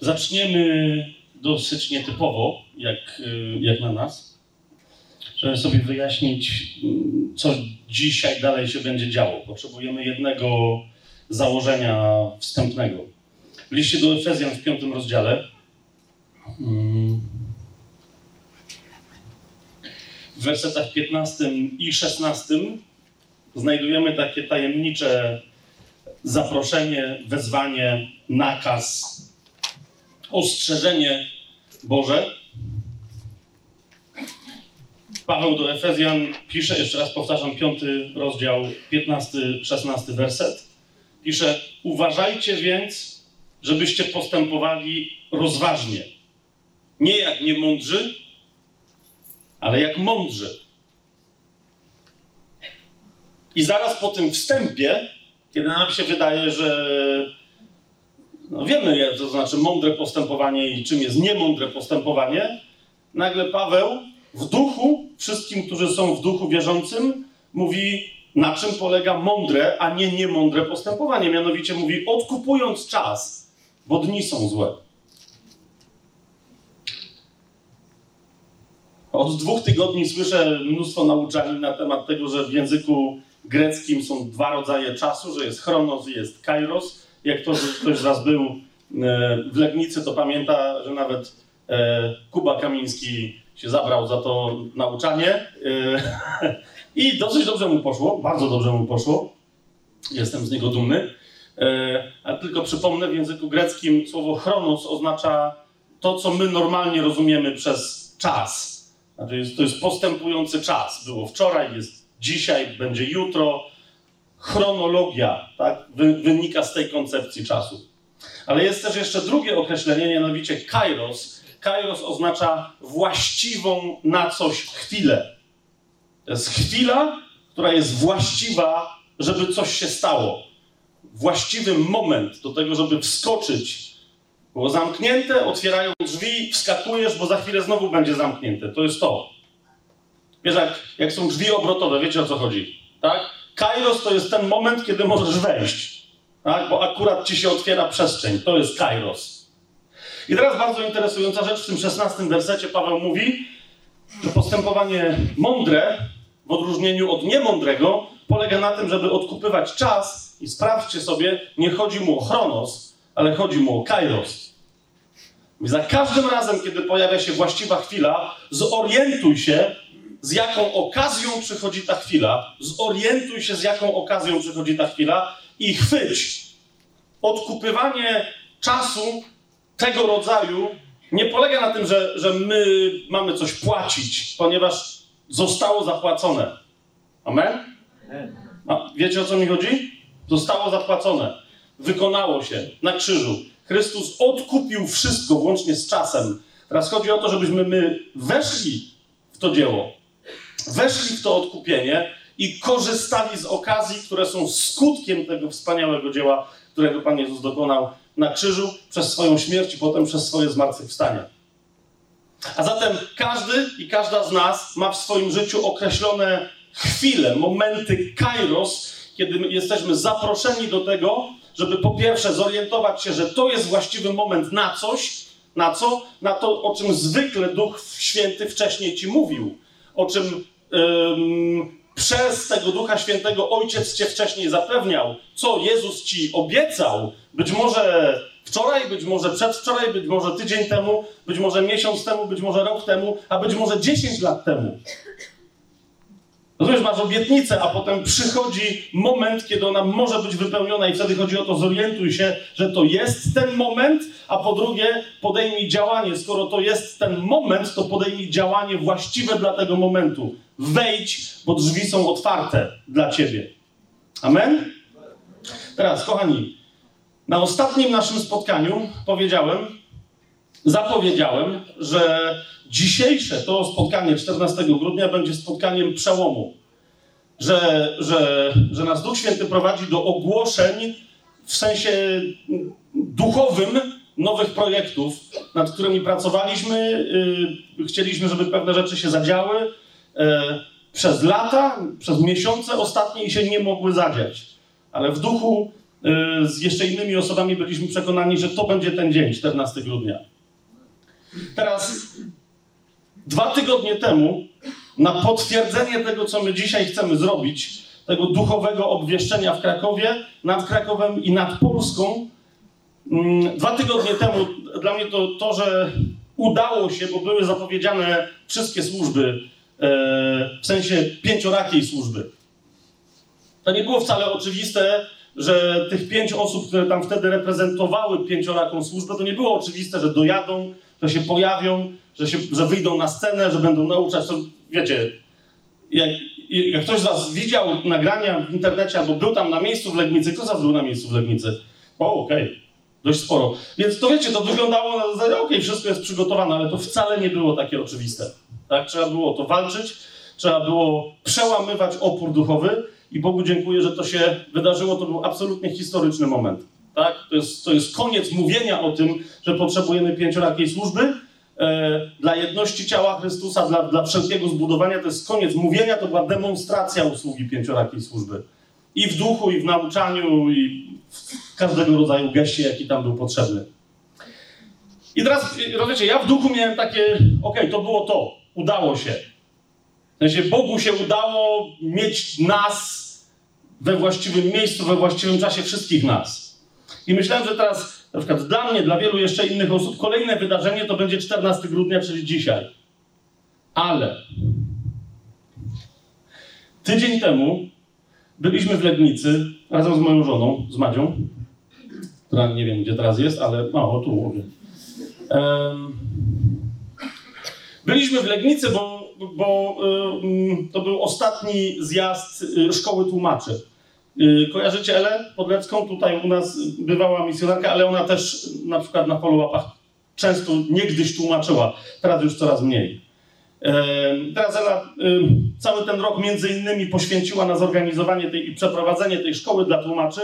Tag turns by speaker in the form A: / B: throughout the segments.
A: Zaczniemy dosyć nietypowo, jak, y, jak na nas, żeby sobie wyjaśnić, mm, co dzisiaj dalej się będzie działo. Potrzebujemy jednego założenia wstępnego. W liście do Efezjan w piątym rozdziale mm, w wersetach 15 i 16 znajdujemy takie tajemnicze zaproszenie, wezwanie, nakaz, ostrzeżenie Boże. Paweł do Efezjan pisze, jeszcze raz powtarzam, piąty rozdział, 15-16 werset. Pisze, uważajcie więc, żebyście postępowali rozważnie. Nie jak niemądrzy, ale jak mądrzy. I zaraz po tym wstępie, kiedy nam się wydaje, że no wiemy, co to znaczy mądre postępowanie i czym jest niemądre postępowanie, nagle Paweł w duchu, wszystkim, którzy są w duchu wierzącym, mówi, na czym polega mądre, a nie niemądre postępowanie. Mianowicie mówi, odkupując czas, bo dni są złe. Od dwóch tygodni słyszę mnóstwo nauczań na temat tego, że w języku greckim są dwa rodzaje czasu, że jest chronos i jest kairos. Jak to, ktoś z Was był e, w Legnicy, to pamięta, że nawet e, Kuba Kamiński się zabrał za to nauczanie e, i dosyć dobrze mu poszło, bardzo dobrze mu poszło. Jestem z niego dumny. A tylko przypomnę, w języku greckim słowo chronos oznacza to, co my normalnie rozumiemy przez czas. Znaczy jest, to jest postępujący czas. Było wczoraj, jest dzisiaj, będzie jutro. Chronologia tak, wynika z tej koncepcji czasu. Ale jest też jeszcze drugie określenie, mianowicie kairos. Kairos oznacza właściwą na coś chwilę. To jest chwila, która jest właściwa, żeby coś się stało. Właściwy moment do tego, żeby wskoczyć. Było zamknięte, otwierają drzwi, wskakujesz, bo za chwilę znowu będzie zamknięte. To jest to. Wiesz, jak, jak są drzwi obrotowe, wiecie o co chodzi, tak? Kairos to jest ten moment, kiedy możesz wejść, tak? Bo akurat ci się otwiera przestrzeń. To jest kairos. I teraz bardzo interesująca rzecz, w tym szesnastym wersecie Paweł mówi, że postępowanie mądre, w odróżnieniu od niemądrego, polega na tym, żeby odkupywać czas i sprawdźcie sobie, nie chodzi mu o chronos, ale chodzi mu o kairos. I za każdym razem, kiedy pojawia się właściwa chwila, zorientuj się, z jaką okazją przychodzi ta chwila, zorientuj się, z jaką okazją przychodzi ta chwila i chwyć. Odkupywanie czasu tego rodzaju nie polega na tym, że, że my mamy coś płacić, ponieważ zostało zapłacone. Amen? A wiecie o co mi chodzi? Zostało zapłacone. Wykonało się na krzyżu. Chrystus odkupił wszystko, włącznie z czasem. Teraz chodzi o to, żebyśmy my weszli w to dzieło weszli w to odkupienie i korzystali z okazji, które są skutkiem tego wspaniałego dzieła, którego Pan Jezus dokonał na krzyżu przez swoją śmierć i potem przez swoje zmartwychwstanie. A zatem każdy i każda z nas ma w swoim życiu określone chwile, momenty kairos, kiedy jesteśmy zaproszeni do tego, żeby po pierwsze zorientować się, że to jest właściwy moment na coś, na co? Na to, o czym zwykle Duch Święty wcześniej ci mówił, o czym przez tego Ducha Świętego Ojciec cię wcześniej zapewniał, co Jezus ci obiecał, być może wczoraj, być może przedwczoraj, być może tydzień temu, być może miesiąc temu, być może rok temu, a być może 10 lat temu. Rozumiesz, masz obietnicę, a potem przychodzi moment, kiedy ona może być wypełniona i wtedy chodzi o to, zorientuj się, że to jest ten moment, a po drugie podejmij działanie. Skoro to jest ten moment, to podejmij działanie właściwe dla tego momentu. Wejdź, bo drzwi są otwarte dla ciebie. Amen? Teraz, kochani, na ostatnim naszym spotkaniu powiedziałem, zapowiedziałem, że dzisiejsze to spotkanie 14 grudnia będzie spotkaniem przełomu. Że, że, że nas Duch Święty prowadzi do ogłoszeń w sensie duchowym nowych projektów, nad którymi pracowaliśmy. Yy, chcieliśmy, żeby pewne rzeczy się zadziały. Yy, przez lata, przez miesiące ostatnie i się nie mogły zadziać. Ale w duchu y, z jeszcze innymi osobami byliśmy przekonani, że to będzie ten dzień, 14 grudnia. Teraz, dwa tygodnie temu, na potwierdzenie tego, co my dzisiaj chcemy zrobić, tego duchowego obwieszczenia w Krakowie, nad Krakowem i nad Polską, mm, dwa tygodnie temu dla mnie to, to że udało się, bo były zapowiedziane wszystkie służby, e, w sensie pięciorakiej służby. To nie było wcale oczywiste, że tych pięć osób, które tam wtedy reprezentowały pięcioraką służbę, to nie było oczywiste, że dojadą, że się pojawią, że, się, że wyjdą na scenę, że będą nauczać. To, wiecie, jak, jak ktoś z Was widział nagrania w internecie albo był tam na miejscu w Legnicy, kto z Was był na miejscu w Legnicy? O, okej. Okay dość sporo. Więc to wiecie, to wyglądało na zasadzie, okej, okay, wszystko jest przygotowane, ale to wcale nie było takie oczywiste. Tak? Trzeba było to walczyć, trzeba było przełamywać opór duchowy i Bogu dziękuję, że to się wydarzyło. To był absolutnie historyczny moment. Tak? To, jest, to jest koniec mówienia o tym, że potrzebujemy pięciorakiej służby. E, dla jedności ciała Chrystusa, dla, dla wszelkiego zbudowania, to jest koniec mówienia, to była demonstracja usługi pięciorakiej służby. I w duchu, i w nauczaniu, i w każdego rodzaju geście, jaki tam był potrzebny. I teraz, rozumiecie, ja w duchu miałem takie, okay, to było to, udało się. W sensie Bogu się udało mieć nas we właściwym miejscu, we właściwym czasie wszystkich nas. I myślałem, że teraz, na przykład dla mnie, dla wielu jeszcze innych osób, kolejne wydarzenie to będzie 14 grudnia, czyli dzisiaj. Ale tydzień temu byliśmy w Legnicy razem z moją żoną, z Madzią, która nie wiem, gdzie teraz jest, ale mało tu mówię. Um, byliśmy w Legnicy, bo, bo um, to był ostatni zjazd y, szkoły tłumaczy. Y, kojarzycie Elę Podlecką? Tutaj u nas bywała misjonarka, ale ona też na przykład na follow-upach często niegdyś tłumaczyła, teraz już coraz mniej. Teraz Ela cały ten rok między innymi poświęciła na zorganizowanie tej, i przeprowadzenie tej szkoły dla tłumaczy,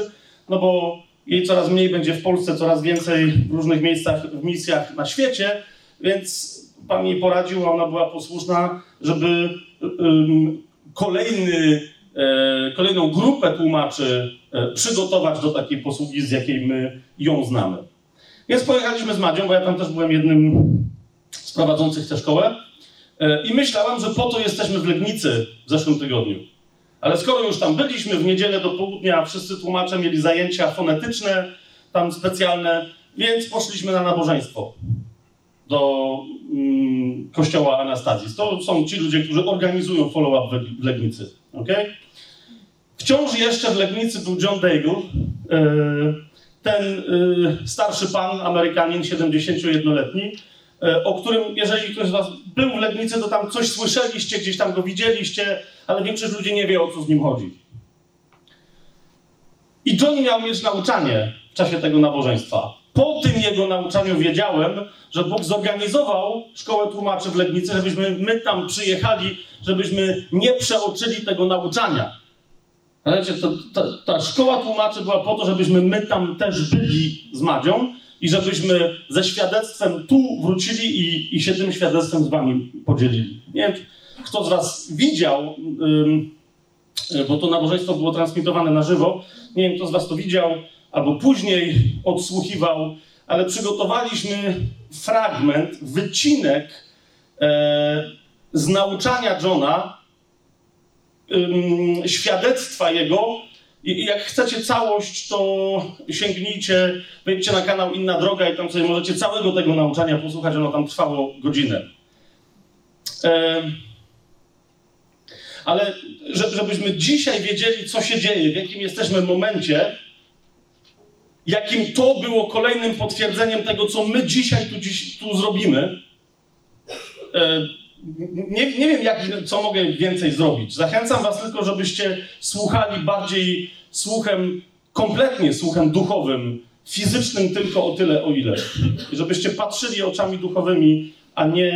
A: no bo jej coraz mniej będzie w Polsce, coraz więcej w różnych miejscach, w misjach na świecie, więc Pan jej poradził, a ona była posłuszna, żeby kolejny, kolejną grupę tłumaczy e, przygotować do takiej posługi, z jakiej my ją znamy. Więc pojechaliśmy z Madzią, bo ja tam też byłem jednym z prowadzących tę szkołę. E, I myślałem, że po to jesteśmy w Legnicy w zeszłym tygodniu. Ale skoro już tam byliśmy, w niedzielę do południa wszyscy tłumacze mieli zajęcia fonetyczne, tam specjalne, więc poszliśmy na nabożeństwo do mm, kościoła Anastazji. To są ci ludzie, którzy organizują follow-up w Legnicy. Okay? Wciąż jeszcze w Legnicy był John Daigle, e, ten e, starszy pan, Amerykanin, 71-letni, E, o którym, jeżeli ktoś z Was był w Legnicy, to tam coś słyszeliście, gdzieś tam go widzieliście, ale większość ludzi nie wie, o co z nim chodzi. I John miał mieć nauczanie w czasie tego nabożeństwa. Po tym jego nauczaniu wiedziałem, że Bóg zorganizował szkołę tłumaczy w Legnicy, żebyśmy my tam przyjechali, żebyśmy nie przeoczyli tego nauczania. Wiecie, to, ta, ta szkoła tłumaczy była po to, żebyśmy my tam też byli z Madzią, i żebyśmy ze świadectwem tu wrócili i, i się tym świadectwem z wami podzielili. Nie wiem, kto z was widział, ym, bo to nabożeństwo było transmitowane na żywo, nie wiem, kto z was to widział, albo później odsłuchiwał, ale przygotowaliśmy fragment, wycinek e, z nauczania Johna, ym, świadectwa jego i jak chcecie całość, to sięgnijcie, wejdźcie na kanał Inna Droga i tam sobie możecie całego tego nauczania posłuchać. Ono tam trwało godzinę. Ale żebyśmy dzisiaj wiedzieli, co się dzieje, w jakim jesteśmy momencie, jakim to było kolejnym potwierdzeniem tego, co my dzisiaj tu, dziś, tu zrobimy. Nie, nie wiem, jak, co mogę więcej zrobić. Zachęcam Was tylko, żebyście słuchali bardziej słuchem, kompletnie słuchem duchowym, fizycznym tylko o tyle, o ile. I żebyście patrzyli oczami duchowymi, a nie,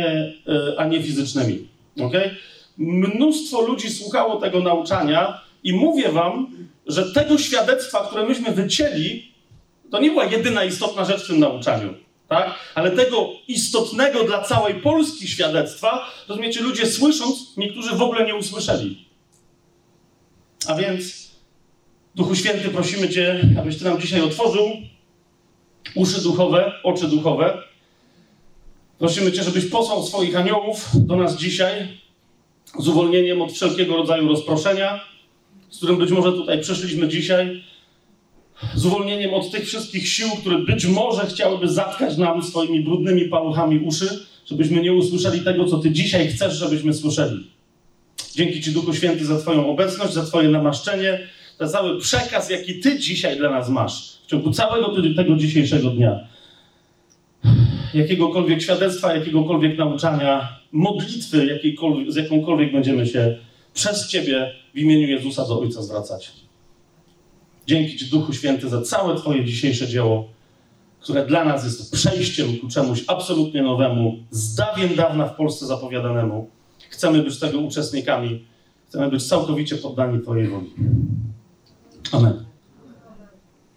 A: e, a nie fizycznymi. Okay? Mnóstwo ludzi słuchało tego nauczania i mówię Wam, że tego świadectwa, które myśmy wycięli, to nie była jedyna istotna rzecz w tym nauczaniu tak? Ale tego istotnego dla całej Polski świadectwa, rozumiecie, ludzie słysząc, niektórzy w ogóle nie usłyszeli. A więc Duchu Święty, prosimy Cię, abyś Ty nam dzisiaj otworzył uszy duchowe, oczy duchowe. Prosimy Cię, żebyś posłał swoich aniołów do nas dzisiaj z uwolnieniem od wszelkiego rodzaju rozproszenia, z którym być może tutaj przyszliśmy dzisiaj, z uwolnieniem od tych wszystkich sił, które być może chciałyby zatkać nam swoimi brudnymi paluchami uszy, żebyśmy nie usłyszeli tego, co Ty dzisiaj chcesz, żebyśmy słyszeli. Dzięki Ci, Duchu Święty, za Twoją obecność, za Twoje namaszczenie, za cały przekaz, jaki Ty dzisiaj dla nas masz w ciągu całego tego dzisiejszego dnia. Jakiegokolwiek świadectwa, jakiegokolwiek nauczania, modlitwy, z jakąkolwiek będziemy się przez Ciebie w imieniu Jezusa do Ojca zwracać. Dzięki Ci, Duchu Święty, za całe Twoje dzisiejsze dzieło, które dla nas jest przejściem ku czemuś absolutnie nowemu, z dawien dawna w Polsce zapowiadanemu. Chcemy być tego uczestnikami, chcemy być całkowicie poddani Twojej woli. Amen.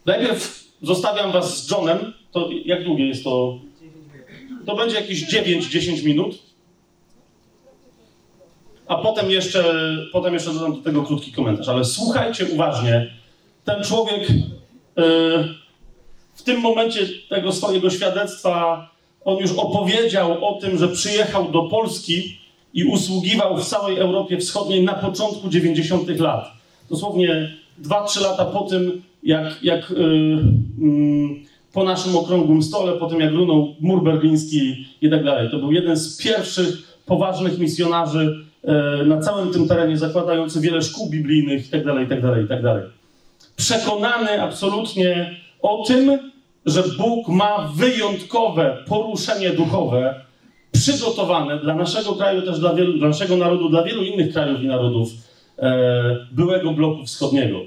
A: Najpierw zostawiam Was z Johnem. To jak długie jest to? To będzie jakieś 9-10 minut. A potem jeszcze, potem jeszcze dodam do tego krótki komentarz. Ale słuchajcie uważnie. Ten człowiek yy, w tym momencie tego swojego świadectwa, on już opowiedział o tym, że przyjechał do Polski i usługiwał w całej Europie Wschodniej na początku 90. lat. Dosłownie 2-3 lata po tym, jak, jak yy, yy, po naszym okrągłym stole, po tym jak runął mur berliński i tak dalej. To był jeden z pierwszych poważnych misjonarzy yy, na całym tym terenie, zakładający wiele szkół biblijnych i tak dalej, Przekonany absolutnie o tym, że Bóg ma wyjątkowe poruszenie duchowe przygotowane dla naszego kraju, też dla, wielu, dla naszego narodu, dla wielu innych krajów i narodów e, byłego bloku wschodniego.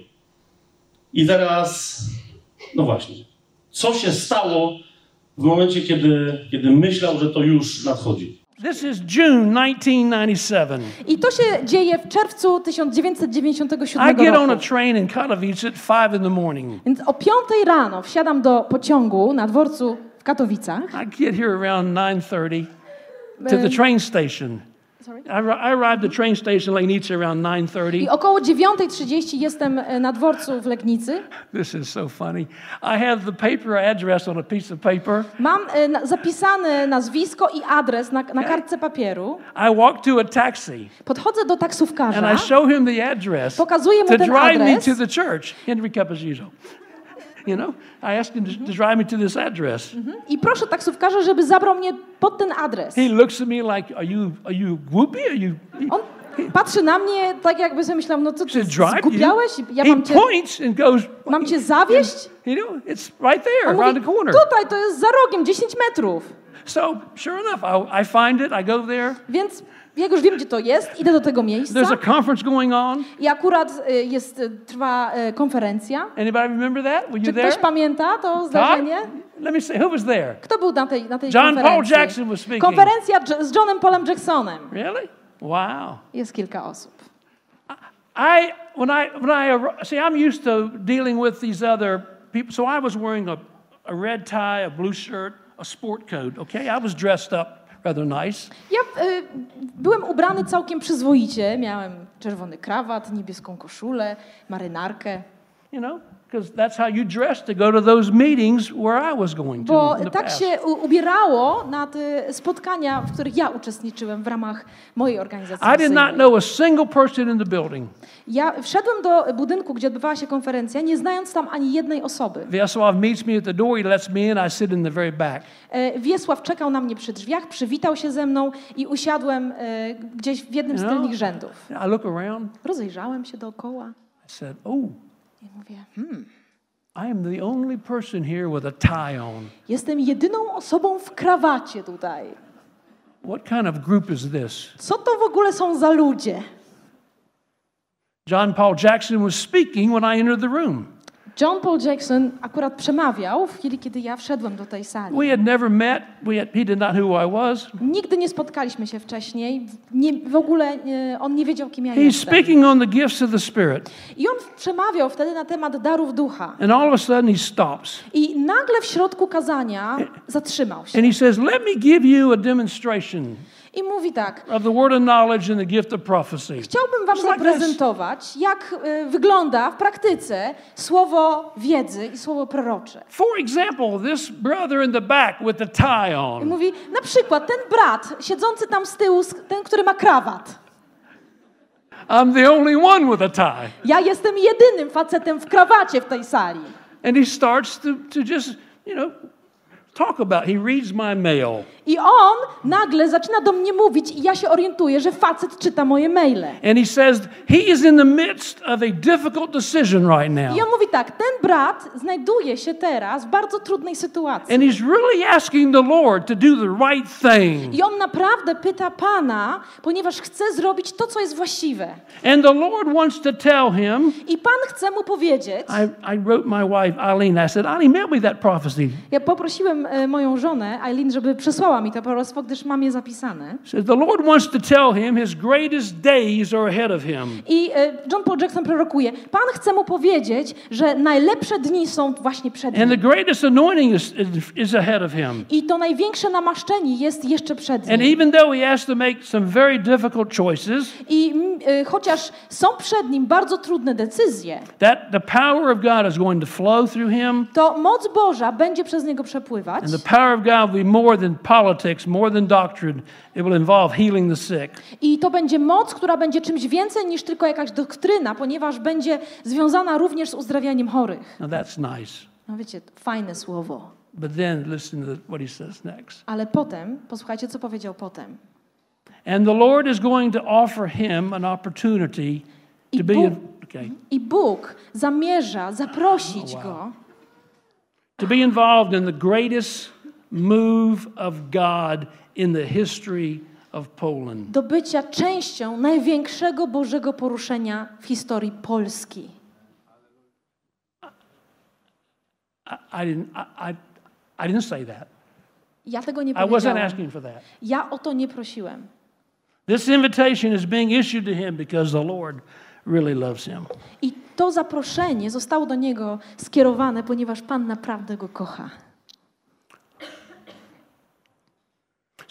A: I teraz, no właśnie, co się stało w momencie, kiedy, kiedy myślał, że to już nadchodzi?
B: This is June 1997.
C: I to się dzieje w czerwcu 1997
B: I get on a train in Katowice at 5 in the morning.
C: Więc o 5 rano wsiadam do pociągu na dworcu w Katowicach.
B: I get here around 9:30 to the train station.
C: Sorry?
B: I, arri- I arrived at the train station in Legnica around
C: I
B: 9:30.
C: około 9.30 jestem e, na dworcu w Legnicy.
B: This is so funny. I have the paper address on a piece of paper.
C: Mam e, zapisane nazwisko i adres na, na kartce papieru.
B: I walk to a taxi
C: Podchodzę do
B: and
C: taksówkarza.
B: I show him the address
C: Pokazuję mu
B: to
C: ten
B: drive me to the church, Henry Cappuccino. You know, I asked him to, to drive me to this address.
C: I proszę taksówkarza, żeby zabrał mnie pod ten adres.
B: He looks at me like, "Are you are you whoopee? Are you?"
C: On patrzy na mnie tak jakby sobie myślał, no co ty, zgubiałeś? Ja mam cię,
B: goes,
C: mam cię zawieść?
B: you know, it's right there
C: On
B: around
C: mówi,
B: the corner.
C: tutaj, to jest za rogiem, 10 metrów.
B: So sure enough, I, I find it. I go there.
C: Więc jak już wiem, gdzie to jest, idę do tego miejsca
B: There's a conference going on.
C: i akurat y, jest, y, trwa y, konferencja.
B: Anybody remember that? Were you
C: Czy
B: there?
C: ktoś pamięta to zdarzenie?
B: Let me see. Who was there?
C: Kto był na tej, na tej
B: John Paul
C: konferencji?
B: Jackson was speaking.
C: Konferencja z Johnem Paulem Jacksonem.
B: Really? Wow.
C: Jest kilka osób.
B: I when I when I see, I'm used to dealing with these other people. So I was wearing a, a red tie, a blue shirt, a sport coat. Okay, I was dressed up rather nice.
C: Ja y, byłem ubrany całkiem przyzwoicie. Miałem czerwony krawat, niebieską koszulę, marynarkę.
B: You know, because that's how you dress to go to those meetings where I was going to
C: Bo tak się ubierało na te spotkania, w których ja uczestniczyłem w ramach mojej organizacji.
B: I did not know a single person in the building.
C: Ja wszedłem do budynku, gdzie odbywała się konferencja, nie znając tam ani jednej osoby.
B: Wiesław meets me at the door. He lets me in. I sit in the very back.
C: E, Wiesław czekał na mnie przy drzwiach, przywitał się ze mną i usiadłem e, gdzieś w jednym z tylnych rzędów.
B: I look around.
C: Rozejrzałem się dookoła
B: I said, "Oh,
C: i mówię, hmm,
B: I am the only person here with a tie on.
C: jestem jedyną osobą w krawacie tutaj.
B: What kind of group is this?"
C: Co to w ogóle są za ludzie?
B: John Paul Jackson was speaking when I entered the room.
C: John Paul Jackson akurat przemawiał w chwili, kiedy ja wszedłem do tej sali.
B: We had never met. We had, he did not who I was.
C: Nigdy nie spotkaliśmy się wcześniej. Nie, w ogóle e, on nie wiedział, kim ja
B: He's
C: jestem.
B: speaking on the gifts of the Spirit.
C: I on przemawiał wtedy na temat darów ducha.
B: And all of a sudden he stops.
C: I nagle w środku kazania zatrzymał się.
B: And he says, Let me give you a demonstration.
C: I mówi tak,
B: of the word of knowledge and the gift of prophecy.
C: chciałbym wam zaprezentować, jak y, wygląda w praktyce słowo wiedzy i słowo prorocze.
B: For example, this brother in the back with the tie
C: I
B: on.
C: mówi, na przykład ten brat siedzący tam z tyłu, ten, który ma krawat.
B: I'm the only one with a tie.
C: Ja jestem jedynym facetem w krawacie w tej sali.
B: And he starts to, to just, you know, talk about. He reads my mail.
C: I on nagle zaczyna do mnie mówić i ja się orientuję, że facet czyta moje maile.
B: And he says he is in the midst of a difficult decision right now.
C: I on mówi tak, ten brat znajduje się teraz w bardzo trudnej sytuacji.
B: And he's really asking the Lord to do the right thing.
C: I on naprawdę pyta Pana, ponieważ chce zrobić to, co jest właściwe.
B: And the Lord wants to tell him.
C: I Pan chce mu powiedzieć,
B: I, I wrote my wife Eileen. I said, Eileen, mail me that prophecy.
C: ja poprosiłem e, moją żonę, Eileen, żeby przesłała mi to proroctwo, gdyż mam je zapisane.
B: Says the Lord wants to tell him his greatest days are ahead of him.
C: I e, John Paul Jackson prorokuje, Pan chce mu powiedzieć, że najlepsze dni są właśnie przed
B: And the
C: nim.
B: greatest anointing is, is ahead of him.
C: I to największe namaszczenie jest jeszcze przed
B: And
C: nim.
B: even though he has to make some very difficult choices,
C: I e, chociaż są przed nim bardzo trudne decyzje,
B: that the power of God is going to flow through him.
C: to moc Boża będzie przez niego przepływać.
B: And the power of God will be more than politics, more than doctrine. It will involve healing the sick.
C: I to będzie moc, która będzie czymś więcej niż tylko jakaś doktryna, ponieważ będzie związana również z uzdrawianiem chorych.
B: Now that's nice.
C: No wiecie, fajne słowo.
B: But then listen to what he says next.
C: Ale potem, posłuchajcie, co powiedział potem.
B: And the Lord is going to offer him an opportunity to
C: I
B: be.
C: Bóg-
B: Okay.
C: I Bóg zamierza zaprosić
B: wow.
C: go,
B: to be involved in the greatest move of God in the history of Poland.
C: do bycia częścią największego Bożego poruszenia w historii Polski.
B: I, I didn't. I, I, didn't say that.
C: Ja tego nie
B: I wasn't asking for that.
C: Ja o to nie prosiłem.
B: This invitation is being issued to him because the Lord really loves him.
C: I to zaproszenie zostało do niego skierowane, ponieważ Pan naprawdę go kocha.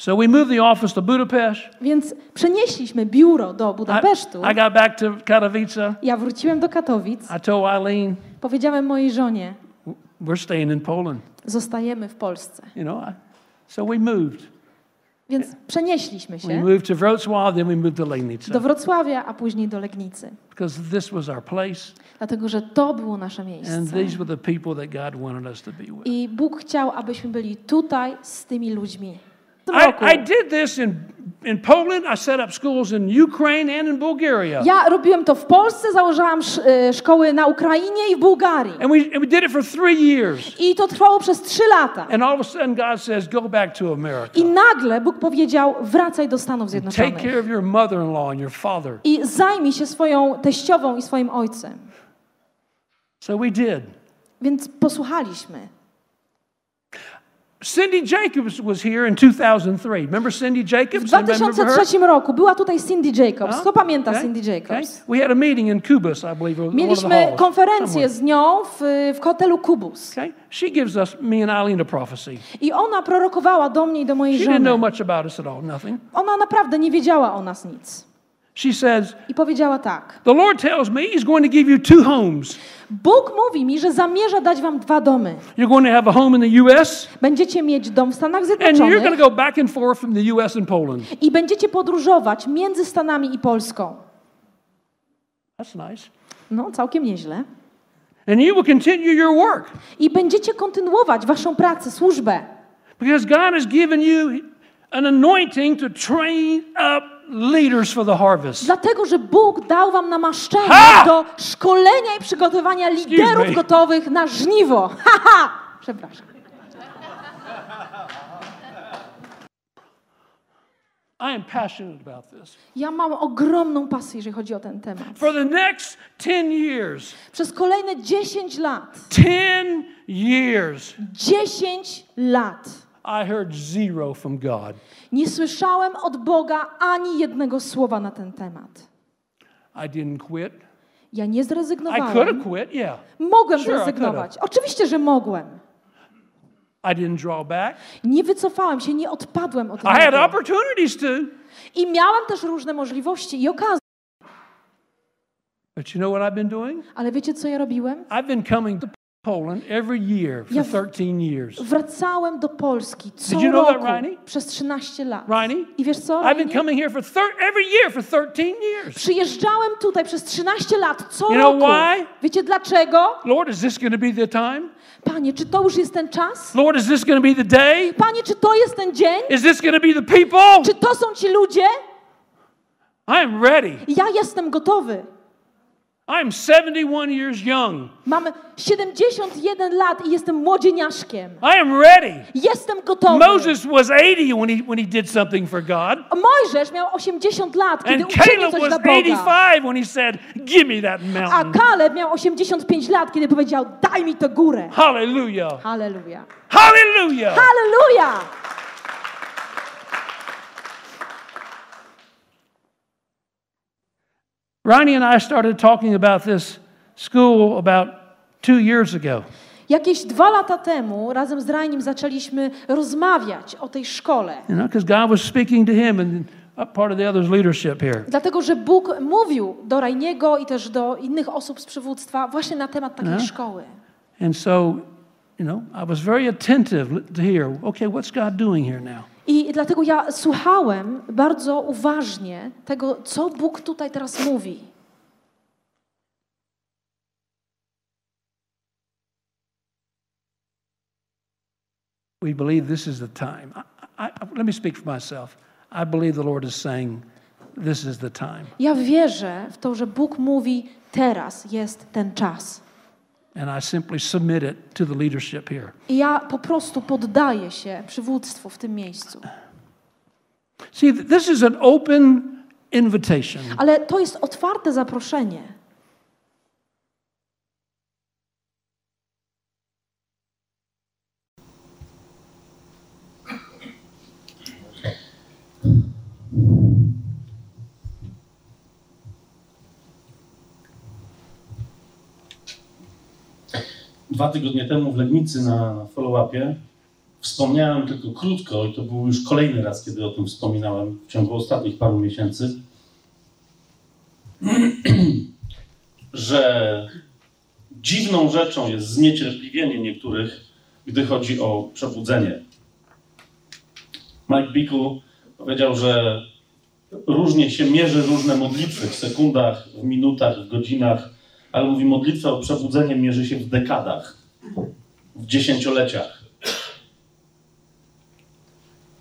B: So we moved the office to Budapest.
C: Więc przenieśliśmy biuro do
B: I,
C: Budapesztu.
B: I got back to Katowice.
C: Ja wróciłem do Katowic.
B: I told Eileen,
C: Powiedziałem mojej żonie,
B: we're staying in Poland.
C: zostajemy w Polsce.
B: You know, I, so we moved.
C: Więc przenieśliśmy
B: We
C: się
B: moved to Wrocław, then we moved to Legnica
C: do Wrocławia, a później do Legnicy.
B: because this was our place,
C: Dlatego, że to było nasze
B: and
C: miejsce.
B: these were the people that God wanted us to be with.
C: I Bóg chciał, abyśmy byli tutaj z tymi ludźmi. Roku
B: I, I did this in, in Poland. I set up schools in Ukraine and in Bulgaria.
C: ja robiłem to w Polsce, założyłam e, szkoły na Ukrainie i w Bułgarii.
B: And we, and we did it for three years.
C: I to trwało przez trzy lata.
B: And all of a sudden, God says, Go back to America.
C: I nagle Bóg powiedział, wracaj do Stanów
B: Take
C: Zjednoczonych.
B: care of your mother in law and your father.
C: I zajmij się swoją teściową i swoim ojcem.
B: So we did.
C: Więc posłuchaliśmy.
B: Cindy Jacobs was here in 2003. Remember Cindy
C: W
B: Jacobs? Her?
C: 2003 roku była tutaj Cindy Jacobs. Kto pamięta
B: Okay,
C: Cindy
B: okay.
C: Jacobs?
B: We had a meeting in Kubus, I believe,
C: Mieliśmy konferencję z nią w, w hotelu Kubus.
B: Okay? She gives us, me and Eileen, a prophecy.
C: I ona prorokowała do mnie i do mojej
B: She didn't know
C: żony.
B: much about us at all, nothing.
C: Ona naprawdę nie wiedziała o nas nic.
B: She says,
C: I powiedziała tak.
B: The Lord tells me He's going to give you two homes.
C: Bóg mówi mi, że zamierza dać wam dwa domy.
B: You're going to have a home in the U.S.,
C: Będziecie mieć dom w Stanach
B: and you're going to
C: Zjednoczonych
B: go back and forth from the U.S. and Poland.
C: i będziecie podróżować między Stanami i Polską.
B: That's nice.
C: No, całkiem nieźle.
B: And you will continue your work
C: I będziecie kontynuować waszą pracę, służbę.
B: because God has given you an anointing to train up leaders for the harvest.
C: Dlatego, że Bóg dał wam namaszczenie
B: Ha!
C: do szkolenia i przygotowania liderów gotowych na żniwo. Haha! Przepraszam.
B: I am passionate about this.
C: Ja mam ogromną pasję, jeżeli chodzi o ten temat.
B: For the next 10 years,
C: Przez kolejne 10 lat,
B: 10 years,
C: 10 lat
B: I heard zero from God.
C: nie słyszałem od Boga ani jednego słowa na ten temat.
B: I didn't quit.
C: Ja nie
B: I could have
C: zrezygnowałem.
B: quit, yeah.
C: Mogłem
B: Sure,
C: zrezygnować. Oczywiście, że mogłem.
B: I didn't draw back.
C: Nie wycofałem się, nie odpadłem od
B: I had opportunities to.
C: I miałem też różne możliwości i okazje.
B: But you know what I've been doing?
C: Ale wiecie, co ja robiłem?
B: I've been coming to Poland every year for
C: Ja-
B: 13 years.
C: Wracałem do Polski co
B: Did you know that,
C: roku
B: Ronnie?
C: przez 13 lat.
B: Ronnie?
C: I wiesz co?
B: I've been coming here for every year for 13 years.
C: Przyjeżdżałem tutaj przez 13 lat co
B: You know
C: roku.
B: why?
C: Wiecie dlaczego?
B: Lord, is this going to be the time?
C: Panie, czy to już jest ten czas?
B: Lord, is this going to be the day?
C: Panie, czy to jest ten dzień?
B: Is this going to be the people?
C: Czy to są ci ludzie?
B: I am ready.
C: Ja jestem gotowy.
B: I am 71 years young.
C: Mam 71 lat i jestem młodzieniaszkiem.
B: I am ready.
C: Jestem gotowy.
B: Moses was 80 when he, when he did something for God.
C: Mojżesz miał 80 lat, kiedy
B: And
C: uczynił
B: Caleb
C: coś dla Boga.
B: 85 when he said, Give me that
C: A
B: mountain.
C: Kaleb miał 85 lat, kiedy powiedział: Daj mi tę górę.
B: Hallelujah.
C: Halleluja.
B: Hallelujah.
C: Halleluja!
B: Ronnie and I started talking about this school about two years ago.
C: Jakieś dwa lata temu razem z Rainim zaczęliśmy rozmawiać o tej szkole.
B: You know, because God was speaking to him and part of the others' leadership here.
C: Dlatego, że Bóg mówił do Rainiego i też do innych osób z przywództwa właśnie na temat takiej
B: No.
C: szkoły.
B: And so, you know, I was very attentive to hear, okay, what's God doing here now?
C: I dlatego ja słuchałem bardzo uważnie tego, co Bóg tutaj teraz mówi.
B: We believe this is the time. I, I, let me speak for myself. I believe the Lord is saying, this is the time.
C: Ja wierzę w to, że Bóg mówi: teraz jest ten czas.
B: And I simply submit it to the leadership here.
C: I ja po prostu poddaję się przywództwu w tym miejscu.
B: See, th- this is an open invitation.
C: Ale to jest otwarte zaproszenie.
A: Dwa tygodnie temu w Legnicy na, follow-upie wspomniałem tylko krótko, i to był już kolejny raz, kiedy o tym wspominałem w ciągu ostatnich paru miesięcy, że dziwną rzeczą jest zniecierpliwienie niektórych, gdy chodzi o przebudzenie. Mike Bickle powiedział, że różnie się mierzy różne modlitwy w sekundach, w minutach, w godzinach, ale mówi, modlitwę o przebudzenie mierzy się w dekadach, w dziesięcioleciach.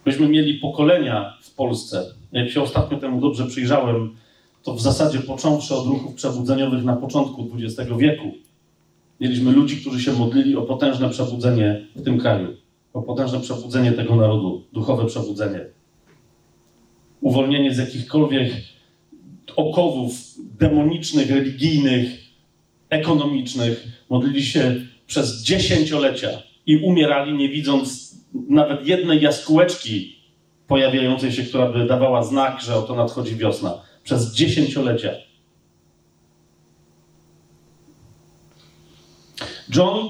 A: Byśmy mieli pokolenia w Polsce. Jak się ostatnio temu dobrze przyjrzałem, to w zasadzie począwszy od ruchów przebudzeniowych na początku XX wieku, mieliśmy ludzi, którzy się modlili o potężne przebudzenie w tym kraju, o potężne przebudzenie tego narodu, duchowe przebudzenie. Uwolnienie z jakichkolwiek okowów demonicznych, religijnych, ekonomicznych. Modlili się przez dziesięciolecia i umierali, nie widząc nawet jednej jaskółeczki pojawiającej się, która by dawała znak, że oto nadchodzi wiosna. Przez dziesięciolecia. John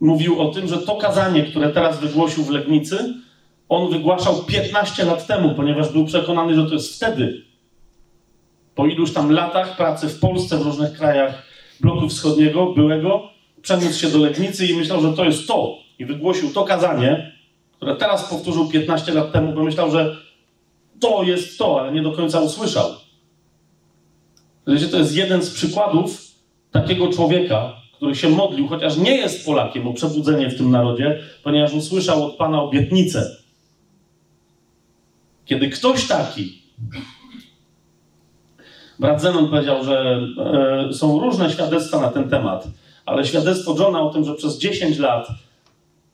A: mówił o tym, że to kazanie, które teraz wygłosił w Legnicy, on wygłaszał 15 lat temu, ponieważ był przekonany, że to jest wtedy, po iluś tam latach pracy w Polsce, w różnych krajach bloku wschodniego, byłego, przeniósł się do Legnicy i myślał, że to jest to. I wygłosił to kazanie, które teraz powtórzył 15 lat temu, bo myślał, że to jest to, ale nie do końca usłyszał. Wiecie, to jest jeden z przykładów takiego człowieka, który się modlił, chociaż nie jest Polakiem, o przebudzenie w tym narodzie, ponieważ usłyszał od Pana obietnicę. Kiedy ktoś taki Brat Zenon powiedział, że e, są różne świadectwa na ten temat, ale świadectwo Johna o tym, że przez 10 lat,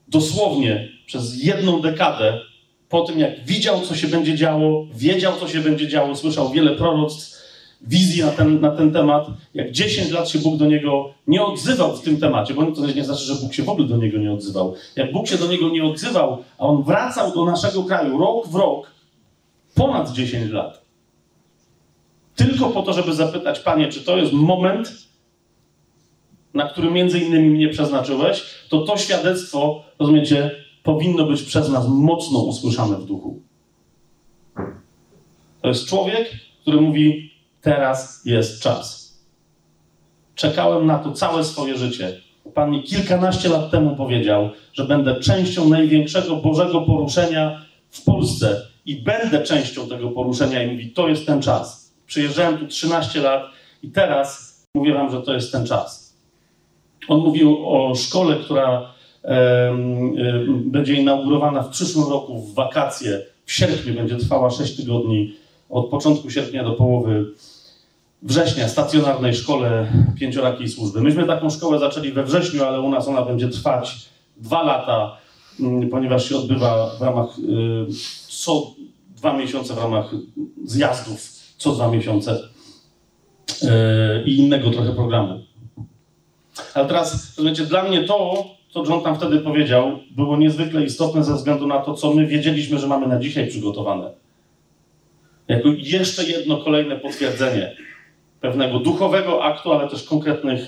A: dosłownie przez jedną dekadę, po tym jak widział, co się będzie działo, wiedział, co się będzie działo, słyszał wiele proroctw, wizji na ten, na ten temat, jak 10 lat się Bóg do niego nie odzywał w tym temacie, bo to nie znaczy, że Bóg się w ogóle do niego nie odzywał. Jak Bóg się do niego nie odzywał, a on wracał do naszego kraju rok w rok, ponad 10 lat, tylko po to, żeby zapytać, Panie, czy to jest moment, na który między innymi mnie przeznaczyłeś, to to świadectwo, rozumiecie, powinno być przez nas mocno usłyszane w duchu. To jest człowiek, który mówi: Teraz jest czas. Czekałem na to całe swoje życie. Pan mi kilkanaście lat temu powiedział, że będę częścią największego Bożego poruszenia w Polsce i będę częścią tego poruszenia. I mówi: To jest ten czas. Przyjeżdżałem tu 13 lat i teraz mówię Wam, że to jest ten czas. On mówił o szkole, która będzie inaugurowana w przyszłym roku w wakacje. W sierpniu będzie trwała 6 tygodni, od początku sierpnia do połowy września, stacjonarnej szkole pięciorakiej służby. Myśmy taką szkołę zaczęli we wrześniu, ale u nas ona będzie trwać dwa lata, mm, ponieważ się odbywa w ramach y, co dwa miesiące w ramach zjazdów, co dwa miesiące y, i innego trochę programu. Ale teraz, rozumiecie, dla mnie to, co John tam wtedy powiedział, było niezwykle istotne ze względu na to, co my wiedzieliśmy, że mamy na dzisiaj przygotowane. Jako jeszcze jedno kolejne potwierdzenie pewnego duchowego aktu, ale też konkretnych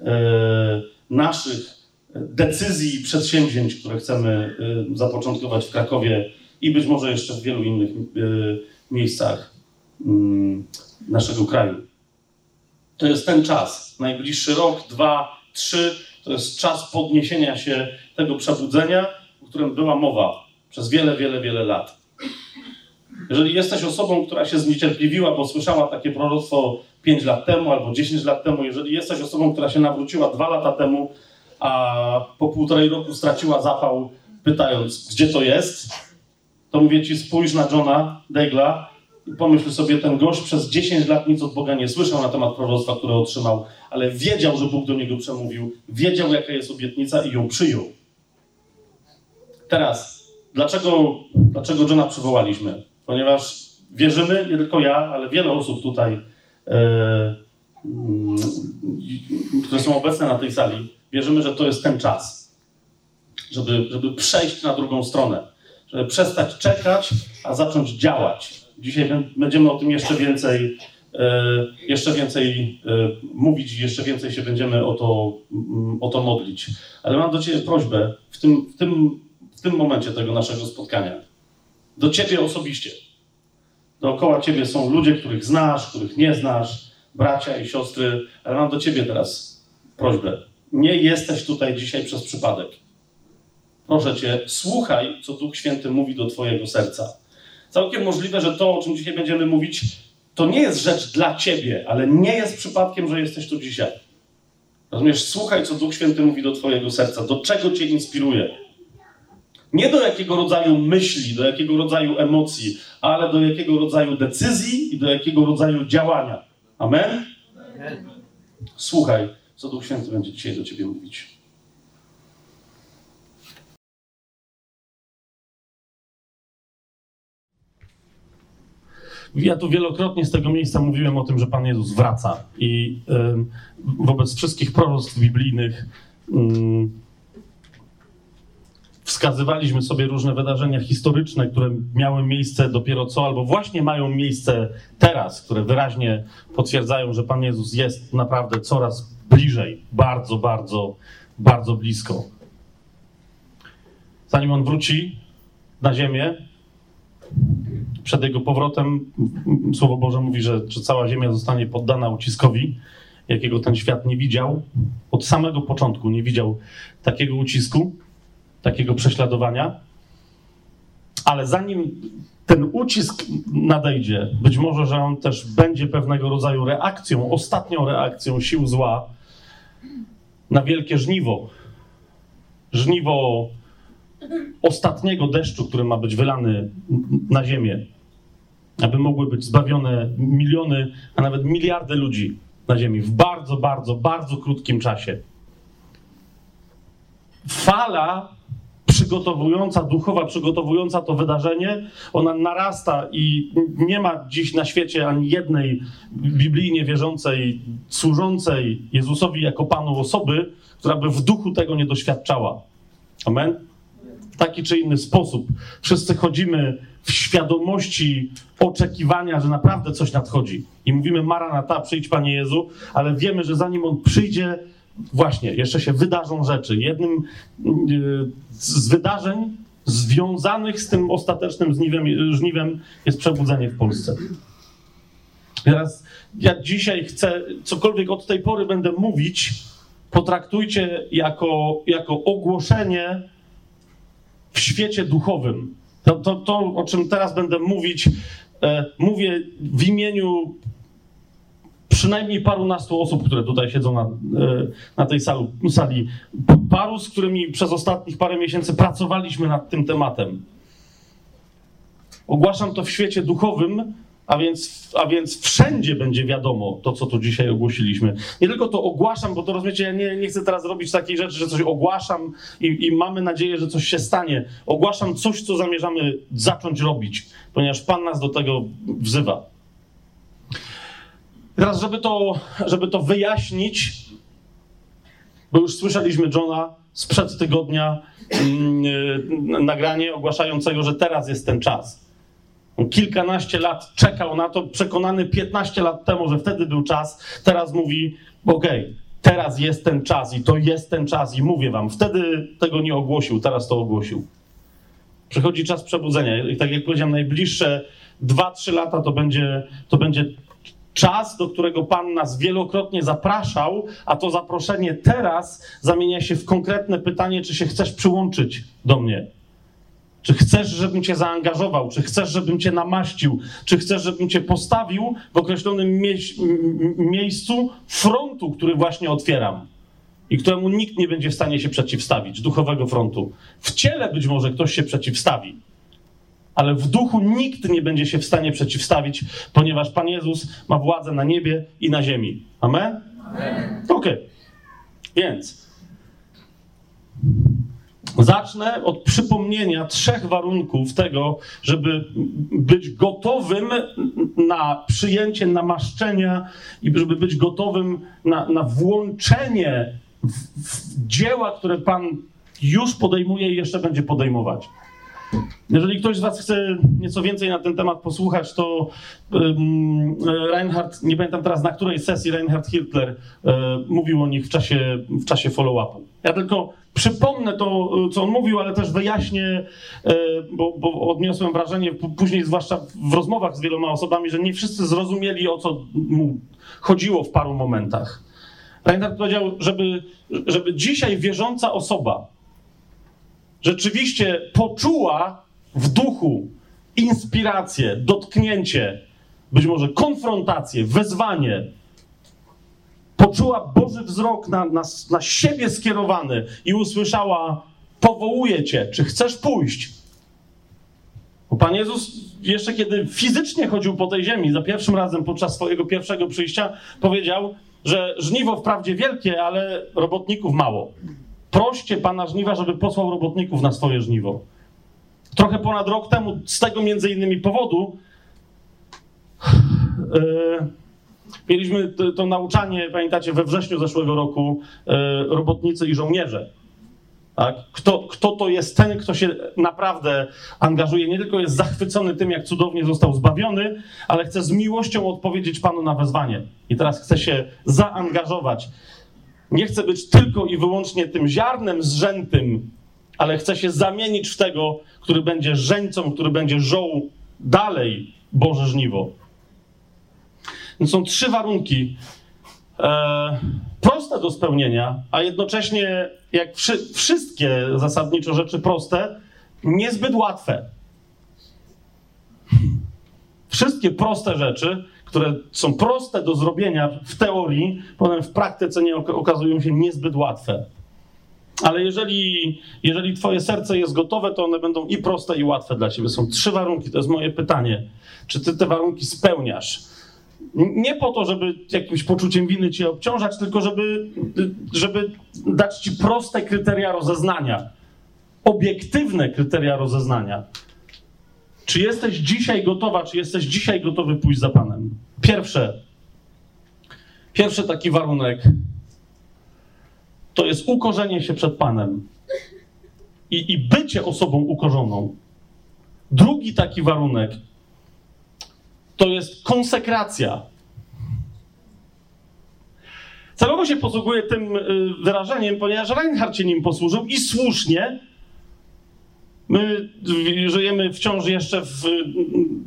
A: e, naszych decyzji i przedsięwzięć, które chcemy e, zapoczątkować w Krakowie i być może jeszcze w wielu innych e, miejscach naszego kraju. To jest ten czas. Najbliższy rok, dwa, trzy to jest czas podniesienia się tego przebudzenia, o którym była mowa przez wiele, wiele, wiele lat. Jeżeli jesteś osobą, która się zniecierpliwiła, bo słyszała takie proroctwo 5 lat temu albo 10 lat temu, jeżeli jesteś osobą, która się nawróciła dwa lata temu, a po półtorej roku straciła zapał, pytając, gdzie to jest, to mówię ci, spójrz na Johna Degla pomyśl sobie, ten gość przez 10 lat nic od Boga nie słyszał na temat proroctwa, które otrzymał, ale wiedział, że Bóg do niego przemówił, wiedział, jaka jest obietnica i ją przyjął. Teraz, dlaczego, dlaczego Johna przywołaliśmy? Ponieważ wierzymy, nie tylko ja, ale wiele osób tutaj, mm, które są obecne na tej sali, wierzymy, że to jest ten czas, żeby, żeby przejść na drugą stronę, żeby przestać czekać, a zacząć działać. Dzisiaj będziemy o tym jeszcze więcej, e, jeszcze więcej e, mówić i jeszcze więcej się będziemy o to, mm, o to modlić. Ale mam do Ciebie prośbę w tym, w, tym, w tym momencie tego naszego spotkania. Do Ciebie osobiście. Dookoła Ciebie są ludzie, których znasz, których nie znasz, bracia i siostry, ale mam do Ciebie teraz prośbę. Nie jesteś tutaj dzisiaj przez przypadek. Proszę Cię, słuchaj, co Duch Święty mówi do Twojego serca. Całkiem możliwe, że to, o czym dzisiaj będziemy mówić, to nie jest rzecz dla Ciebie, ale nie jest przypadkiem, że jesteś tu dzisiaj. Rozumiesz? Słuchaj, co Duch Święty mówi do Twojego serca, do czego Cię inspiruje. Nie do jakiego rodzaju myśli, do jakiego rodzaju emocji, ale do jakiego rodzaju decyzji i do jakiego rodzaju działania. Amen? Słuchaj, co Duch Święty będzie dzisiaj do Ciebie mówić. Ja tu wielokrotnie z tego miejsca mówiłem o tym, że Pan Jezus wraca i wobec wszystkich proroctw biblijnych y, wskazywaliśmy sobie różne wydarzenia historyczne, które miały miejsce dopiero co, albo właśnie mają miejsce teraz, które wyraźnie potwierdzają, że Pan Jezus jest naprawdę coraz bliżej, bardzo, bardzo, bardzo blisko. Zanim On wróci na ziemię, przed Jego powrotem, Słowo Boże mówi, że, że cała ziemia zostanie poddana uciskowi, jakiego ten świat nie widział. Od samego początku nie widział takiego ucisku takiego prześladowania. Ale zanim ten ucisk nadejdzie, być może, że on też będzie pewnego rodzaju reakcją, ostatnią reakcją sił zła na wielkie żniwo. Żniwo ostatniego deszczu, który ma być wylany na ziemię, aby mogły być zbawione miliony, a nawet miliardy ludzi na ziemi w bardzo, bardzo, bardzo krótkim czasie. Fala przygotowująca, duchowa, przygotowująca to wydarzenie, ona narasta i nie ma dziś na świecie ani jednej biblijnie wierzącej, służącej Jezusowi jako Panu osoby, która by w duchu tego nie doświadczała. Amen? W taki czy inny sposób. Wszyscy chodzimy w świadomości oczekiwania, że naprawdę coś nadchodzi. I mówimy, Maranata, przyjdź Panie Jezu, ale wiemy, że zanim On przyjdzie, właśnie, jeszcze się wydarzą rzeczy. Jednym yy, z wydarzeń związanych z tym ostatecznym żniwem, żniwem jest przebudzenie w Polsce. Teraz ja dzisiaj chcę, cokolwiek od tej pory będę mówić, potraktujcie jako, jako ogłoszenie w świecie duchowym. To, to, to, o czym teraz będę mówić, e, mówię w imieniu przynajmniej parunastu osób, które tutaj siedzą na, e, na tej sali, sali. Paru, z którymi przez ostatnich parę miesięcy pracowaliśmy nad tym tematem. Ogłaszam to w świecie duchowym, a więc, a więc wszędzie będzie wiadomo to, co tu dzisiaj ogłosiliśmy. Nie tylko to ogłaszam, bo to rozumiecie, ja nie, nie chcę teraz robić takiej rzeczy, że coś ogłaszam i, i mamy nadzieję, że coś się stanie. Ogłaszam coś, co zamierzamy zacząć robić, ponieważ Pan nas do tego wzywa. Teraz, żeby to, żeby to wyjaśnić, bo już słyszeliśmy Johna sprzed tygodnia yy, nagranie ogłaszającego, że teraz jest ten czas. On kilkanaście lat czekał na to, przekonany 15 lat temu, że wtedy był czas. Teraz mówi: Okej, okay, teraz jest ten czas i to jest ten czas, i mówię wam. Wtedy tego nie ogłosił, teraz to ogłosił. Przychodzi czas przebudzenia. I tak jak powiedziałem, najbliższe 2-3 lata to będzie, to będzie czas, do którego Pan nas wielokrotnie zapraszał, a to zaproszenie teraz zamienia się w konkretne pytanie, czy się chcesz przyłączyć do mnie. Czy chcesz, żebym cię zaangażował? Czy chcesz, żebym cię namaścił? Czy chcesz, żebym cię postawił w określonym mie miejscu frontu, który właśnie otwieram? I któremu nikt nie będzie w stanie się przeciwstawić, duchowego frontu. W ciele być może ktoś się przeciwstawi, ale w duchu nikt nie będzie się w stanie przeciwstawić, ponieważ Pan Jezus ma władzę na niebie i na ziemi. Amen? Amen. Okej. Okay. Więc zacznę od przypomnienia trzech warunków tego, żeby być gotowym na przyjęcie namaszczenia i żeby być gotowym na, na włączenie w, w dzieła, które Pan już podejmuje i jeszcze będzie podejmować. Jeżeli ktoś z Was chce nieco więcej na ten temat posłuchać, to um, Reinhard, nie pamiętam teraz na której sesji Reinhard Hitler um, mówił o nich w czasie, w czasie follow-upu. Ja tylko przypomnę to, co on mówił, ale też wyjaśnię, um, bo, bo odniosłem wrażenie, później zwłaszcza w rozmowach z wieloma osobami, że nie wszyscy zrozumieli, o co mu chodziło w paru momentach. Reinhard powiedział, żeby, żeby dzisiaj wierząca osoba, rzeczywiście poczuła w duchu inspirację, dotknięcie, być może konfrontację, wezwanie, poczuła Boży wzrok na, na, na siebie skierowany i usłyszała: Powołuję cię, czy chcesz pójść? Bo Pan Jezus, jeszcze kiedy fizycznie chodził po tej ziemi, za pierwszym razem podczas swojego pierwszego przyjścia, powiedział, że żniwo wprawdzie wielkie, ale robotników mało. Proście Pana żniwa, żeby posłał robotników na swoje żniwo. Trochę ponad rok temu, z tego między innymi powodu, yy, mieliśmy to, to, nauczanie, pamiętacie, we wrześniu zeszłego roku, yy, robotnicy i żołnierze. Tak? Kto, kto to jest ten, kto się naprawdę angażuje, nie tylko jest zachwycony tym, jak cudownie został zbawiony, ale chce z miłością odpowiedzieć Panu na wezwanie. I teraz chce się zaangażować nie chce być tylko i wyłącznie tym ziarnem zrzętym, ale chce się zamienić w tego, który będzie żeńcą, który będzie żoł dalej Boże żniwo. Więc są trzy warunki e, proste do spełnienia, a jednocześnie, jak wszy, wszystkie zasadniczo rzeczy proste, niezbyt łatwe. Wszystkie proste rzeczy które są proste do zrobienia w teorii, potem w praktyce nie okazują się niezbyt łatwe. Ale jeżeli, jeżeli Twoje serce jest gotowe, to one będą i proste, i łatwe dla Ciebie. Są trzy warunki, to jest moje pytanie. Czy Ty te warunki spełniasz? Nie po to, żeby jakimś poczuciem winy Cię obciążać, tylko żeby, żeby dać Ci proste kryteria rozeznania, obiektywne kryteria rozeznania. Czy jesteś dzisiaj gotowa, czy jesteś dzisiaj gotowy pójść za Panem? Pierwsze, pierwszy taki warunek to jest ukorzenie się przed Panem i, i bycie osobą ukorzoną. Drugi taki warunek to jest konsekracja. Celowo się posługuję tym y, wyrażeniem, ponieważ Reinhardt się nim posłużył i słusznie. My żyjemy wciąż jeszcze w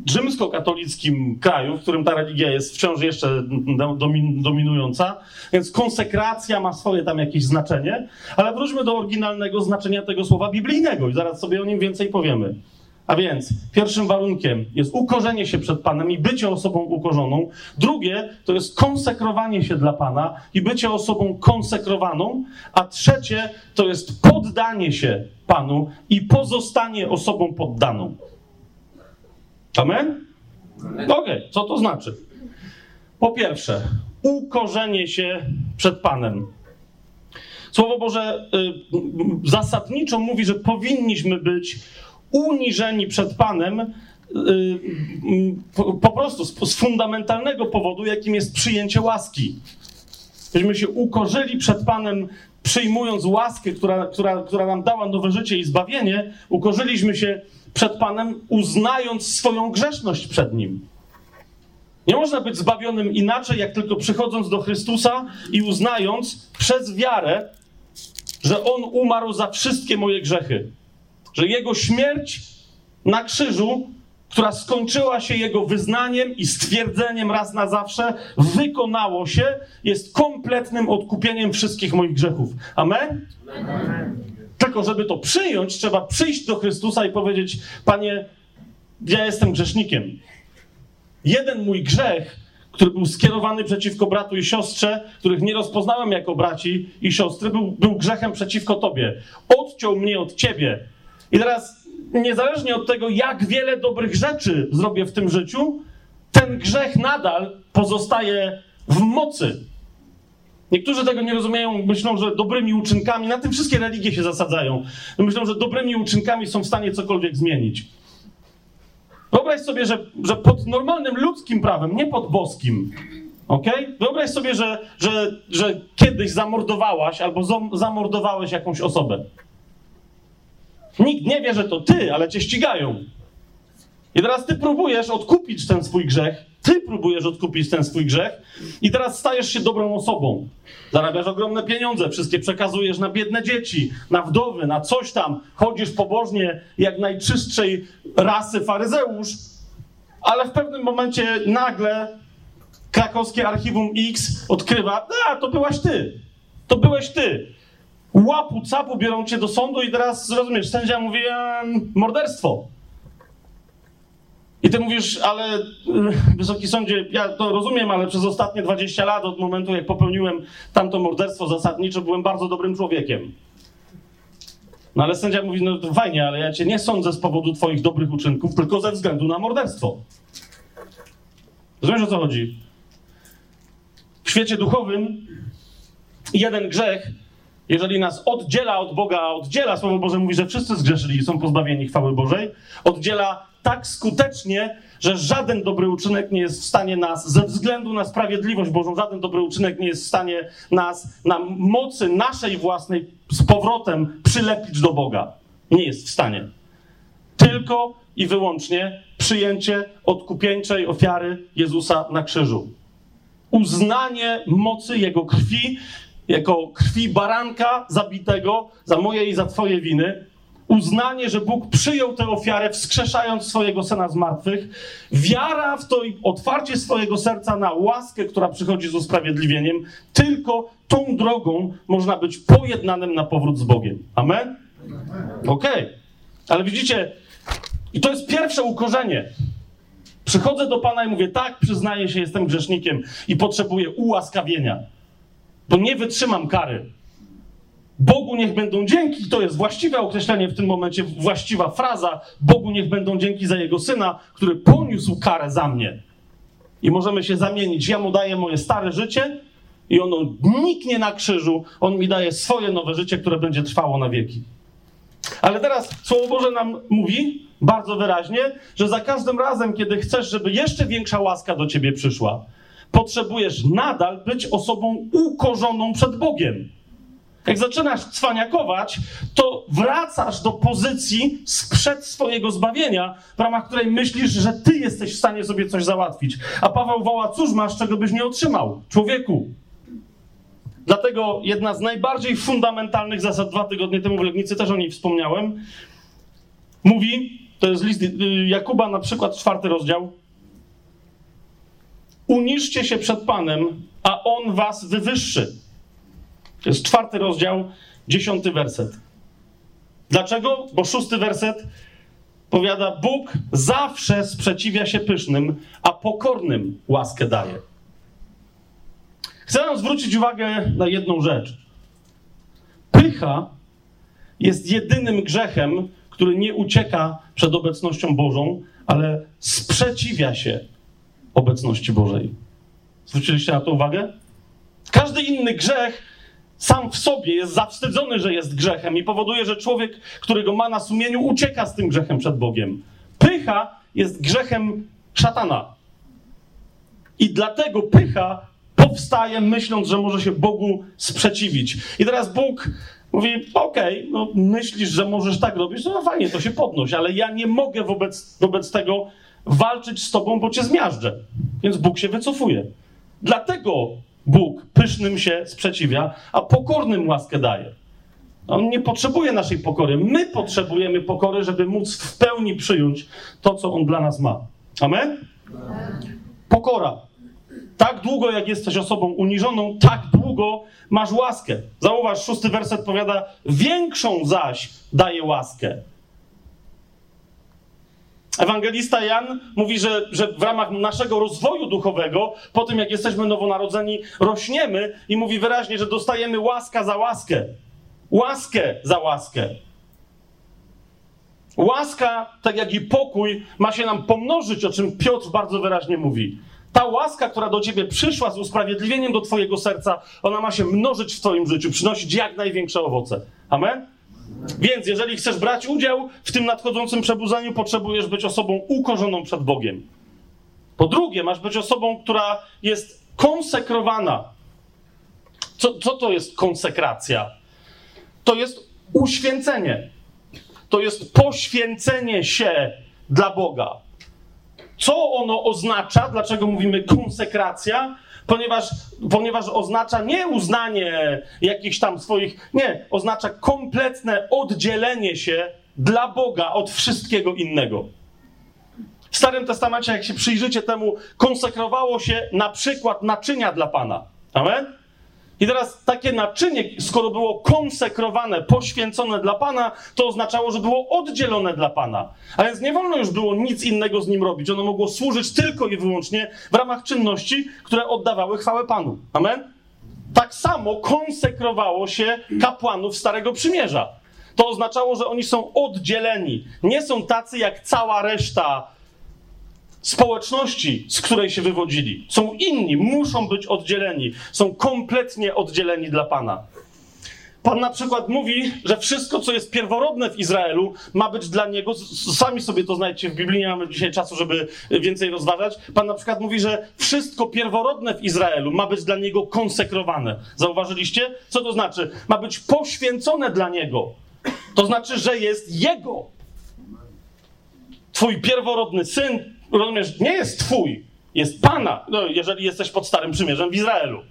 A: rzymskokatolickim kraju, w którym ta religia jest wciąż jeszcze dominująca, więc konsekracja ma swoje tam jakieś znaczenie, ale wróćmy do oryginalnego znaczenia tego słowa biblijnego i zaraz sobie o nim więcej powiemy. A więc pierwszym warunkiem jest ukorzenie się przed Panem i bycie osobą ukorzoną. Drugie to jest konsekrowanie się dla Pana i bycie osobą konsekrowaną. A trzecie to jest poddanie się Panu i pozostanie osobą poddaną. Amen? Okej, okay. co to znaczy? Po pierwsze, ukorzenie się przed Panem. Słowo Boże y, zasadniczo mówi, że powinniśmy być uniżeni przed Panem y, po prostu z, fundamentalnego powodu, jakim jest przyjęcie łaski. Byśmy się ukorzyli przed Panem, przyjmując łaskę, która, która, która nam dała nowe życie i zbawienie, ukorzyliśmy się przed Panem, uznając swoją grzeszność przed Nim. Nie można być zbawionym inaczej, jak tylko przychodząc do Chrystusa i uznając przez wiarę, że On umarł za wszystkie moje grzechy że jego śmierć na krzyżu, która skończyła się jego wyznaniem i stwierdzeniem raz na zawsze, wykonało się, jest kompletnym odkupieniem wszystkich moich grzechów. Amen? Amen. Tylko, żeby to przyjąć, trzeba przyjść do Chrystusa i powiedzieć: Panie, ja jestem grzesznikiem. Jeden mój grzech, który był skierowany przeciwko bratu i siostrze, których nie rozpoznałem jako braci i siostry, był, był grzechem przeciwko Tobie. Odciął mnie od Ciebie i teraz, niezależnie od tego, jak wiele dobrych rzeczy zrobię w tym życiu, ten grzech nadal pozostaje w mocy. Niektórzy tego nie rozumieją, myślą, że dobrymi uczynkami, na tym wszystkie religie się zasadzają, myślą, że dobrymi uczynkami są w stanie cokolwiek zmienić. Wyobraź sobie, że, że pod normalnym ludzkim prawem, nie pod boskim, ok? Wyobraź sobie, że, że, że kiedyś zamordowałaś albo zamordowałeś jakąś osobę. Nikt nie wie, że to ty, ale cię ścigają. I teraz ty próbujesz odkupić ten swój grzech, ty próbujesz odkupić ten swój grzech i teraz stajesz się dobrą osobą. Zarabiasz ogromne pieniądze, wszystkie przekazujesz na biedne dzieci, na wdowy, na coś tam. Chodzisz pobożnie jak najczystszej rasy faryzeusz, ale w pewnym momencie nagle krakowskie archiwum X odkrywa, a to byłaś ty, to byłeś ty łapu, capu biorą cię do sądu i teraz, zrozumiesz, sędzia mówi ehm, morderstwo. I ty mówisz, ale y, wysoki sądzie, ja to rozumiem, ale przez ostatnie 20 lat od momentu, jak popełniłem tamto morderstwo zasadnicze, byłem bardzo dobrym człowiekiem. No ale sędzia mówi, no to fajnie, ale ja cię nie sądzę z powodu twoich dobrych uczynków, tylko ze względu na morderstwo. Rozumiesz o co chodzi? W świecie duchowym jeden grzech jeżeli nas oddziela od Boga, a oddziela, Słowo Boże mówi, że wszyscy zgrzeszyli i są pozbawieni chwały Bożej, oddziela tak skutecznie, że żaden dobry uczynek nie jest w stanie nas, ze względu na sprawiedliwość Bożą, żaden dobry uczynek nie jest w stanie nas na mocy naszej własnej z powrotem przylepić do Boga. Nie jest w stanie. Tylko i wyłącznie przyjęcie odkupieńczej ofiary Jezusa na krzyżu. Uznanie mocy Jego krwi, jako krwi baranka zabitego za moje i za Twoje winy, uznanie, że Bóg przyjął tę ofiarę, wskrzeszając swojego syna z martwych, wiara w to i otwarcie swojego serca na łaskę, która przychodzi z usprawiedliwieniem, tylko tą drogą można być pojednanym na powrót z Bogiem. Amen? Okej. Okay. Ale widzicie, i to jest pierwsze ukorzenie. Przychodzę do Pana i mówię, tak, przyznaję się, jestem grzesznikiem i potrzebuję ułaskawienia bo nie wytrzymam kary. Bogu niech będą dzięki, to jest właściwe określenie w tym momencie, właściwa fraza. Bogu niech będą dzięki za jego syna, który poniósł karę za mnie. I możemy się zamienić. Ja mu daję moje stare życie i ono niknie na krzyżu. On mi daje swoje nowe życie, które będzie trwało na wieki. Ale teraz Słowo Boże nam mówi bardzo wyraźnie, że za każdym razem, kiedy chcesz, żeby jeszcze większa łaska do ciebie przyszła, potrzebujesz nadal być osobą ukorzoną przed Bogiem. Jak zaczynasz cwaniakować, to wracasz do pozycji sprzed swojego zbawienia, w ramach której myślisz, że ty jesteś w stanie sobie coś załatwić. A Paweł woła, cóż masz, czego byś nie otrzymał? Człowieku. Dlatego jedna z najbardziej fundamentalnych zasad, dwa tygodnie temu w Legnicy też o niej wspomniałem, mówi, to jest list y, Jakuba na przykład, czwarty rozdział, uniżcie się przed Panem, a On was wywyższy. To jest czwarty rozdział, dziesiąty werset. Dlaczego? Bo szósty werset powiada, Bóg zawsze sprzeciwia się pysznym, a pokornym łaskę daje. Chcę zwrócić uwagę na jedną rzecz. Pycha jest jedynym grzechem, który nie ucieka przed obecnością Bożą, ale sprzeciwia się obecności Bożej. Zwróciliście na to uwagę? Każdy inny grzech sam w sobie jest zawstydzony, że jest grzechem i powoduje, że człowiek, który go ma na sumieniu, ucieka z tym grzechem przed Bogiem. Pycha jest grzechem szatana. I dlatego pycha powstaje, myśląc, że może się Bogu sprzeciwić. I teraz Bóg mówi: Okej, okay, no myślisz, że możesz tak robić, no fajnie, to się podnoś, ale ja nie mogę wobec, wobec tego walczyć z tobą, bo cię zmiażdżę. Więc Bóg się wycofuje. Dlatego Bóg pysznym się sprzeciwia, a pokornym łaskę daje. On nie potrzebuje naszej pokory. My potrzebujemy pokory, żeby móc w pełni przyjąć to, co On dla nas ma. Amen? Pokora. Tak długo, jak jesteś osobą uniżoną, tak długo masz łaskę. Zauważ, szósty werset powiada, większą zaś daje łaskę. Ewangelista Jan mówi, że, że w ramach naszego rozwoju duchowego, po tym jak jesteśmy nowonarodzeni, rośniemy i mówi wyraźnie, że dostajemy łaska za łaskę. Łaskę za łaskę. Łaska, tak jak i pokój, ma się nam pomnożyć, o czym Piotr bardzo wyraźnie mówi. Ta łaska, która do ciebie przyszła z usprawiedliwieniem do twojego serca, ona ma się mnożyć w twoim życiu, przynosić jak największe owoce. Amen? Więc jeżeli chcesz brać udział w tym nadchodzącym przebudzeniu, potrzebujesz być osobą ukorzoną przed Bogiem. Po drugie, masz być osobą, która jest konsekrowana. Co, co to jest konsekracja? To jest uświęcenie. To jest poświęcenie się dla Boga. Co ono oznacza? Dlaczego mówimy konsekracja? Ponieważ, ponieważ oznacza nie uznanie jakichś tam swoich, nie, oznacza kompletne oddzielenie się dla Boga od wszystkiego innego. W Starym Testamencie, jak się przyjrzycie temu, konsekrowało się na przykład naczynia dla Pana. Amen? I teraz takie naczynie, skoro było konsekrowane, poświęcone dla Pana, to oznaczało, że było oddzielone dla Pana. A więc nie wolno już było nic innego z nim robić. Ono mogło służyć tylko i wyłącznie w ramach czynności, które oddawały chwałę Panu. Amen? Tak samo konsekrowało się kapłanów Starego Przymierza. To oznaczało, że oni są oddzieleni. Nie są tacy jak cała reszta społeczności, z której się wywodzili. Są inni, muszą być oddzieleni. Są kompletnie oddzieleni dla Pana. Pan na przykład mówi, że wszystko, co jest pierworodne w Izraelu, ma być dla niego. Sami sobie to znajdźcie w Biblii, nie mamy dzisiaj czasu, żeby więcej rozważać. Pan na przykład mówi, że wszystko pierworodne w Izraelu ma być dla niego konsekrowane. Zauważyliście? Co to znaczy? Ma być poświęcone dla niego. To znaczy, że jest jego. Twój pierworodny syn, rozumiesz, nie jest twój, jest Pana, no, jeżeli jesteś pod Starym Przymierzem w Izraelu.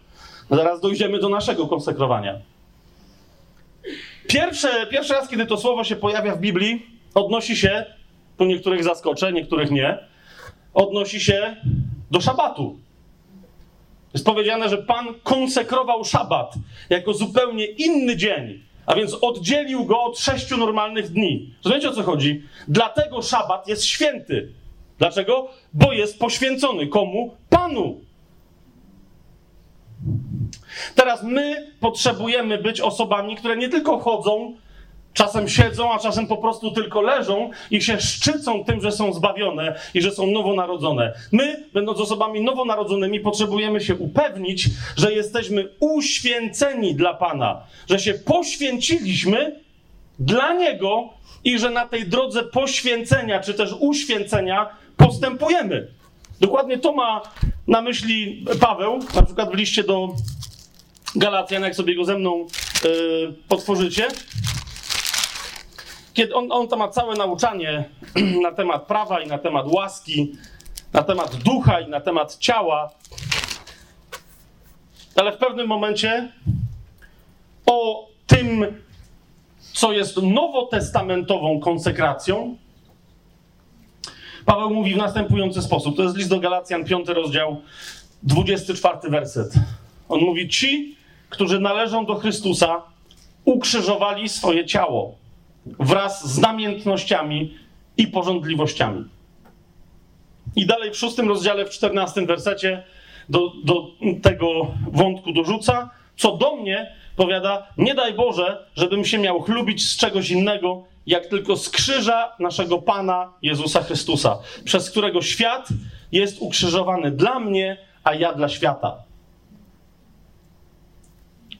A: No zaraz dojdziemy do naszego konsekrowania. Pierwsze, pierwszy raz, kiedy to słowo się pojawia w Biblii, odnosi się, tu niektórych zaskoczę, niektórych nie, odnosi się do szabatu. Jest powiedziane, że Pan konsekrował szabat jako zupełnie inny dzień, a więc oddzielił go od sześciu normalnych dni. Rozumiecie o co chodzi? Dlatego szabat jest święty. Dlaczego? Bo jest poświęcony komu? Panu. Teraz my potrzebujemy być osobami, które nie tylko chodzą, czasem siedzą, a czasem po prostu tylko leżą i się szczycą tym, że są zbawione i że są nowonarodzone. My, będąc osobami nowonarodzonymi, potrzebujemy się upewnić, że jesteśmy uświęceni dla Pana, że się poświęciliśmy dla Niego i że na tej drodze poświęcenia czy też uświęcenia postępujemy. Dokładnie to ma na myśli Paweł, na przykład w liście do Galacjan, jak sobie go ze mną yy, potworzycie. Kiedy on, on tam ma całe nauczanie na temat prawa i na temat łaski, na temat ducha i na temat ciała. Ale w pewnym momencie o tym, co jest nowotestamentową konsekracją, Paweł mówi w następujący sposób. To jest list do Galacjan, 5 rozdział, 24 werset. On mówi: Ci, którzy należą do Chrystusa, ukrzyżowali swoje ciało wraz z namiętnościami i porządliwościami. I dalej w szóstym rozdziale, w czternastym wersecie do, do tego wątku dorzuca, co do mnie, powiada, nie daj Boże, żebym się miał chlubić z czegoś innego, jak tylko z krzyża naszego Pana Jezusa Chrystusa, przez którego świat jest ukrzyżowany dla mnie, a ja dla świata.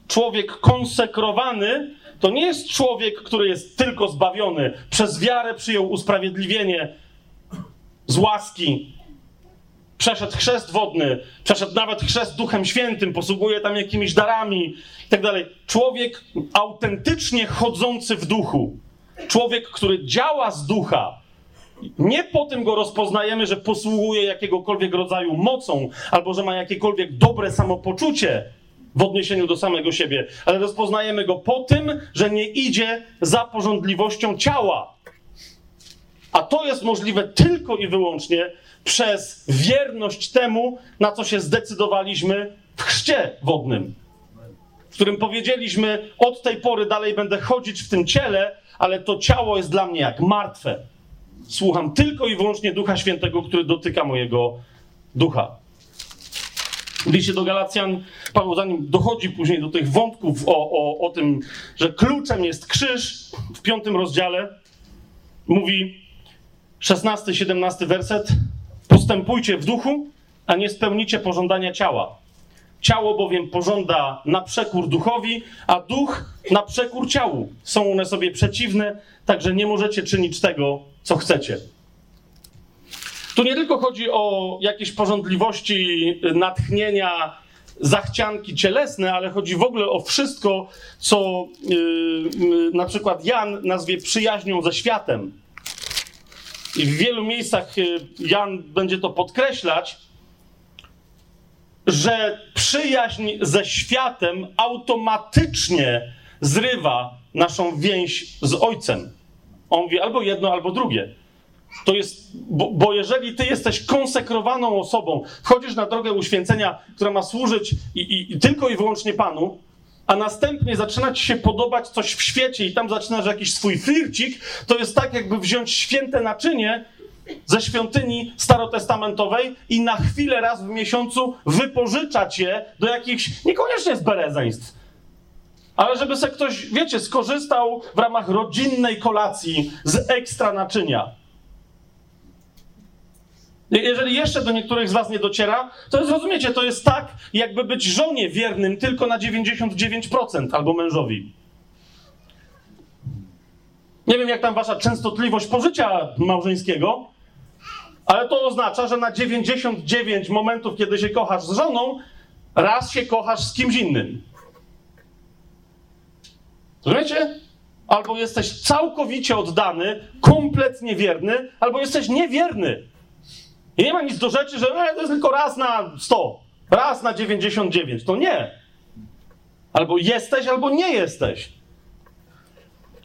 A: Człowiek konsekrowany to nie jest człowiek, który jest tylko zbawiony, przez wiarę przyjął usprawiedliwienie z łaski, przeszedł chrzest wodny, przeszedł nawet chrzest Duchem Świętym, posługuje tam jakimiś darami i tak. Człowiek autentycznie chodzący w duchu, człowiek, który działa z ducha, nie po tym go rozpoznajemy, że posługuje jakiegokolwiek rodzaju mocą, albo że ma jakiekolwiek dobre samopoczucie w odniesieniu do samego siebie, ale rozpoznajemy go po tym, że nie idzie za porządliwością ciała. A to jest możliwe tylko i wyłącznie przez wierność temu, na co się zdecydowaliśmy w chrzcie wodnym, w którym powiedzieliśmy: Od tej pory dalej będę chodzić w tym ciele, ale to ciało jest dla mnie jak martwe. Słucham tylko i wyłącznie Ducha Świętego, który dotyka mojego ducha. W liście do Galacjan Paweł, zanim dochodzi później do tych wątków o, o, o tym, że kluczem jest krzyż, w piątym rozdziale mówi 16-17 werset. Postępujcie w duchu, a nie spełnicie pożądania ciała. Ciało bowiem pożąda na przekór duchowi, a duch na przekór ciału. Są one sobie przeciwne, także nie możecie czynić tego, co chcecie. Tu nie tylko chodzi o jakieś porządliwości, natchnienia, zachcianki cielesne, ale chodzi w ogóle o wszystko, co yy, na przykład Jan nazwie przyjaźnią ze światem. I w wielu miejscach yy, Jan będzie to podkreślać, że przyjaźń ze światem automatycznie zrywa naszą więź z Ojcem. On mówi albo jedno, albo drugie. To jest, bo, bo, jeżeli ty jesteś konsekrowaną osobą, wchodzisz na drogę uświęcenia, która ma służyć i, i, i tylko i wyłącznie Panu, a następnie zaczyna ci się podobać coś w świecie i tam zaczynasz jakiś swój flircik, to jest tak, jakby wziąć święte naczynie ze świątyni starotestamentowej i na chwilę raz w miesiącu wypożyczać je do jakichś, niekoniecznie z berezeństw, ale żeby se ktoś, wiecie, skorzystał w ramach rodzinnej kolacji z ekstra naczynia. Jeżeli jeszcze do niektórych z was nie dociera, to zrozumiecie, to jest tak, jakby być żonie wiernym tylko na 99% albo mężowi. Nie wiem, jak tam wasza częstotliwość pożycia małżeńskiego, ale to oznacza, że na 99 momentów, kiedy się kochasz z żoną, raz się kochasz z kimś innym. Rozumiecie? Albo jesteś całkowicie oddany, kompletnie wierny, albo jesteś niewierny. I nie ma nic do rzeczy, że e, to jest tylko raz na 100, raz na 99. To nie. Albo jesteś, albo nie jesteś.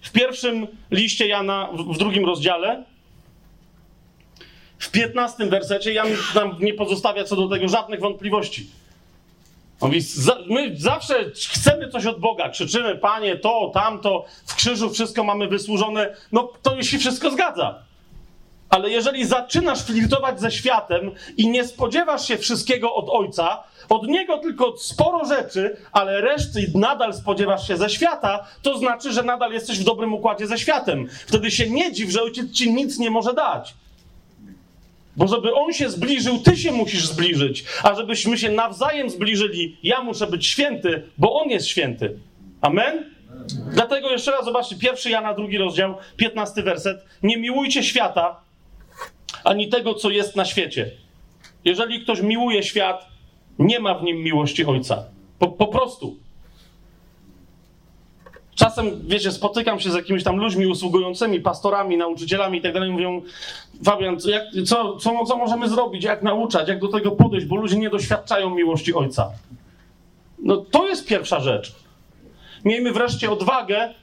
A: W pierwszym liście Jana, w, drugim rozdziale, w 15 wersecie, Jan nam nie pozostawia co do tego żadnych wątpliwości. On mówi, my zawsze chcemy coś od Boga, krzyczymy, Panie, to, tamto, w krzyżu wszystko mamy wysłużone, no to się wszystko zgadza. Ale jeżeli zaczynasz flirtować ze światem i nie spodziewasz się wszystkiego od Ojca, od Niego tylko sporo rzeczy, ale reszty nadal spodziewasz się ze świata, to znaczy, że nadal jesteś w dobrym układzie ze światem. Wtedy się nie dziw, że Ojciec ci nic nie może dać. Bo żeby On się zbliżył, Ty się musisz zbliżyć. A żebyśmy się nawzajem zbliżyli, ja muszę być święty, bo On jest święty. Amen? Dlatego jeszcze raz zobaczcie, pierwszy Jana, drugi rozdział, 15 werset. Nie miłujcie świata, ani tego, co jest na świecie. Jeżeli ktoś miłuje świat, nie ma w nim miłości Ojca. Po, po prostu. Czasem, wiecie, spotykam się z jakimiś tam ludźmi usługującymi, pastorami, nauczycielami i tak dalej, mówią, Fabian, co, jak, co, co, co możemy zrobić, jak nauczać, jak do tego podejść, bo ludzie nie doświadczają miłości Ojca. No to jest pierwsza rzecz. miejmy wreszcie odwagę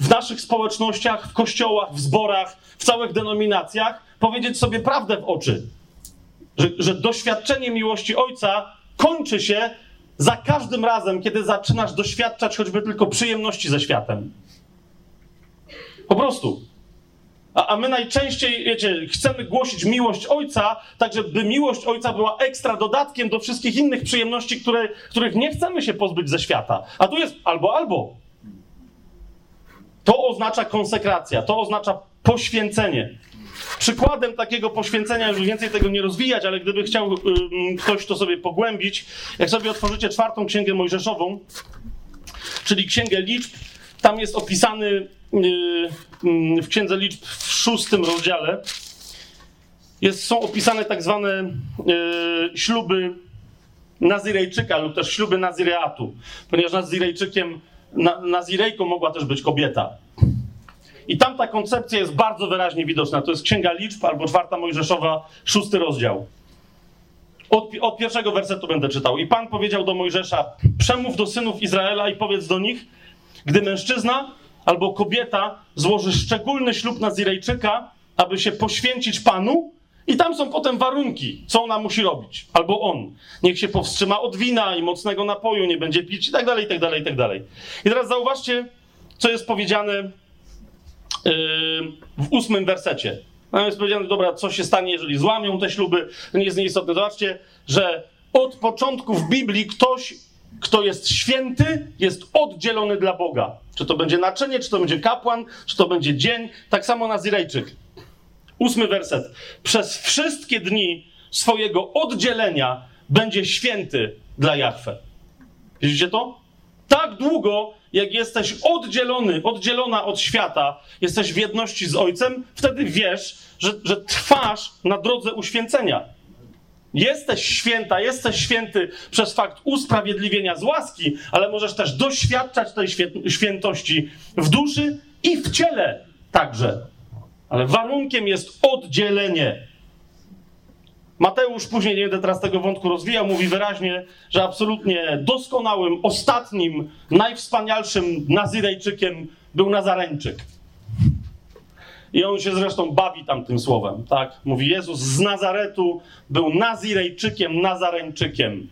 A: w, naszych społecznościach, w kościołach, w zborach, w całych denominacjach powiedzieć sobie prawdę w oczy. Że, że doświadczenie miłości Ojca kończy się za każdym razem, kiedy zaczynasz doświadczać choćby tylko przyjemności ze światem. Po prostu. A, a my najczęściej, wiecie, chcemy głosić miłość Ojca, tak żeby miłość Ojca była ekstra dodatkiem do wszystkich innych przyjemności, które, których nie chcemy się pozbyć ze świata. A tu jest albo, albo. To oznacza konsekracja, to oznacza poświęcenie. Przykładem takiego poświęcenia, już więcej tego nie rozwijać, ale gdyby chciał y, ktoś to sobie pogłębić, jak sobie otworzycie czwartą księgę Mojżeszową, czyli księgę liczb, tam jest opisany y, y, w księdze liczb w szóstym rozdziale, jest, są opisane tak zwane y, śluby Nazirejczyka lub też śluby Nazireatu, ponieważ Nazirejczykiem, na, Nazirejką mogła też być kobieta. I tam ta koncepcja jest bardzo wyraźnie widoczna. To jest Księga Liczb albo czwarta Mojżeszowa, szósty rozdział. Od, od, pierwszego wersetu będę czytał. I Pan powiedział do Mojżesza: Przemów do synów Izraela i powiedz do nich, gdy mężczyzna albo kobieta złoży szczególny ślub Nazirejczyka, aby się poświęcić Panu, i tam są potem warunki, co ona musi robić, albo on. Niech się powstrzyma od wina i mocnego napoju, nie będzie pić i tak dalej, i tak dalej, i tak dalej. I teraz zauważcie, co jest powiedziane w ósmym wersecie. Tam jest powiedziane, dobra, co się stanie, jeżeli złamią te śluby, to nie jest nieistotne. Zobaczcie, że od początku w Biblii ktoś, kto jest święty, jest oddzielony dla Boga. Czy to będzie naczynie, czy to będzie kapłan, czy to będzie dzień, tak samo Nazirejczyk. Ósmy werset. Przez wszystkie dni swojego oddzielenia będzie święty dla Jahwe. Widzicie to? Tak długo, jak jesteś oddzielony, oddzielona od świata, jesteś w jedności z Ojcem, wtedy wiesz, że, że trwasz na drodze uświęcenia. Jesteś święta, jesteś święty przez fakt usprawiedliwienia z łaski, ale możesz też doświadczać tej świętości w duszy i w ciele także. Ale warunkiem jest oddzielenie. Mateusz, później nie będę teraz tego wątku rozwijał, mówi wyraźnie, że absolutnie doskonałym, ostatnim, najwspanialszym Nazirejczykiem był Nazareńczyk. I on się zresztą bawi tam tym słowem, tak? Mówi Jezus z Nazaretu był Nazirejczykiem, Nazareńczykiem.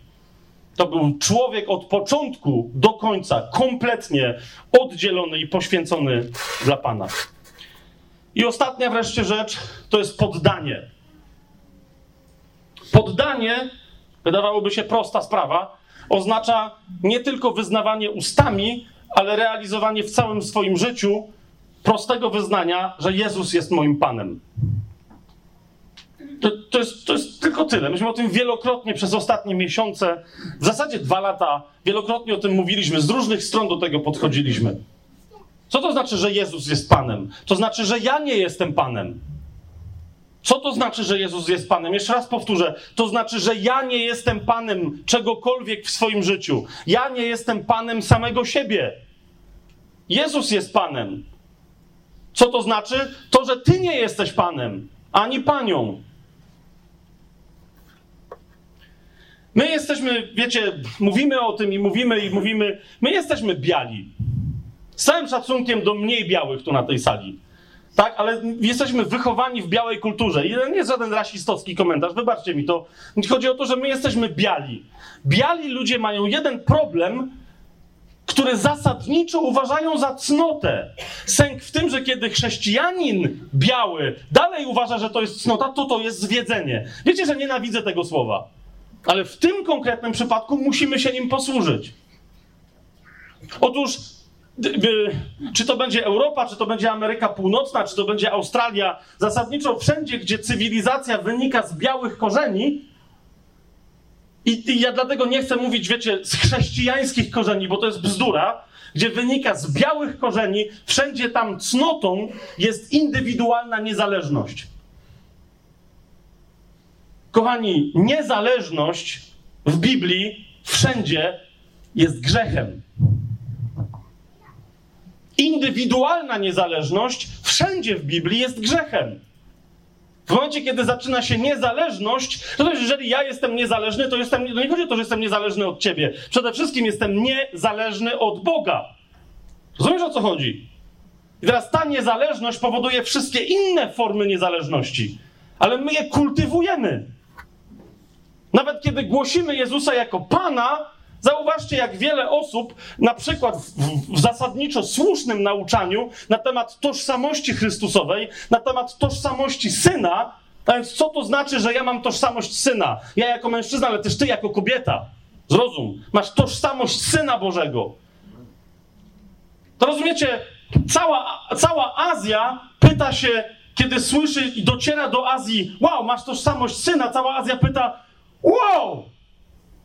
A: To był człowiek od początku do końca, kompletnie oddzielony i poświęcony dla Pana. I ostatnia wreszcie rzecz to jest poddanie. Poddanie, wydawałoby się prosta sprawa, oznacza nie tylko wyznawanie ustami, ale realizowanie w całym swoim życiu prostego wyznania, że Jezus jest moim Panem. To, to, jest, to jest tylko tyle. Myśmy o tym wielokrotnie przez ostatnie miesiące, w zasadzie dwa lata, wielokrotnie o tym mówiliśmy, z różnych stron do tego podchodziliśmy. Co to znaczy, że Jezus jest Panem? To znaczy, że ja nie jestem Panem. Co to znaczy, że Jezus jest Panem? Jeszcze raz powtórzę. To znaczy, że ja nie jestem Panem czegokolwiek w swoim życiu. Ja nie jestem Panem samego siebie. Jezus jest Panem. Co to znaczy? To, że Ty nie jesteś Panem, ani Panią. My jesteśmy, wiecie, mówimy o tym i mówimy i mówimy, my jesteśmy biali. Z całym szacunkiem do mniej białych tu na tej sali. Tak, ale jesteśmy wychowani w białej kulturze. I nie jest żaden rasistowski komentarz, wybaczcie mi to. Chodzi o to, że my jesteśmy biali. Biali ludzie mają jeden problem, który zasadniczo uważają za cnotę. Sęk w tym, że kiedy chrześcijanin biały dalej uważa, że to jest cnota, to to jest zwiedzenie. Wiecie, że nienawidzę tego słowa. Ale w tym konkretnym przypadku musimy się nim posłużyć. Otóż czy to będzie Europa, czy to będzie Ameryka Północna, czy to będzie Australia, zasadniczo wszędzie, gdzie cywilizacja wynika z białych korzeni, i, i ja dlatego nie chcę mówić, wiecie, z chrześcijańskich korzeni, bo to jest bzdura, gdzie wynika z białych korzeni, wszędzie tam cnotą jest indywidualna niezależność. Kochani, niezależność w Biblii wszędzie jest grzechem indywidualna niezależność wszędzie w Biblii jest grzechem. W momencie, kiedy zaczyna się niezależność, to też jeżeli ja jestem niezależny, to jestem, to nie chodzi o to, że jestem niezależny od ciebie. Przede wszystkim jestem niezależny od Boga. Rozumiesz o co chodzi? I teraz ta niezależność powoduje wszystkie inne formy niezależności, ale my je kultywujemy. Nawet kiedy głosimy Jezusa jako Pana, zauważcie, jak wiele osób, na przykład w, w, zasadniczo słusznym nauczaniu na temat tożsamości Chrystusowej, na temat tożsamości syna, a więc co to znaczy, że ja mam tożsamość syna? Ja jako mężczyzna, ale też ty jako kobieta. Zrozum, masz tożsamość syna Bożego. To rozumiecie, cała, cała Azja pyta się, kiedy słyszy i dociera do Azji, wow, masz tożsamość syna, cała Azja pyta, wow,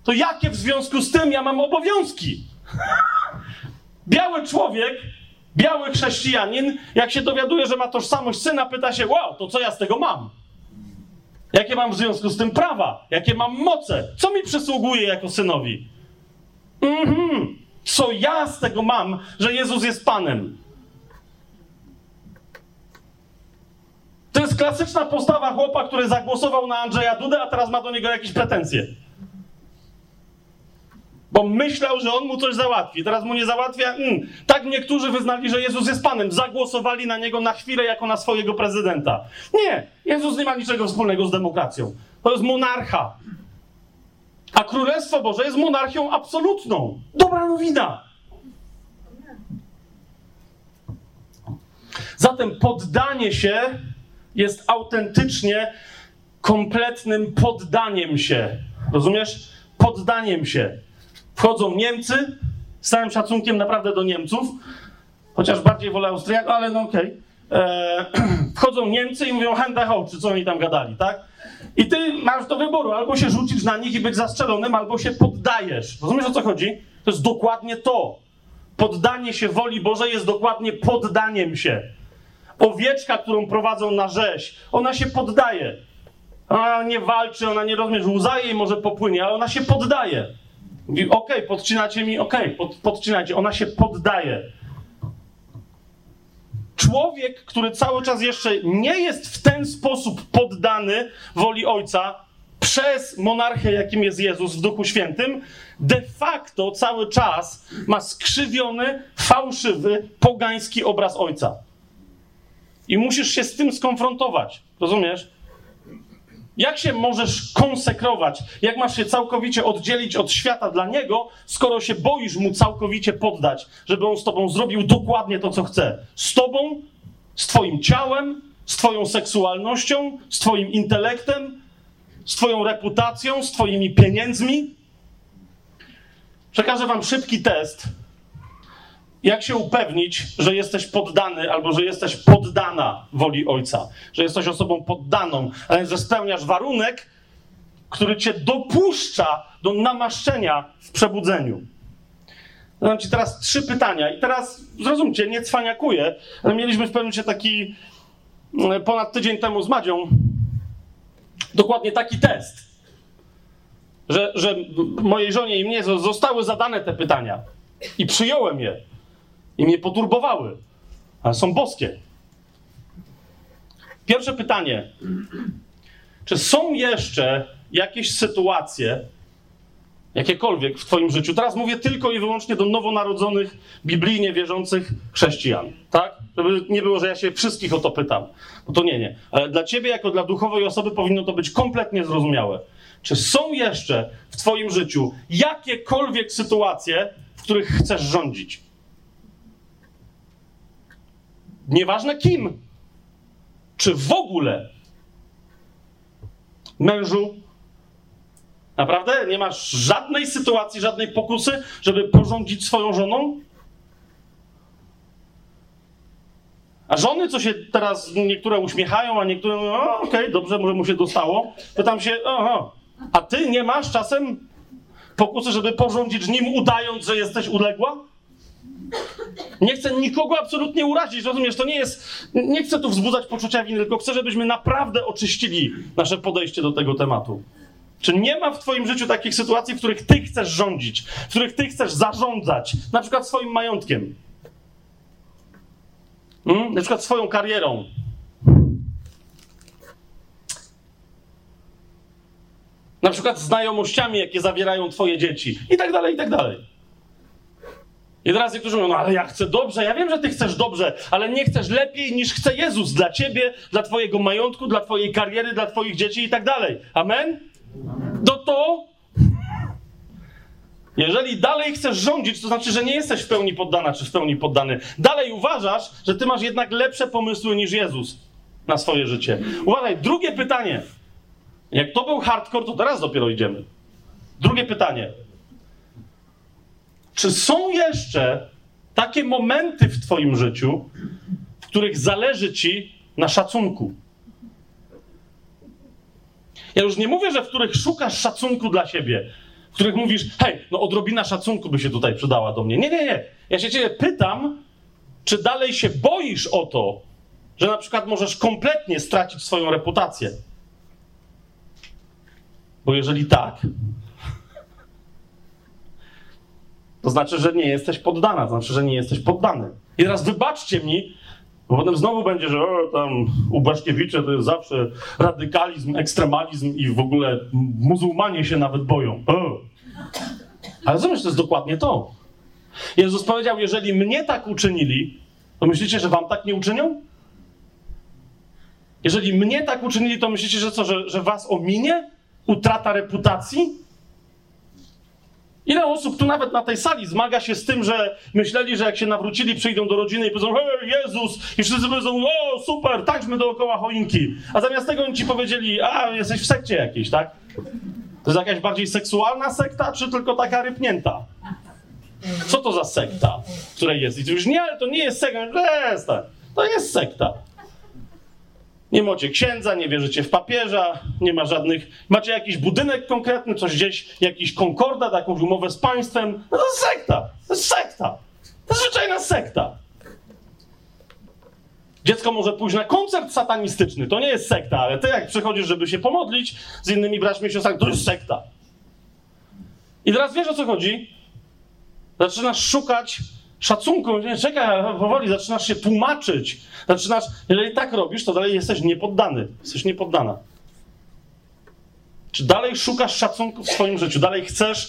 A: to jakie w związku z tym ja mam obowiązki? Biały człowiek, biały chrześcijanin, jak się dowiaduje, że ma tożsamość syna, pyta się, wow, to co ja z tego mam? Jakie mam w związku z tym prawa? Jakie mam moce? Co mi przysługuje jako synowi? Mhm. Co ja z tego mam, że Jezus jest Panem? To jest klasyczna postawa chłopa, który zagłosował na Andrzeja Dudę, a teraz ma do niego jakieś pretensje. Bo myślał, że on mu coś załatwi. Teraz mu nie załatwia. Mm. Tak niektórzy wyznali, że Jezus jest Panem. Zagłosowali na niego na chwilę jako na swojego prezydenta. Nie, Jezus nie ma niczego wspólnego z demokracją. To jest monarcha. A Królestwo Boże jest monarchią absolutną. Dobra nowina. Zatem poddanie się jest autentycznie kompletnym poddaniem się. Rozumiesz? Poddaniem się. Wchodzą Niemcy, z całym szacunkiem naprawdę do Niemców, chociaż bardziej wolę Austriaków, ale no okej. Okay. Eee, wchodzą Niemcy i mówią Hände hoch, czy co oni tam gadali, tak? I ty masz do wyboru, albo się rzucisz na nich i być zastrzelonym, albo się poddajesz. Rozumiesz o co chodzi? To jest dokładnie to. Poddanie się woli Bożej jest dokładnie poddaniem się. Owieczka, którą prowadzą na rzeź, ona się poddaje. Ona nie walczy, ona nie rozumiesz, łza jej może popłynie, ale ona się poddaje. Mówi, okej, okay, podcinacie mi, okej, okay, pod, podcinajcie. Ona się poddaje. Człowiek, który cały czas jeszcze nie jest w ten sposób poddany woli Ojca przez monarchę, jakim jest Jezus w Duchu Świętym, de facto cały czas ma skrzywiony, fałszywy, pogański obraz Ojca. I musisz się z tym skonfrontować. Rozumiesz? Jak się możesz konsekrować? Jak masz się całkowicie oddzielić od świata dla niego, skoro się boisz mu całkowicie poddać, żeby on z tobą zrobił dokładnie to, co chce? Z tobą, z twoim ciałem, z twoją seksualnością, z twoim intelektem, z twoją reputacją, z twoimi pieniędzmi? Przekażę wam szybki test, jak się upewnić, że jesteś poddany albo że jesteś poddana woli Ojca, że jesteś osobą poddaną, a więc że spełniasz warunek, który cię dopuszcza do namaszczenia w przebudzeniu. Dam ci teraz trzy pytania i teraz zrozumcie, nie cwaniakuję, ale mieliśmy w pewnym momencie taki ponad tydzień temu z Madzią dokładnie taki test, że, że mojej żonie i mnie zostały zadane te pytania i przyjąłem je i mnie poturbowały, ale są boskie. Pierwsze pytanie. Czy są jeszcze jakieś sytuacje, jakiekolwiek w Twoim życiu? Teraz mówię tylko i wyłącznie do nowonarodzonych, biblijnie wierzących chrześcijan, tak? Żeby nie było, że ja się wszystkich o to pytam. No to nie, nie. Ale dla Ciebie, jako dla duchowej osoby, powinno to być kompletnie zrozumiałe. Czy są jeszcze w Twoim życiu jakiekolwiek sytuacje, w których chcesz rządzić? Nieważne kim. Czy w ogóle mężu naprawdę nie masz żadnej sytuacji, żadnej pokusy, żeby porządzić swoją żoną? A żony, co się teraz niektóre uśmiechają, a niektóre mówią, okej, okay, dobrze, może mu się dostało. Pytam się, aha, a ty nie masz czasem pokusy, żeby porządzić nim, udając, że jesteś uległa? Nie chcę nikogo absolutnie urazić, rozumiesz? To nie jest. Nie chcę tu wzbudzać poczucia winy, tylko chcę, żebyśmy naprawdę oczyścili nasze podejście do tego tematu. Czy nie ma w Twoim życiu takich sytuacji, w których Ty chcesz rządzić, w których Ty chcesz zarządzać, na przykład swoim majątkiem, hmm? na przykład swoją karierą? Na przykład znajomościami, jakie zawierają Twoje dzieci, i tak dalej, i tak dalej. I teraz niektórzy mówią, no ale ja chcę dobrze, ja wiem, że ty chcesz dobrze, ale nie chcesz lepiej niż chce Jezus dla ciebie, dla twojego majątku, dla twojej kariery, dla twoich dzieci i tak dalej. Amen? No to jeżeli dalej chcesz rządzić, to znaczy, że nie jesteś w pełni poddana czy w pełni poddany. Dalej uważasz, że ty masz jednak lepsze pomysły niż Jezus na swoje życie. Uważaj, drugie pytanie. Jak to był hardcore, to teraz dopiero idziemy. Drugie pytanie. Czy są jeszcze takie momenty w Twoim życiu, w których zależy Ci na szacunku? Ja już nie mówię, że w których szukasz szacunku dla siebie, w których mówisz, hej, no odrobina szacunku by się tutaj przydała do mnie. Nie, nie, nie. Ja się Ciebie pytam, czy dalej się boisz o to, że na przykład możesz kompletnie stracić swoją reputację. Bo jeżeli tak, to znaczy, że nie jesteś poddana, to znaczy, że nie jesteś poddany. I teraz wybaczcie mi, bo potem znowu będzie, że o, tam u Baszkiewicze to jest zawsze radykalizm, ekstremalizm i w ogóle muzułmanie się nawet boją. O. Ale zobacz, to jest dokładnie to. Jezus powiedział, jeżeli mnie tak uczynili, to myślicie, że wam tak nie uczynią? Jeżeli mnie tak uczynili, to myślicie, że co, że, że was ominie? Utrata reputacji? Ile osób tu nawet na tej sali zmaga się z tym, że myśleli, że jak się nawrócili, przyjdą do rodziny i powiedzą, hej, Jezus! I wszyscy powiedzą, o, super, tańczmy dookoła choinki. A zamiast tego oni ci powiedzieli, a, jesteś w sekcie jakiejś, tak? To jest jakaś bardziej seksualna sekta, czy tylko taka rypnięta? Co to za sekta, której jest? I to już nie, ale to nie jest sekta, to jest sekta. Nie macie księdza, nie wierzycie w papieża, nie ma żadnych. Macie jakiś budynek konkretny, coś gdzieś, jakiś konkordat, jakąś umowę z państwem. No to jest sekta. To jest sekta. To jest zwyczajna sekta. Dziecko może pójść na koncert satanistyczny. To nie jest sekta, ale ty, jak przychodzisz, żeby się pomodlić z innymi braćmi i siostrami, to jest sekta. I teraz wiesz o co chodzi? Zaczynasz szukać szacunku, nie, czekaj, powoli, zaczynasz się tłumaczyć. Zaczynasz, jeżeli tak robisz, to dalej jesteś niepoddany. Jesteś niepoddana. Czy dalej szukasz szacunku w swoim życiu? Dalej chcesz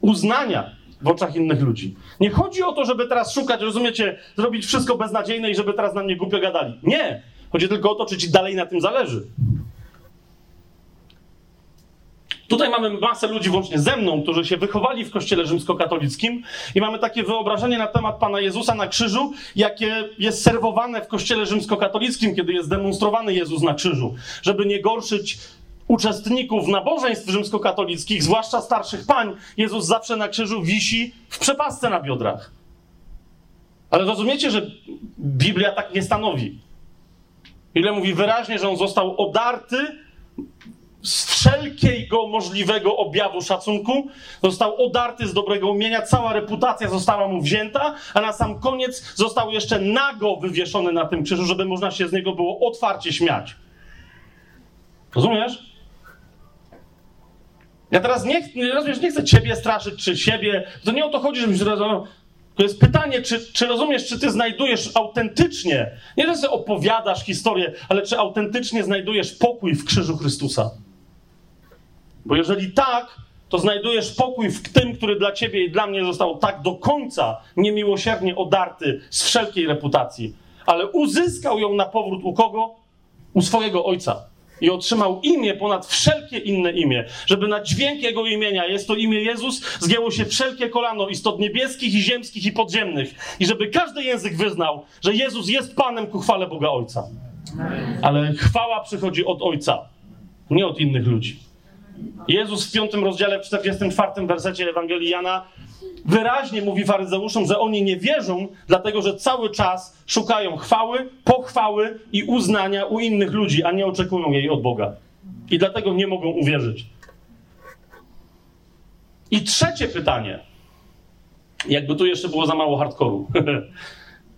A: uznania w oczach innych ludzi? Nie chodzi o to, żeby teraz szukać, rozumiecie, zrobić wszystko beznadziejne i żeby teraz na mnie głupio gadali. Nie. Chodzi tylko o to, czy ci dalej na tym zależy. Tutaj mamy masę ludzi, włącznie ze mną, którzy się wychowali w kościele rzymskokatolickim i mamy takie wyobrażenie na temat Pana Jezusa na krzyżu, jakie jest serwowane w kościele rzymskokatolickim, kiedy jest demonstrowany Jezus na krzyżu, żeby nie gorszyć uczestników nabożeństw rzymskokatolickich, zwłaszcza starszych pań, Jezus zawsze na krzyżu wisi w przepasce na biodrach. Ale rozumiecie, że Biblia tak nie stanowi. Ile mówi wyraźnie, że on został odarty z wszelkiego możliwego objawu szacunku, został odarty z dobrego umienia, cała reputacja została mu wzięta, a na sam koniec został jeszcze nago wywieszony na tym krzyżu, żeby można się z niego było otwarcie śmiać. Rozumiesz? Ja teraz nie, rozumiesz, nie chcę ciebie straszyć, czy siebie. To nie o to chodzi, żebyś zrozumiał. To jest pytanie, czy, czy rozumiesz, czy ty znajdujesz autentycznie, nie że sobie opowiadasz historię, ale czy autentycznie znajdujesz pokój w krzyżu Chrystusa? Bo jeżeli tak, to znajdujesz pokój w tym, który dla ciebie i dla mnie został tak do końca niemiłosiernie odarty z wszelkiej reputacji, ale uzyskał ją na powrót u kogo? U swojego ojca. I otrzymał imię ponad wszelkie inne imię, żeby na dźwięk jego imienia, jest to imię Jezus, zgięło się wszelkie kolano istot niebieskich i ziemskich i podziemnych. I żeby każdy język wyznał, że Jezus jest Panem ku chwale Boga Ojca. Ale chwała przychodzi od Ojca, nie od innych ludzi. Jezus w piątym rozdziale, w 44 wersecie Ewangelii Jana wyraźnie mówi faryzeuszom, że oni nie wierzą, dlatego że cały czas szukają chwały, pochwały i uznania u innych ludzi, a nie oczekują jej od Boga. I dlatego nie mogą uwierzyć. I trzecie pytanie. Jakby tu jeszcze było za mało hardkoru.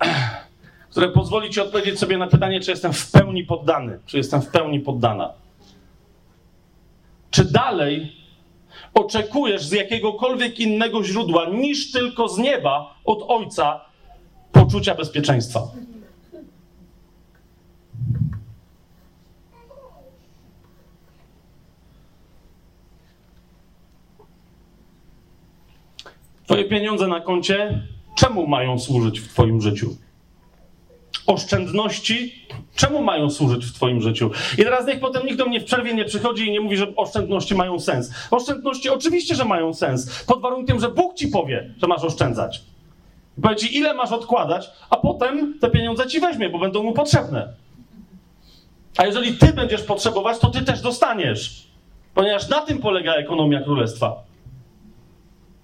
A: które pozwoli ci odpowiedzieć sobie na pytanie, czy jestem w pełni poddany, czy jestem w pełni poddana. Czy dalej oczekujesz z jakiegokolwiek innego źródła niż tylko z nieba od Ojca poczucia bezpieczeństwa? Twoje pieniądze na koncie czemu mają służyć w Twoim życiu? Oszczędności czemu mają służyć w Twoim życiu? I teraz niech potem nikt do mnie w przerwie nie przychodzi i nie mówi, że oszczędności mają sens. Oszczędności oczywiście, że mają sens, pod warunkiem, że Bóg Ci powie, że masz oszczędzać. Powie Ci, ile masz odkładać, a potem te pieniądze Ci weźmie, bo będą mu potrzebne. A jeżeli Ty będziesz potrzebować, to Ty też dostaniesz. Ponieważ na tym polega ekonomia królestwa.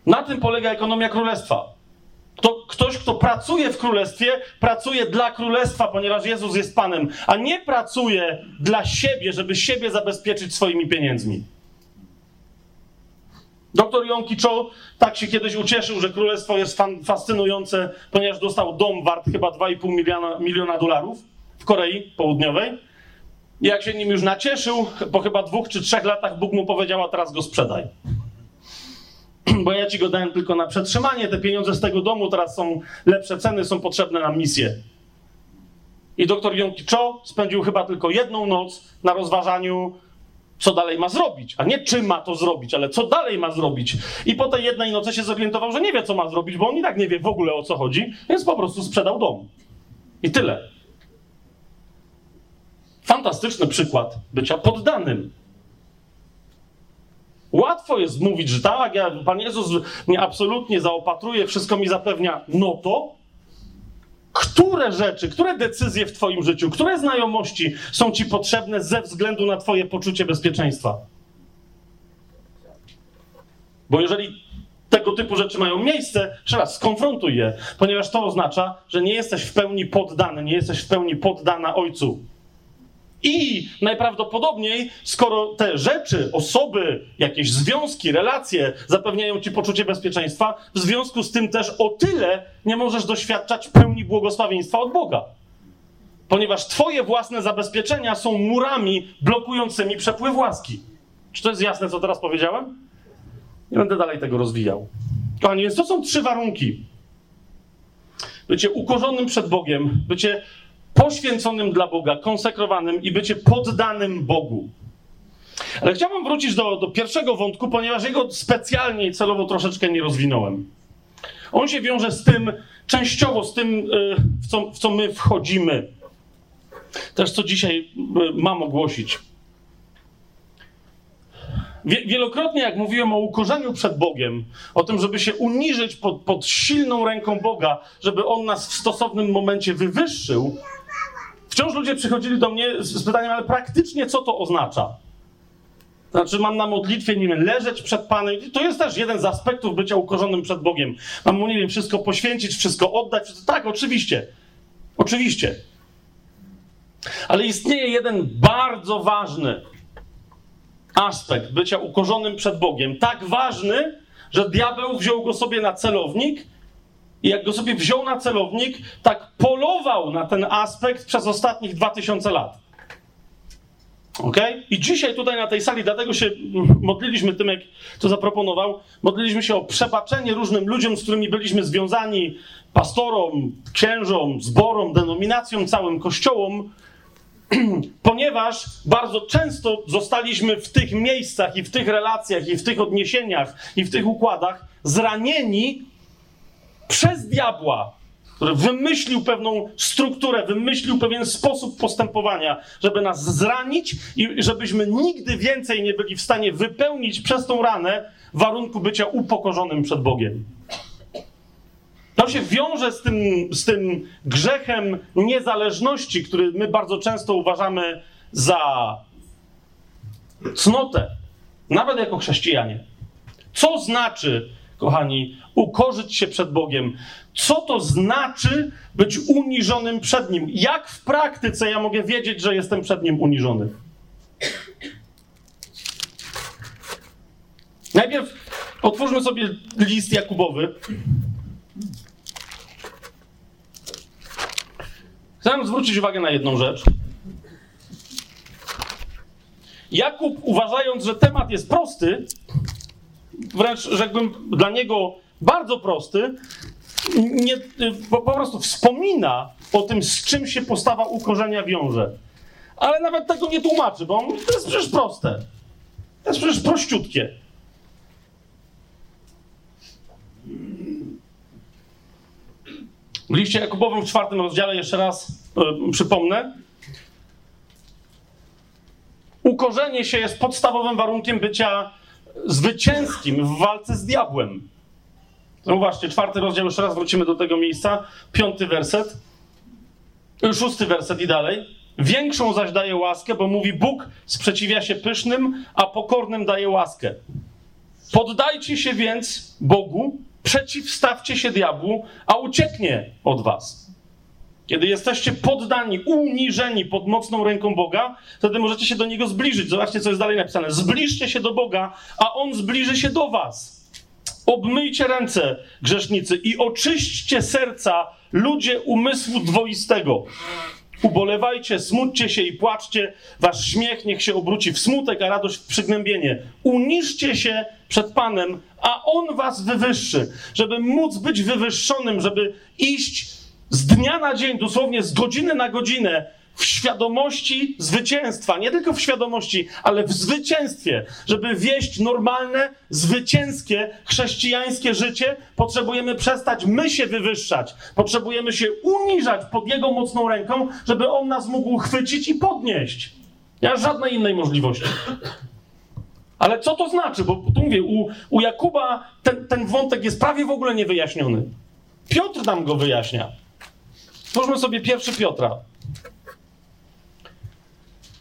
A: Na tym polega ekonomia królestwa. Kto, ktoś, kto pracuje w królestwie, pracuje dla królestwa, ponieważ Jezus jest Panem, a nie pracuje dla siebie, żeby siebie zabezpieczyć swoimi pieniędzmi. Doktor Yonki Cho tak się kiedyś ucieszył, że królestwo jest fascynujące, ponieważ dostał dom wart chyba 2,5 miliona, miliona dolarów w Korei Południowej. I jak się nim już nacieszył, po chyba dwóch czy trzech latach Bóg mu powiedział, a teraz go sprzedaj. Bo ja ci go dałem tylko na przetrzymanie, te pieniądze z tego domu teraz są lepsze ceny, są potrzebne na misję. I doktor Yonki Cho spędził chyba tylko jedną noc na rozważaniu, co dalej ma zrobić. A nie czym ma to zrobić, ale co dalej ma zrobić. I po tej jednej nocy się zorientował, że nie wie, co ma zrobić, bo on i tak nie wie w ogóle o co chodzi, więc po prostu sprzedał dom. I tyle. Fantastyczny przykład bycia poddanym. Łatwo jest mówić, że tak, ja, Pan Jezus mnie absolutnie zaopatruje, wszystko mi zapewnia. No to które rzeczy, które decyzje w Twoim życiu, które znajomości są Ci potrzebne ze względu na Twoje poczucie bezpieczeństwa? Bo jeżeli tego typu rzeczy mają miejsce, jeszcze raz skonfrontuj je, ponieważ to oznacza, że nie jesteś w pełni poddany, nie jesteś w pełni poddana Ojcu. I najprawdopodobniej, skoro te rzeczy, osoby, jakieś związki, relacje zapewniają ci poczucie bezpieczeństwa, w związku z tym też o tyle nie możesz doświadczać pełni błogosławieństwa od Boga. Ponieważ twoje własne zabezpieczenia są murami blokującymi przepływ łaski. Czy to jest jasne, co teraz powiedziałem? Nie będę dalej tego rozwijał. Kochani, więc to są trzy warunki. Bycie ukorzonym przed Bogiem, bycie poświęconym dla Boga, konsekrowanym i bycie poddanym Bogu. Ale chciałbym wrócić do, do pierwszego wątku, ponieważ jego specjalnie i celowo troszeczkę nie rozwinąłem. On się wiąże z tym, częściowo z tym, y, w co, w co my wchodzimy. Też co dzisiaj y, mam ogłosić. Wielokrotnie, jak mówiłem o ukorzeniu przed Bogiem, o tym, żeby się uniżyć pod, pod silną ręką Boga, żeby On nas w stosownym momencie wywyższył, Wciąż ludzie przychodzili do mnie z, z pytaniem, ale praktycznie co to oznacza? Znaczy, mam na modlitwie, nie wiem, leżeć przed Panem. To jest też jeden z aspektów bycia ukorzonym przed Bogiem. Mam mu, nie wiem, wszystko poświęcić, wszystko oddać. Tak, oczywiście. Oczywiście. Ale istnieje jeden bardzo ważny aspekt bycia ukorzonym przed Bogiem. Tak ważny, że diabeł wziął go sobie na celownik i jak go sobie wziął na celownik, tak polował na ten aspekt przez ostatnich 2000 lat. Ok? I dzisiaj tutaj na tej sali, dlatego się modliliśmy tym, jak to zaproponował, modliliśmy się o przebaczenie różnym ludziom, z którymi byliśmy związani, pastorom, księżom, zborom, denominacjom, całym kościołom, ponieważ bardzo często zostaliśmy w tych miejscach i w tych relacjach i w tych odniesieniach i w tych układach zranieni przez diabła, który wymyślił pewną strukturę, wymyślił pewien sposób postępowania, żeby nas zranić i żebyśmy nigdy więcej nie byli w stanie wypełnić przez tą ranę warunku bycia upokorzonym przed Bogiem. To się wiąże z tym, z tym grzechem niezależności, który my bardzo często uważamy za cnotę, nawet jako chrześcijanie. Co znaczy kochani, ukorzyć się przed Bogiem. Co to znaczy być uniżonym przed Nim? Jak w praktyce ja mogę wiedzieć, że jestem przed Nim uniżony? Najpierw otwórzmy sobie list Jakubowy. Chciałem zwrócić uwagę na jedną rzecz. Jakub, uważając, że temat jest prosty, wręcz rzekłbym dla niego bardzo prosty, nie, po, po prostu wspomina o tym, z czym się postawa ukorzenia wiąże. Ale nawet tego nie tłumaczy, bo to jest przecież proste. To jest przecież prościutkie. W liście Jakubowym w czwartym rozdziale, jeszcze raz e, przypomnę, ukorzenie się jest podstawowym warunkiem bycia zwycięskim w walce z diabłem. Zauważcie, czwarty rozdział, jeszcze raz wrócimy do tego miejsca, piąty werset, szósty werset i dalej. Większą zaś daje łaskę, bo mówi Bóg sprzeciwia się pysznym, a pokornym daje łaskę. Poddajcie się więc Bogu, przeciwstawcie się diabłu, a ucieknie od was. Kiedy jesteście poddani, uniżeni pod mocną ręką Boga, wtedy możecie się do Niego zbliżyć. Zobaczcie, co jest dalej napisane. Zbliżcie się do Boga, a On zbliży się do was. Obmyjcie ręce, grzesznicy, i oczyśćcie serca, ludzie umysłu dwoistego. Ubolewajcie, smućcie się i płaczcie. Wasz śmiech niech się obróci w smutek, a radość w przygnębienie. Uniżcie się przed Panem, a On was wywyższy. Żeby móc być wywyższonym, żeby iść z dnia na dzień, dosłownie z godziny na godzinę, w świadomości zwycięstwa. Nie tylko w świadomości, ale w zwycięstwie. Żeby wieść normalne, zwycięskie, chrześcijańskie życie, potrzebujemy przestać my się wywyższać. Potrzebujemy się uniżać pod Jego mocną ręką, żeby On nas mógł chwycić i podnieść. Nie ma żadnej innej możliwości. Ale co to znaczy? Bo tu mówię, u, u Jakuba ten, ten wątek jest prawie w ogóle niewyjaśniony. Piotr nam go wyjaśnia. Spójrzmy sobie pierwszy Piotra.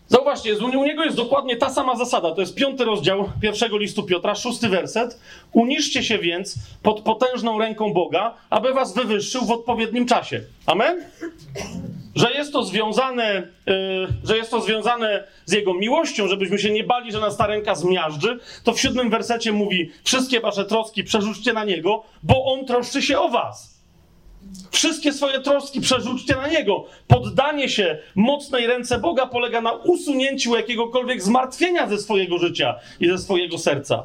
A: Zauważcie, u niego jest dokładnie ta sama zasada. To jest piąty rozdział pierwszego listu Piotra, szósty werset. Uniszcie się więc pod potężną ręką Boga, aby was wywyższył w odpowiednim czasie. Amen? Że jest to związane, yy, że jest to związane z jego miłością, żebyśmy się nie bali, że nas ta ręka zmiażdży, to w siódmym wersecie mówi: Wszystkie wasze troski przerzućcie na niego, bo on troszczy się o was. Wszystkie swoje troski przerzućcie na Niego. Poddanie się mocnej ręce Boga polega na usunięciu jakiegokolwiek zmartwienia ze swojego życia i ze swojego serca.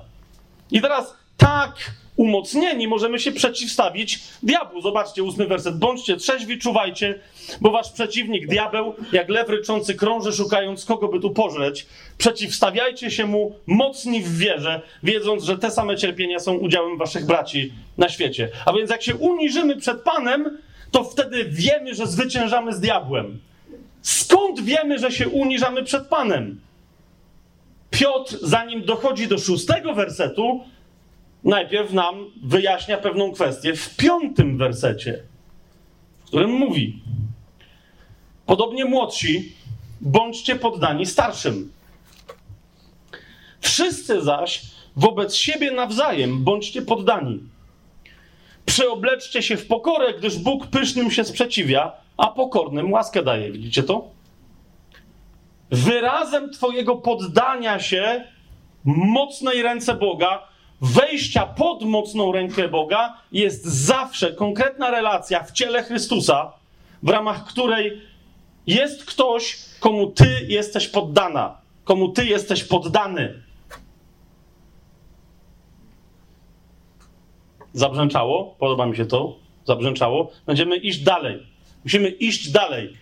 A: I teraz tak umocnieni możemy się przeciwstawić diabłu. Zobaczcie, ósmy werset. Bądźcie trzeźwi, czuwajcie, bo wasz przeciwnik, diabeł, jak lew ryczący, krąży, szukając kogo by tu pożreć. Przeciwstawiajcie się mu mocni w wierze, wiedząc, że te same cierpienia są udziałem waszych braci na świecie. A więc jak się uniżymy przed Panem, to wtedy wiemy, że zwyciężamy z diabłem. Skąd wiemy, że się uniżamy przed Panem? Piotr, zanim dochodzi do szóstego wersetu, najpierw nam wyjaśnia pewną kwestię w piątym wersecie, w którym mówi: Podobnie młodsi, bądźcie poddani starszym. Wszyscy zaś wobec siebie nawzajem bądźcie poddani. Przeobleczcie się w pokorę, gdyż Bóg pysznym się sprzeciwia, a pokornym łaskę daje. Widzicie to? Wyrazem Twojego poddania się mocnej ręce Boga wejścia pod mocną rękę Boga jest zawsze konkretna relacja w ciele Chrystusa, w ramach której jest ktoś, komu ty jesteś poddana, komu ty jesteś poddany. Zabrzęczało? Podoba mi się to. Zabrzęczało. Będziemy iść dalej. Musimy iść dalej.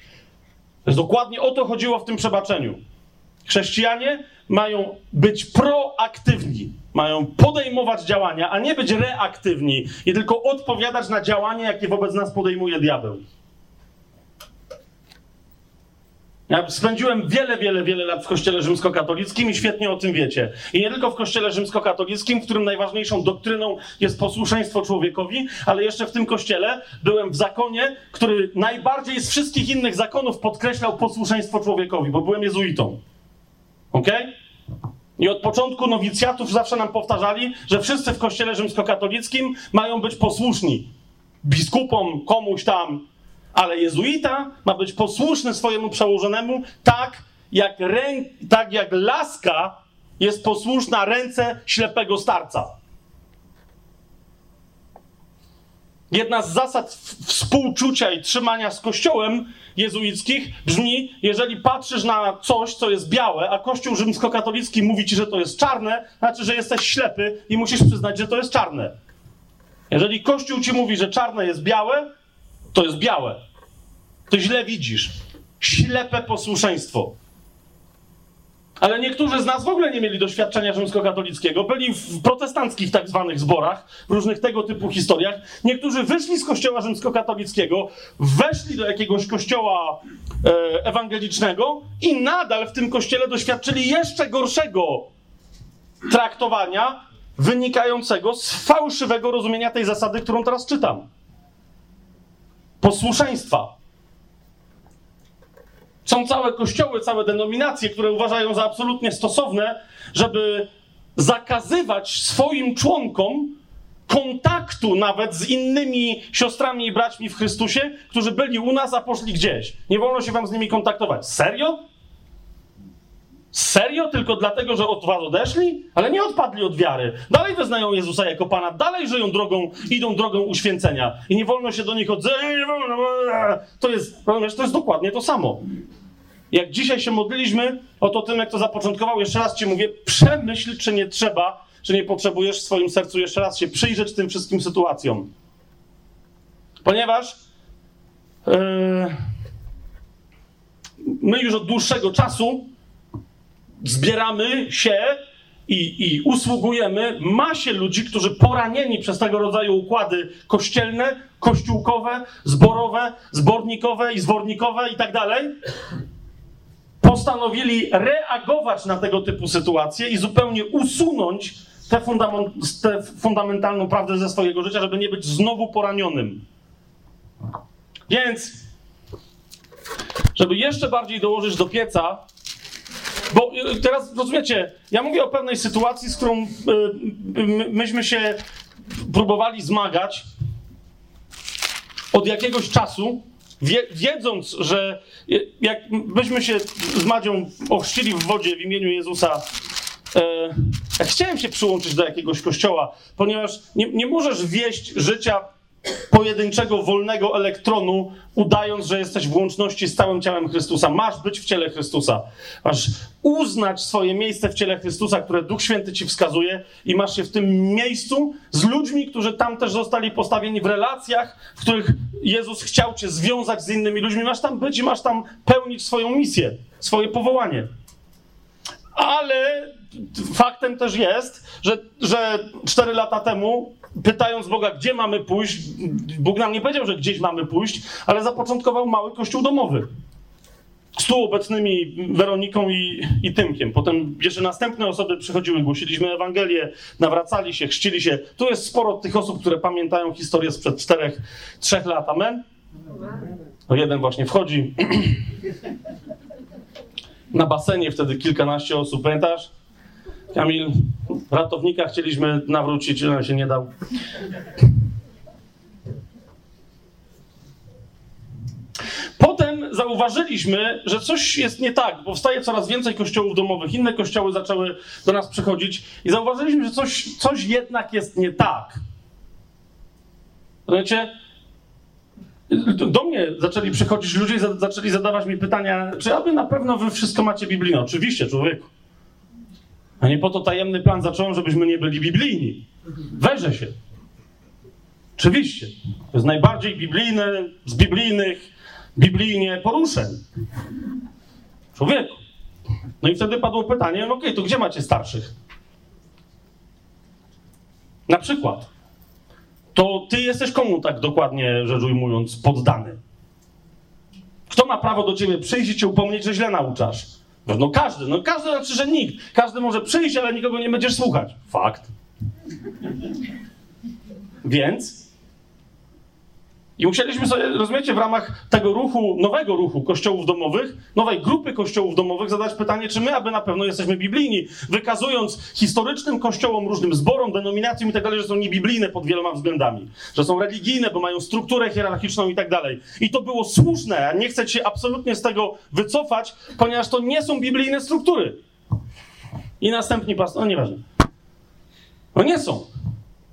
A: Dokładnie o to chodziło w tym przebaczeniu. Chrześcijanie mają być proaktywni, mają podejmować działania, a nie być reaktywni i tylko odpowiadać na działania, jakie wobec nas podejmuje diabeł. Ja spędziłem wiele, wiele, wiele lat w kościele rzymskokatolickim i świetnie o tym wiecie. I nie tylko w kościele rzymskokatolickim, w którym najważniejszą doktryną jest posłuszeństwo człowiekowi, ale jeszcze w tym kościele byłem w zakonie, który najbardziej z wszystkich innych zakonów podkreślał posłuszeństwo człowiekowi, bo byłem jezuitą. Ok? I od początku nowicjatów zawsze nam powtarzali, że wszyscy w kościele rzymskokatolickim mają być posłuszni biskupom, komuś tam, ale jezuita ma być posłuszny swojemu przełożonemu tak, jak, rę... tak jak laska jest posłuszna ręce ślepego starca. Jedna z zasad współczucia i trzymania z kościołem jezuickich brzmi, jeżeli patrzysz na coś, co jest białe, a kościół rzymskokatolicki mówi ci, że to jest czarne, znaczy, że jesteś ślepy i musisz przyznać, że to jest czarne. Jeżeli kościół ci mówi, że czarne jest białe, to jest białe. To źle widzisz. Ślepe posłuszeństwo. Ale niektórzy z nas w ogóle nie mieli doświadczenia rzymskokatolickiego, byli w protestanckich tak zwanych zborach, różnych tego typu historiach. Niektórzy wyszli z kościoła rzymskokatolickiego, weszli do jakiegoś kościoła e, ewangelicznego i nadal w tym kościele doświadczyli jeszcze gorszego traktowania wynikającego z fałszywego rozumienia tej zasady, którą teraz czytam. Posłuszeństwa. Są całe kościoły, całe denominacje, które uważają za absolutnie stosowne, żeby zakazywać swoim członkom kontaktu nawet z innymi siostrami i braćmi w Chrystusie, którzy byli u nas, a poszli gdzieś. Nie wolno się wam z nimi kontaktować. Serio? Serio? Tylko dlatego, że od was odeszli? Ale nie odpadli od wiary. Dalej wyznają Jezusa jako Pana, dalej żyją drogą, idą drogą uświęcenia. I nie wolno się do nich odzywać. To jest, to jest dokładnie to samo. Jak dzisiaj się modliliśmy o to tym, jak to zapoczątkował, jeszcze raz ci mówię, przemyśl, czy nie trzeba, czy nie potrzebujesz w swoim sercu jeszcze raz się przyjrzeć tym wszystkim sytuacjom. Ponieważ yy, my już od dłuższego czasu zbieramy się i, i usługujemy masie ludzi, którzy poranieni przez tego rodzaju układy kościelne, kościółkowe, zborowe, zbornikowe i zwornikowe i tak dalej, postanowili reagować na tego typu sytuacje i zupełnie usunąć tę, tę fundamentalną prawdę ze swojego życia, żeby nie być znowu poranionym. Więc, żeby jeszcze bardziej dołożyć do pieca, bo y, teraz rozumiecie, ja mówię o pewnej sytuacji, z którą y, y, myśmy się próbowali zmagać od jakiegoś czasu, wie, wiedząc, że jak byśmy się z Madzią ochrzcili w wodzie w imieniu Jezusa, e, chciałem się przyłączyć do jakiegoś kościoła, ponieważ nie, nie możesz wieść życia pojedynczego, wolnego elektronu, udając, że jesteś w łączności z całym ciałem Chrystusa. Masz być w ciele Chrystusa. Masz uznać swoje miejsce w ciele Chrystusa, które Duch Święty ci wskazuje i masz się w tym miejscu z ludźmi, którzy tam też zostali postawieni w relacjach, w których Jezus chciał cię związać z innymi ludźmi. Masz tam być i masz tam pełnić swoją misję, swoje powołanie. Ale faktem też jest, że, że 4 lata temu pytając Boga, gdzie mamy pójść, Bóg nam nie powiedział, że gdzieś mamy pójść, ale zapoczątkował mały kościół domowy. Z tu obecnymi Weroniką i, i Tymkiem. Potem jeszcze następne osoby przychodziły, głosiliśmy Ewangelię, nawracali się, chrzcili się. Tu jest sporo tych osób, które pamiętają historię sprzed czterech, trzech lat. Amen? No jeden właśnie wchodzi. Na basenie wtedy kilkanaście osób, pamiętasz? Kamil, ratownika chcieliśmy nawrócić, ale się nie dał. Potem zauważyliśmy, że coś jest nie tak. Powstaje coraz więcej kościołów domowych, inne kościoły zaczęły do nas przychodzić i zauważyliśmy, że coś, coś jednak jest nie tak. Wiecie, do mnie zaczęli przychodzić ludzie i zaczęli zadawać mi pytania, czy aby na pewno wy wszystko macie biblijne? Oczywiście, człowieku. A nie po to tajemny plan zacząłem, żebyśmy nie byli biblijni. Weże się. Oczywiście. To jest najbardziej biblijne z biblijnych, biblijnie poruszeń. Człowieku. No i wtedy padło pytanie, no okej, okay, to gdzie macie starszych? Na przykład. To ty jesteś komu tak dokładnie rzecz ujmując poddany? Kto ma prawo do ciebie przyjść i cię upomnieć, że źle nauczasz? No każdy, no każdy znaczy, że nikt. Każdy może przyjść, ale nikogo nie będziesz słuchać. Fakt. Więc i musieliśmy sobie, rozumiecie, w ramach tego ruchu, nowego ruchu kościołów domowych, nowej grupy kościołów domowych, zadać pytanie, czy my aby na pewno jesteśmy biblijni, wykazując historycznym kościołom, różnym zborom, denominacjom i tak dalej, że są niebiblijne pod wieloma względami, że są religijne, bo mają strukturę hierarchiczną i tak dalej. I to było słuszne, a nie chcę się absolutnie z tego wycofać, ponieważ to nie są biblijne struktury. I następni pastor, no nieważne. No nie są.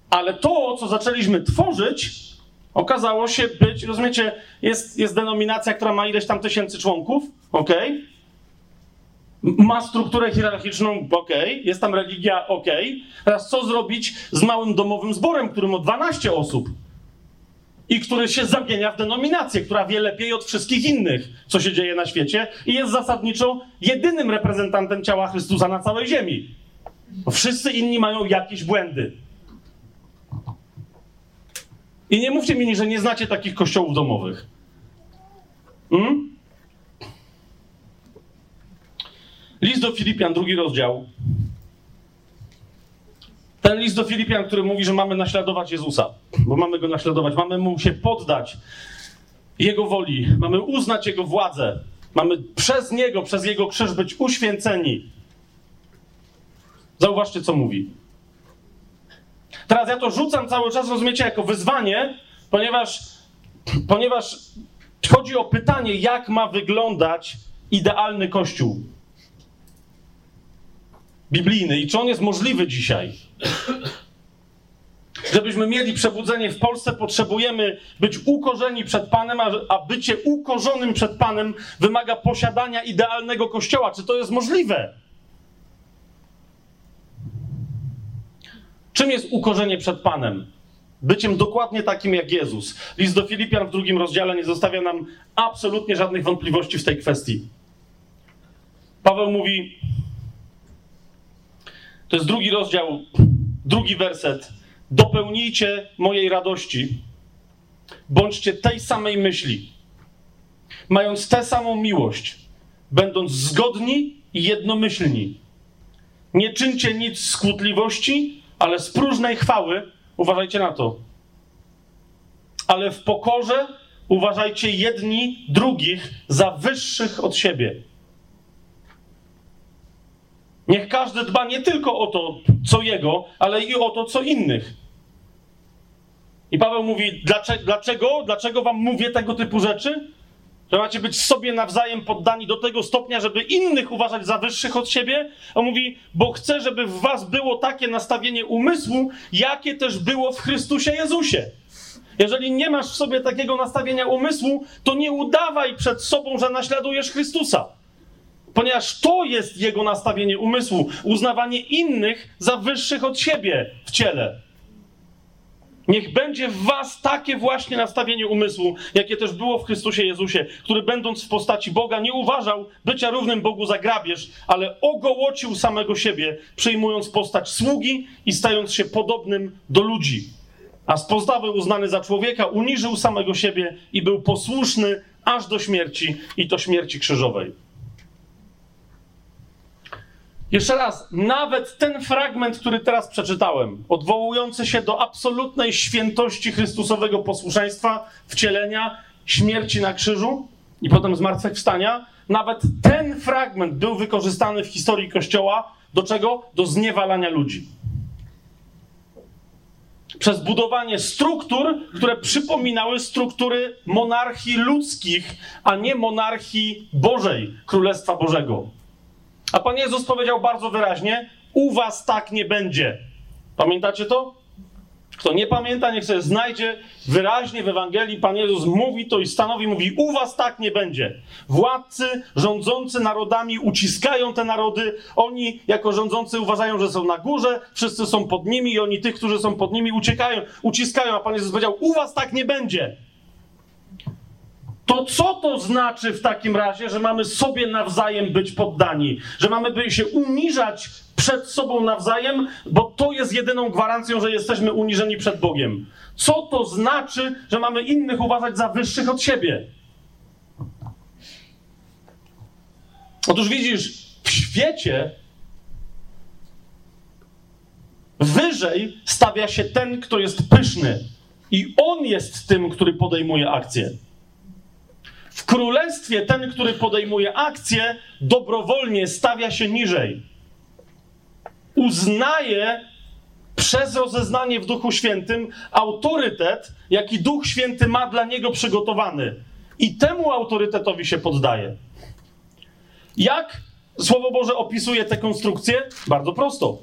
A: Ale to, co zaczęliśmy tworzyć, Okazało się być, rozumiecie, jest, jest denominacja, która ma ileś tam tysięcy członków, ok? Ma strukturę hierarchiczną, ok? Jest tam religia, ok? Teraz co zrobić z małym domowym zborem, który ma 12 osób? i który się zamienia w denominację, która wie lepiej od wszystkich innych, co się dzieje na świecie i jest zasadniczo jedynym reprezentantem ciała Chrystusa na całej ziemi. Wszyscy inni mają jakieś błędy. I nie mówcie mi, że nie znacie takich kościołów domowych. Hmm? List do Filipian, drugi rozdział. Ten list do Filipian, który mówi, że mamy naśladować Jezusa, bo mamy go naśladować, mamy mu się poddać Jego woli, mamy uznać Jego władzę, mamy przez Niego, przez Jego krzyż być uświęceni. Zauważcie, co mówi. Teraz ja to rzucam cały czas, rozumiecie, jako wyzwanie, ponieważ, ponieważ chodzi o pytanie, jak ma wyglądać idealny kościół biblijny i czy on jest możliwy dzisiaj. Żebyśmy mieli przebudzenie w Polsce, potrzebujemy być ukorzeni przed Panem, a, a bycie ukorzonym przed Panem wymaga posiadania idealnego kościoła. Czy to jest możliwe? Czym jest ukorzenie przed Panem? Byciem dokładnie takim jak Jezus. List do Filipian w drugim rozdziale nie zostawia nam absolutnie żadnych wątpliwości w tej kwestii. Paweł mówi, to jest drugi rozdział, drugi werset. Dopełnijcie mojej radości. Bądźcie tej samej myśli, mając tę samą miłość, będąc zgodni i jednomyślni. Nie czyńcie nic z kłótliwości, ale z próżnej chwały, uważajcie na to. Ale w pokorze uważajcie jedni drugich za wyższych od siebie. Niech każdy dba nie tylko o to, co jego, ale i o to, co innych. I Paweł mówi: dlaczego, dlaczego, dlaczego wam mówię tego typu rzeczy? Że macie być sobie nawzajem poddani do tego stopnia, żeby innych uważać za wyższych od siebie? On mówi, bo chcę, żeby w was było takie nastawienie umysłu, jakie też było w Chrystusie Jezusie. Jeżeli nie masz w sobie takiego nastawienia umysłu, to nie udawaj przed sobą, że naśladujesz Chrystusa ponieważ to jest jego nastawienie umysłu uznawanie innych za wyższych od siebie w ciele. Niech będzie w Was takie właśnie nastawienie umysłu, jakie też było w Chrystusie Jezusie, który będąc w postaci Boga nie uważał bycia równym Bogu za grabież, ale ogołocił samego siebie, przyjmując postać sługi i stając się podobnym do ludzi. A z postawy uznany za człowieka uniżył samego siebie i był posłuszny aż do śmierci i to śmierci krzyżowej. Jeszcze raz, nawet ten fragment, który teraz przeczytałem, odwołujący się do absolutnej świętości Chrystusowego posłuszeństwa, wcielenia, śmierci na krzyżu i potem zmartwychwstania, nawet ten fragment był wykorzystany w historii Kościoła do czego? Do zniewalania ludzi. Przez budowanie struktur, które przypominały struktury monarchii ludzkich, a nie monarchii Bożej, Królestwa Bożego. A Pan Jezus powiedział bardzo wyraźnie: U was tak nie będzie. Pamiętacie to? Kto nie pamięta, niech sobie znajdzie wyraźnie w Ewangelii. Pan Jezus mówi to i stanowi, mówi: U was tak nie będzie. Władcy rządzący narodami uciskają te narody. Oni, jako rządzący, uważają, że są na górze, wszyscy są pod nimi i oni tych, którzy są pod nimi, uciekają, uciskają. A Pan Jezus powiedział: U was tak nie będzie. To co to znaczy w takim razie, że mamy sobie nawzajem być poddani? Że mamy się uniżać przed sobą nawzajem, bo to jest jedyną gwarancją, że jesteśmy uniżeni przed Bogiem. Co to znaczy, że mamy innych uważać za wyższych od siebie? Otóż widzisz, w świecie wyżej stawia się ten, kto jest pyszny. I on jest tym, który podejmuje akcję. W królestwie ten, który podejmuje akcję, dobrowolnie stawia się niżej. Uznaje przez rozeznanie w Duchu Świętym autorytet, jaki Duch Święty ma dla niego przygotowany. I temu autorytetowi się poddaje. Jak Słowo Boże opisuje tę konstrukcję? Bardzo prosto.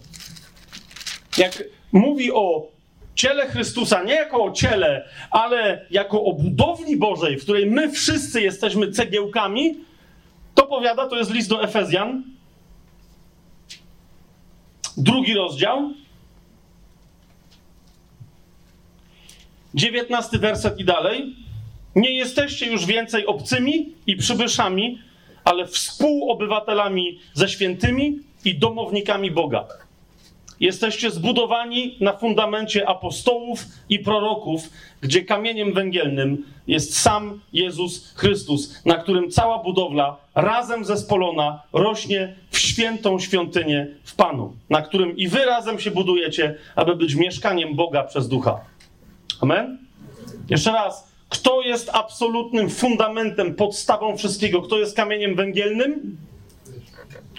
A: Jak mówi o ciele Chrystusa nie jako o ciele, ale jako o budowli Bożej, w której my wszyscy jesteśmy cegiełkami, to powiada, to jest list do Efezjan, drugi rozdział. 19 werset i dalej. Nie jesteście już więcej obcymi i przybyszami, ale współobywatelami ze świętymi i domownikami Boga. Jesteście zbudowani na fundamencie apostołów i proroków, gdzie kamieniem węgielnym jest sam Jezus Chrystus, na którym cała budowla razem zespolona rośnie w świętą świątynię w Panu, na którym i wy razem się budujecie, aby być mieszkaniem Boga przez ducha. Amen? Jeszcze raz. Kto jest absolutnym fundamentem, podstawą wszystkiego? Kto jest kamieniem węgielnym?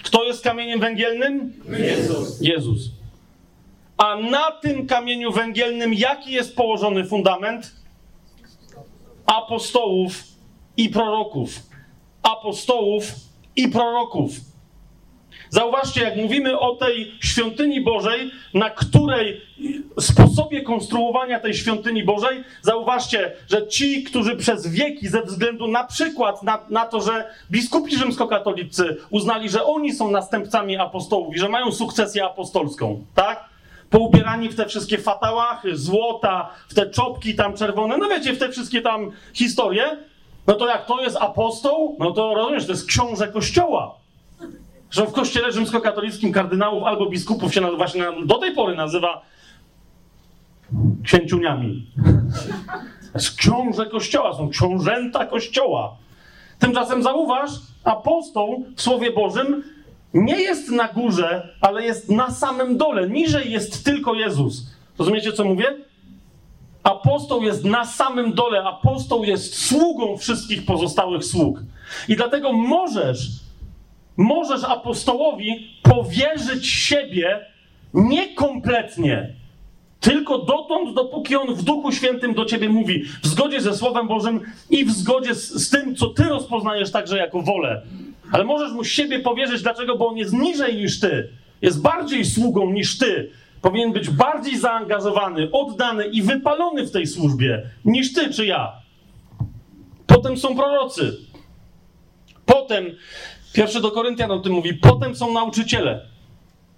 A: Kto jest kamieniem węgielnym?
D: Jezus.
A: Jezus. A na tym kamieniu węgielnym jaki jest położony fundament? Apostołów i proroków. Apostołów i proroków. Zauważcie, jak mówimy o tej świątyni Bożej, na której sposobie konstruowania tej świątyni Bożej, zauważcie, że ci, którzy przez wieki, ze względu na przykład na, na to, że biskupi rzymskokatolicy uznali, że oni są następcami apostołów i że mają sukcesję apostolską, tak? Poubierani w te wszystkie fatałachy, złota, w te czopki tam czerwone, no wiecie, w te wszystkie tam historie, no to jak to jest apostoł, no to rozumiesz, to jest książę kościoła że w kościele rzymskokatolickim kardynałów albo biskupów się właśnie do tej pory nazywa księciuniami. jest książę kościoła, są książęta kościoła. Tymczasem zauważ, apostoł w Słowie Bożym nie jest na górze, ale jest na samym dole. Niżej jest tylko Jezus. Rozumiecie, co mówię? Apostoł jest na samym dole. Apostoł jest sługą wszystkich pozostałych sług. I dlatego możesz możesz apostołowi powierzyć siebie niekompletnie, tylko dotąd, dopóki on w Duchu Świętym do ciebie mówi, w zgodzie ze Słowem Bożym i w zgodzie z, z tym, co ty rozpoznajesz także jako wolę. Ale możesz mu siebie powierzyć, dlaczego? Bo on jest niżej niż ty, jest bardziej sługą niż ty. Powinien być bardziej zaangażowany, oddany i wypalony w tej służbie niż ty czy ja. Potem są prorocy. Potem Pierwszy do Koryntian o tym mówi. Potem są nauczyciele.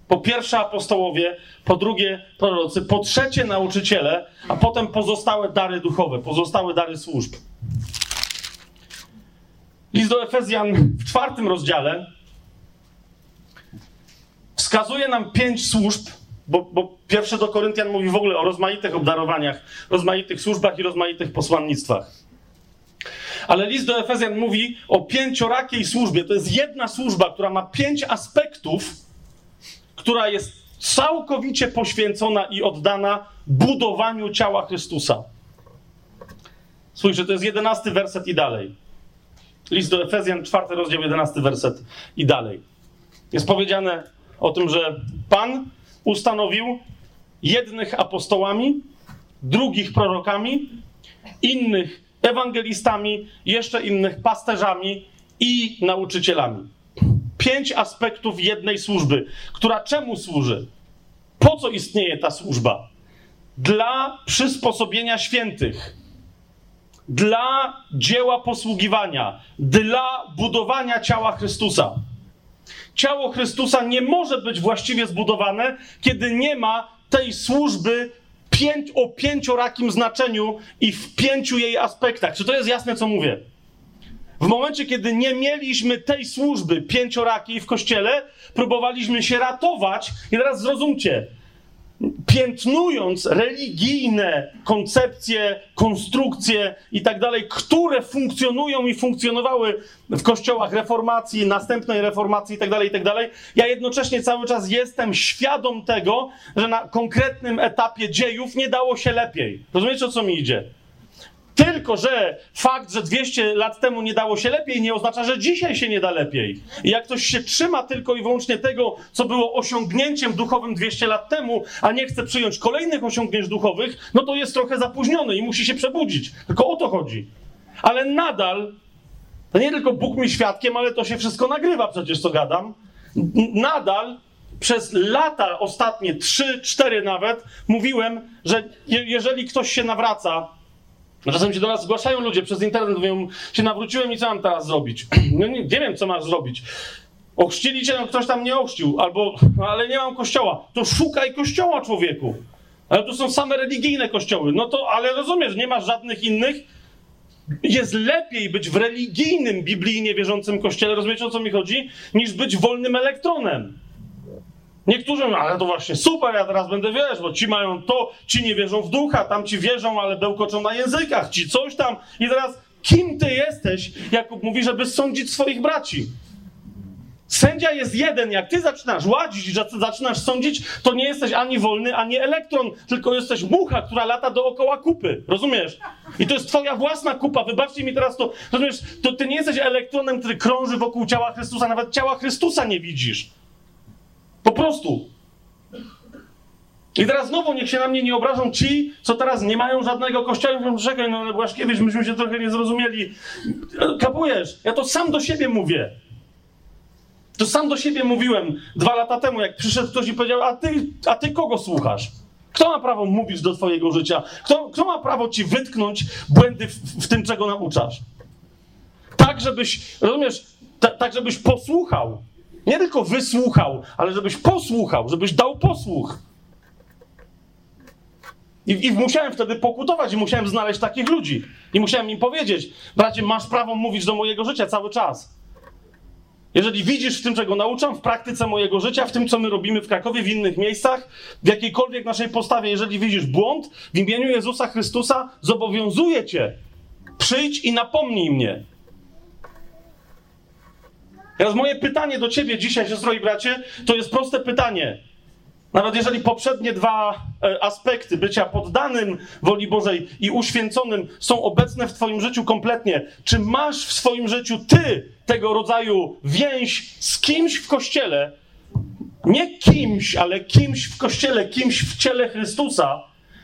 A: Po pierwsze apostołowie, po drugie prorocy, po trzecie nauczyciele, a potem pozostałe dary duchowe, pozostałe dary służb. List do Efezjan w czwartym rozdziale wskazuje nam pięć służb, bo, bo do Koryntian mówi w ogóle o rozmaitych obdarowaniach, rozmaitych służbach i rozmaitych posłannictwach. Ale list do Efezjan mówi o pięciorakiej służbie. To jest jedna służba, która ma pięć aspektów, która jest całkowicie poświęcona i oddana budowaniu ciała Chrystusa. Spójrzcie, to jest jedenasty werset i dalej. List do Efezjan, czwarty rozdział, jedenasty werset i dalej. Jest powiedziane o tym, że Pan ustanowił jednych apostołami, drugich prorokami, innych ewangelistami, jeszcze innych pasterzami i nauczycielami. Pięć aspektów jednej służby, która czemu służy? Po co istnieje ta służba? Dla przysposobienia świętych, dla dzieła posługiwania, dla budowania ciała Chrystusa. Ciało Chrystusa nie może być właściwie zbudowane, kiedy nie ma tej służby pięć, o pięciorakim znaczeniu i w pięciu jej aspektach. Czy to jest jasne, co mówię? W momencie, kiedy nie mieliśmy tej służby pięciorakiej w kościele, próbowaliśmy się ratować. I teraz zrozumcie, piętnując religijne koncepcje, konstrukcje i tak dalej, które funkcjonują i funkcjonowały w kościołach reformacji, następnej reformacji i tak dalej, i tak dalej, ja jednocześnie cały czas jestem świadom tego, że na konkretnym etapie dziejów nie dało się lepiej. Rozumiecie, o co mi idzie? Tylko, że fakt, że 200 lat temu nie dało się lepiej, nie oznacza, że dzisiaj się nie da lepiej. I jak ktoś się trzyma tylko i wyłącznie tego, co było osiągnięciem duchowym 200 lat temu, a nie chce przyjąć kolejnych osiągnięć duchowych, no to jest trochę zapóźniony i musi się przebudzić. Tylko o to chodzi. Ale nadal, to nie tylko Bóg mi świadkiem, ale to się wszystko nagrywa przecież, co gadam. Nadal przez lata ostatnie, trzy, cztery nawet, mówiłem, że je, jeżeli ktoś się nawraca no czasem się do nas zgłaszają ludzie przez internet, mówią, się nawróciłem i co mam teraz zrobić? No nie, nie wiem, co masz zrobić. Ochrzcili cię, no ktoś tam nie ochrzcił, albo, ale nie mam kościoła. To szukaj kościoła, człowieku. Ale tu są same religijne kościoły. No to, ale rozumiesz, nie masz żadnych innych. Jest lepiej być w religijnym, biblijnie wierzącym kościele, rozumiecie o co mi chodzi, niż być wolnym elektronem. Niektórzy mówią, ale to właśnie super, ja teraz będę wiesz, bo ci mają to, ci nie wierzą w ducha, tam ci wierzą, ale bełkoczą na językach, ci coś tam. I teraz, kim ty jesteś, Jakub mówi, żeby sądzić swoich braci? Sędzia jest jeden. Jak ty zaczynasz ładzić i zaczynasz sądzić, to nie jesteś ani wolny, ani elektron, tylko jesteś mucha, która lata dookoła kupy. Rozumiesz? I to jest twoja własna kupa. Wybaczcie mi teraz to. Rozumiesz? To ty nie jesteś elektronem, który krąży wokół ciała Chrystusa. Nawet ciała Chrystusa nie widzisz. Po prostu. I teraz znowu niech się na mnie nie obrażą ci, co teraz nie mają żadnego kościoła. Mówią, czekaj, no Błaszkiewicz, myśmy się trochę nie zrozumieli. Kapujesz? Ja to sam do siebie mówię. To sam do siebie mówiłem dwa lata temu, jak przyszedł ktoś i powiedział, a ty, a ty kogo słuchasz? Kto ma prawo mówić do twojego życia? Kto, kto ma prawo ci wytknąć błędy w, w tym, czego nauczasz? Tak, żebyś, rozumiesz, tak, żebyś posłuchał. Nie tylko wysłuchał, ale żebyś posłuchał, żebyś dał posłuch. I, I, musiałem wtedy pokutować i musiałem znaleźć takich ludzi. I musiałem im powiedzieć, bracie, masz prawo mówić do mojego życia cały czas. Jeżeli widzisz w tym, czego nauczam, w praktyce mojego życia, w tym, co my robimy w Krakowie, w innych miejscach, w jakiejkolwiek naszej postawie, jeżeli widzisz błąd, w imieniu Jezusa Chrystusa zobowiązuję cię. Przyjdź i napomnij mnie. Teraz moje pytanie do ciebie dzisiaj, siostro i bracie, to jest proste pytanie. Nawet jeżeli poprzednie dwa e, aspekty bycia poddanym woli Bożej i uświęconym są obecne w Twoim życiu kompletnie, czy masz w swoim życiu Ty tego rodzaju więź z kimś w kościele, nie kimś, ale kimś w kościele, kimś w ciele Chrystusa,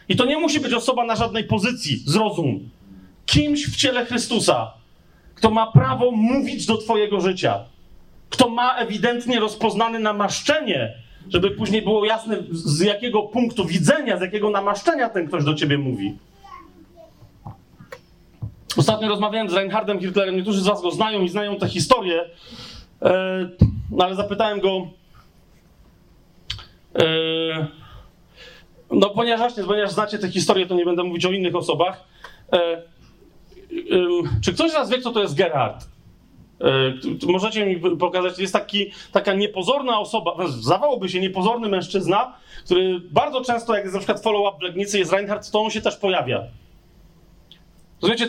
A: i to nie musi być osoba na żadnej pozycji, zrozum. Kimś w ciele Chrystusa, kto ma prawo mówić do Twojego życia, kto ma ewidentnie rozpoznane namaszczenie żeby później było jasne, z jakiego punktu widzenia, z jakiego namaszczenia ten ktoś do ciebie mówi. Ostatnio rozmawiałem z Reinhardem Hitlerem, niektórzy z was go znają i znają tę historię, e, no ale zapytałem go, e, no ponieważ właśnie, ponieważ znacie tę historię, to nie będę mówić o innych osobach. E, czy ktoś z was wie, co to jest Gerhard? E, możecie mi pokazać, jest taki, taka niepozorna osoba, zdawałoby się niepozorny mężczyzna, który bardzo często, jak jest na przykład follow-up w Legnicy, jest Reinhardt, to on się też pojawia. Rozumiecie,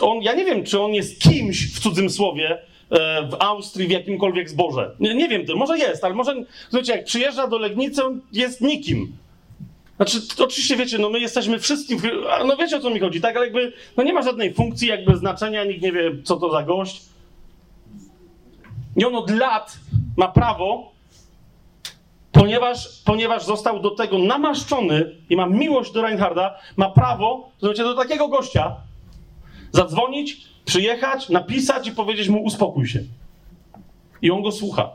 A: on, ja nie wiem, czy on jest kimś w cudzym słowie, e, w Austrii, w jakimkolwiek zborze. Nie, nie wiem, może jest, ale może, słuchajcie, jak przyjeżdża do Legnicy, on jest nikim. Znaczy, oczywiście wiecie, no my jesteśmy wszystkim, no wiecie o co mi chodzi, tak, ale jakby, no nie ma żadnej funkcji, jakby znaczenia, nikt nie wie, co to za gość. I on od lat ma prawo, ponieważ, ponieważ został do tego namaszczony i ma miłość do Reinharda, ma prawo, to do takiego gościa, zadzwonić, przyjechać, napisać i powiedzieć mu uspokój się. I on go słucha.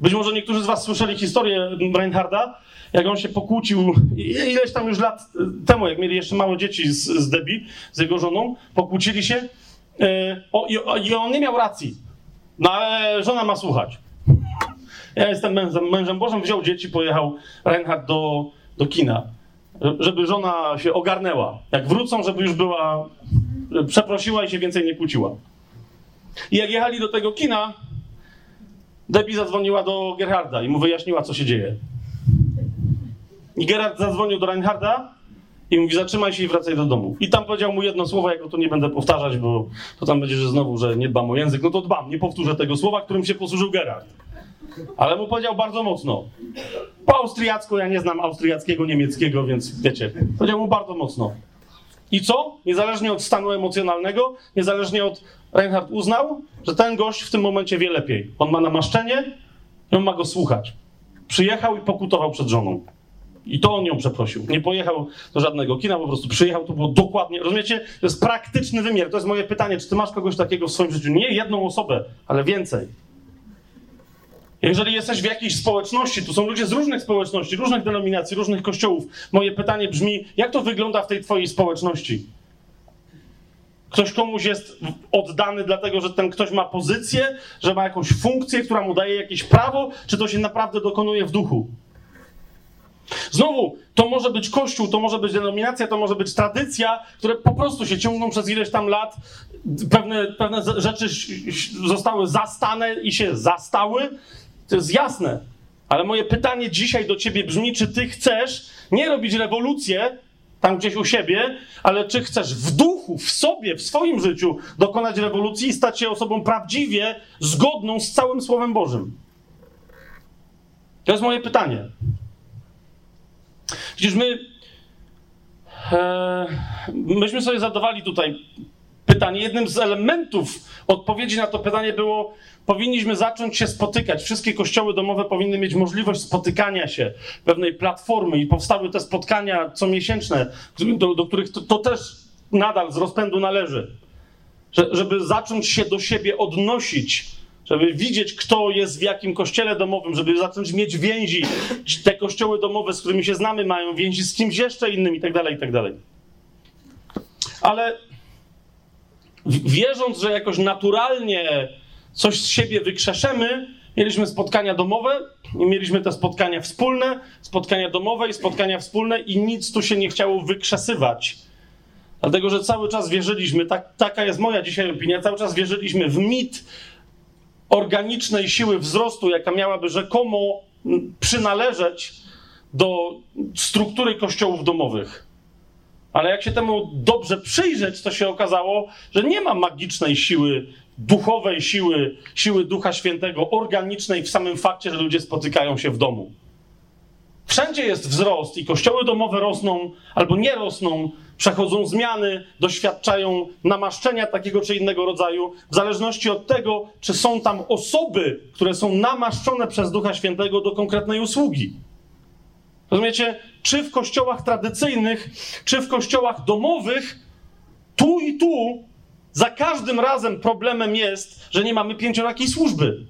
A: Być może niektórzy z was słyszeli historię Reinharda, jak on się pokłócił ileś tam już lat temu, jak mieli jeszcze małe dzieci z, z Debbie, z jego żoną, pokłócili się yy, o, i, i on nie miał racji. No ale żona ma słuchać. Ja jestem mężem, mężem Bożym, wziął dzieci, pojechał Reinhard do, do kina, żeby żona się ogarnęła. Jak wrócą, żeby już była, przeprosiła i się więcej nie kłóciła. I jak jechali do tego kina, Debbie zadzwoniła do Gerharda i mu wyjaśniła, co się dzieje. I Gerhard zadzwonił do Reinharda i mówi, zatrzymaj się i wracaj do domu. I tam powiedział mu jedno słowo, ja go tu nie będę powtarzać, bo to tam będzie, że znowu, że nie dbam o język. No to dbam, nie powtórzę tego słowa, którym się posłużył Gerard. Ale mu powiedział bardzo mocno. Po austriacku, ja nie znam austriackiego, niemieckiego, więc wiecie, powiedział mu bardzo mocno. I co? Niezależnie od stanu emocjonalnego, niezależnie od... Reinhard uznał, że ten gość w tym momencie wie lepiej. On ma namaszczenie i on ma go słuchać. Przyjechał i pokutował przed żoną. I to on ją przeprosił. Nie pojechał do żadnego kina, po prostu przyjechał, to było dokładnie. Rozumiecie? To jest praktyczny wymiar. To jest moje pytanie. Czy ty masz kogoś takiego w swoim życiu? Nie jedną osobę, ale więcej. Jeżeli jesteś w jakiejś społeczności, tu są ludzie z różnych społeczności, różnych denominacji, różnych kościołów. Moje pytanie brzmi: jak to wygląda w tej twojej społeczności? Ktoś komuś jest oddany, dlatego że ten ktoś ma pozycję, że ma jakąś funkcję, która mu daje jakieś prawo, czy to się naprawdę dokonuje w duchu? Znowu, To może być kościół, to może być denominacja, to może być tradycja, które po prostu się ciągną przez ileś tam lat. Pewne, pewne rzeczy zostały zastane i się zastały. To jest jasne. Ale moje pytanie dzisiaj do ciebie brzmi, czy ty chcesz nie robić rewolucję tam gdzieś u siebie, ale czy chcesz w duchu, w sobie, w swoim życiu dokonać rewolucji i stać się osobą prawdziwie zgodną z całym Słowem Bożym? To jest moje pytanie. Przecież my, e, myśmy sobie zadawali tutaj pytanie. Jednym z elementów odpowiedzi na to pytanie było, powinniśmy zacząć się spotykać. Wszystkie kościoły domowe powinny mieć możliwość spotykania się, pewnej platformy i powstały te spotkania comiesięczne, do, do których to, to, też nadal z rozpędu należy. Że, żeby zacząć się do siebie odnosić, żeby widzieć, kto jest w jakim kościele domowym, żeby zacząć mieć więzi. Te kościoły domowe, z którymi się znamy, mają więzi z kimś jeszcze innym i tak dalej, i tak dalej. Ale wierząc, że jakoś naturalnie coś z siebie wykrzeszemy, mieliśmy spotkania domowe i mieliśmy te spotkania wspólne, spotkania domowe i spotkania wspólne i nic tu się nie chciało wykrzesywać. Dlatego, że cały czas wierzyliśmy, tak, taka jest moja dzisiaj opinia, cały czas wierzyliśmy w mit organicznej siły wzrostu, jaka miałaby rzekomo przynależeć do struktury kościołów domowych. Ale jak się temu dobrze przyjrzeć, to się okazało, że nie ma magicznej siły, duchowej siły, siły Ducha Świętego, organicznej w samym fakcie, że ludzie spotykają się w domu. Wszędzie jest wzrost i kościoły domowe rosną albo nie rosną, przechodzą zmiany, doświadczają namaszczenia takiego czy innego rodzaju, w zależności od tego, czy są tam osoby, które są namaszczone przez Ducha Świętego do konkretnej usługi. Rozumiecie? Czy w kościołach tradycyjnych, czy w kościołach domowych, tu i tu za każdym razem problemem jest, że nie mamy pięciorakiej służby.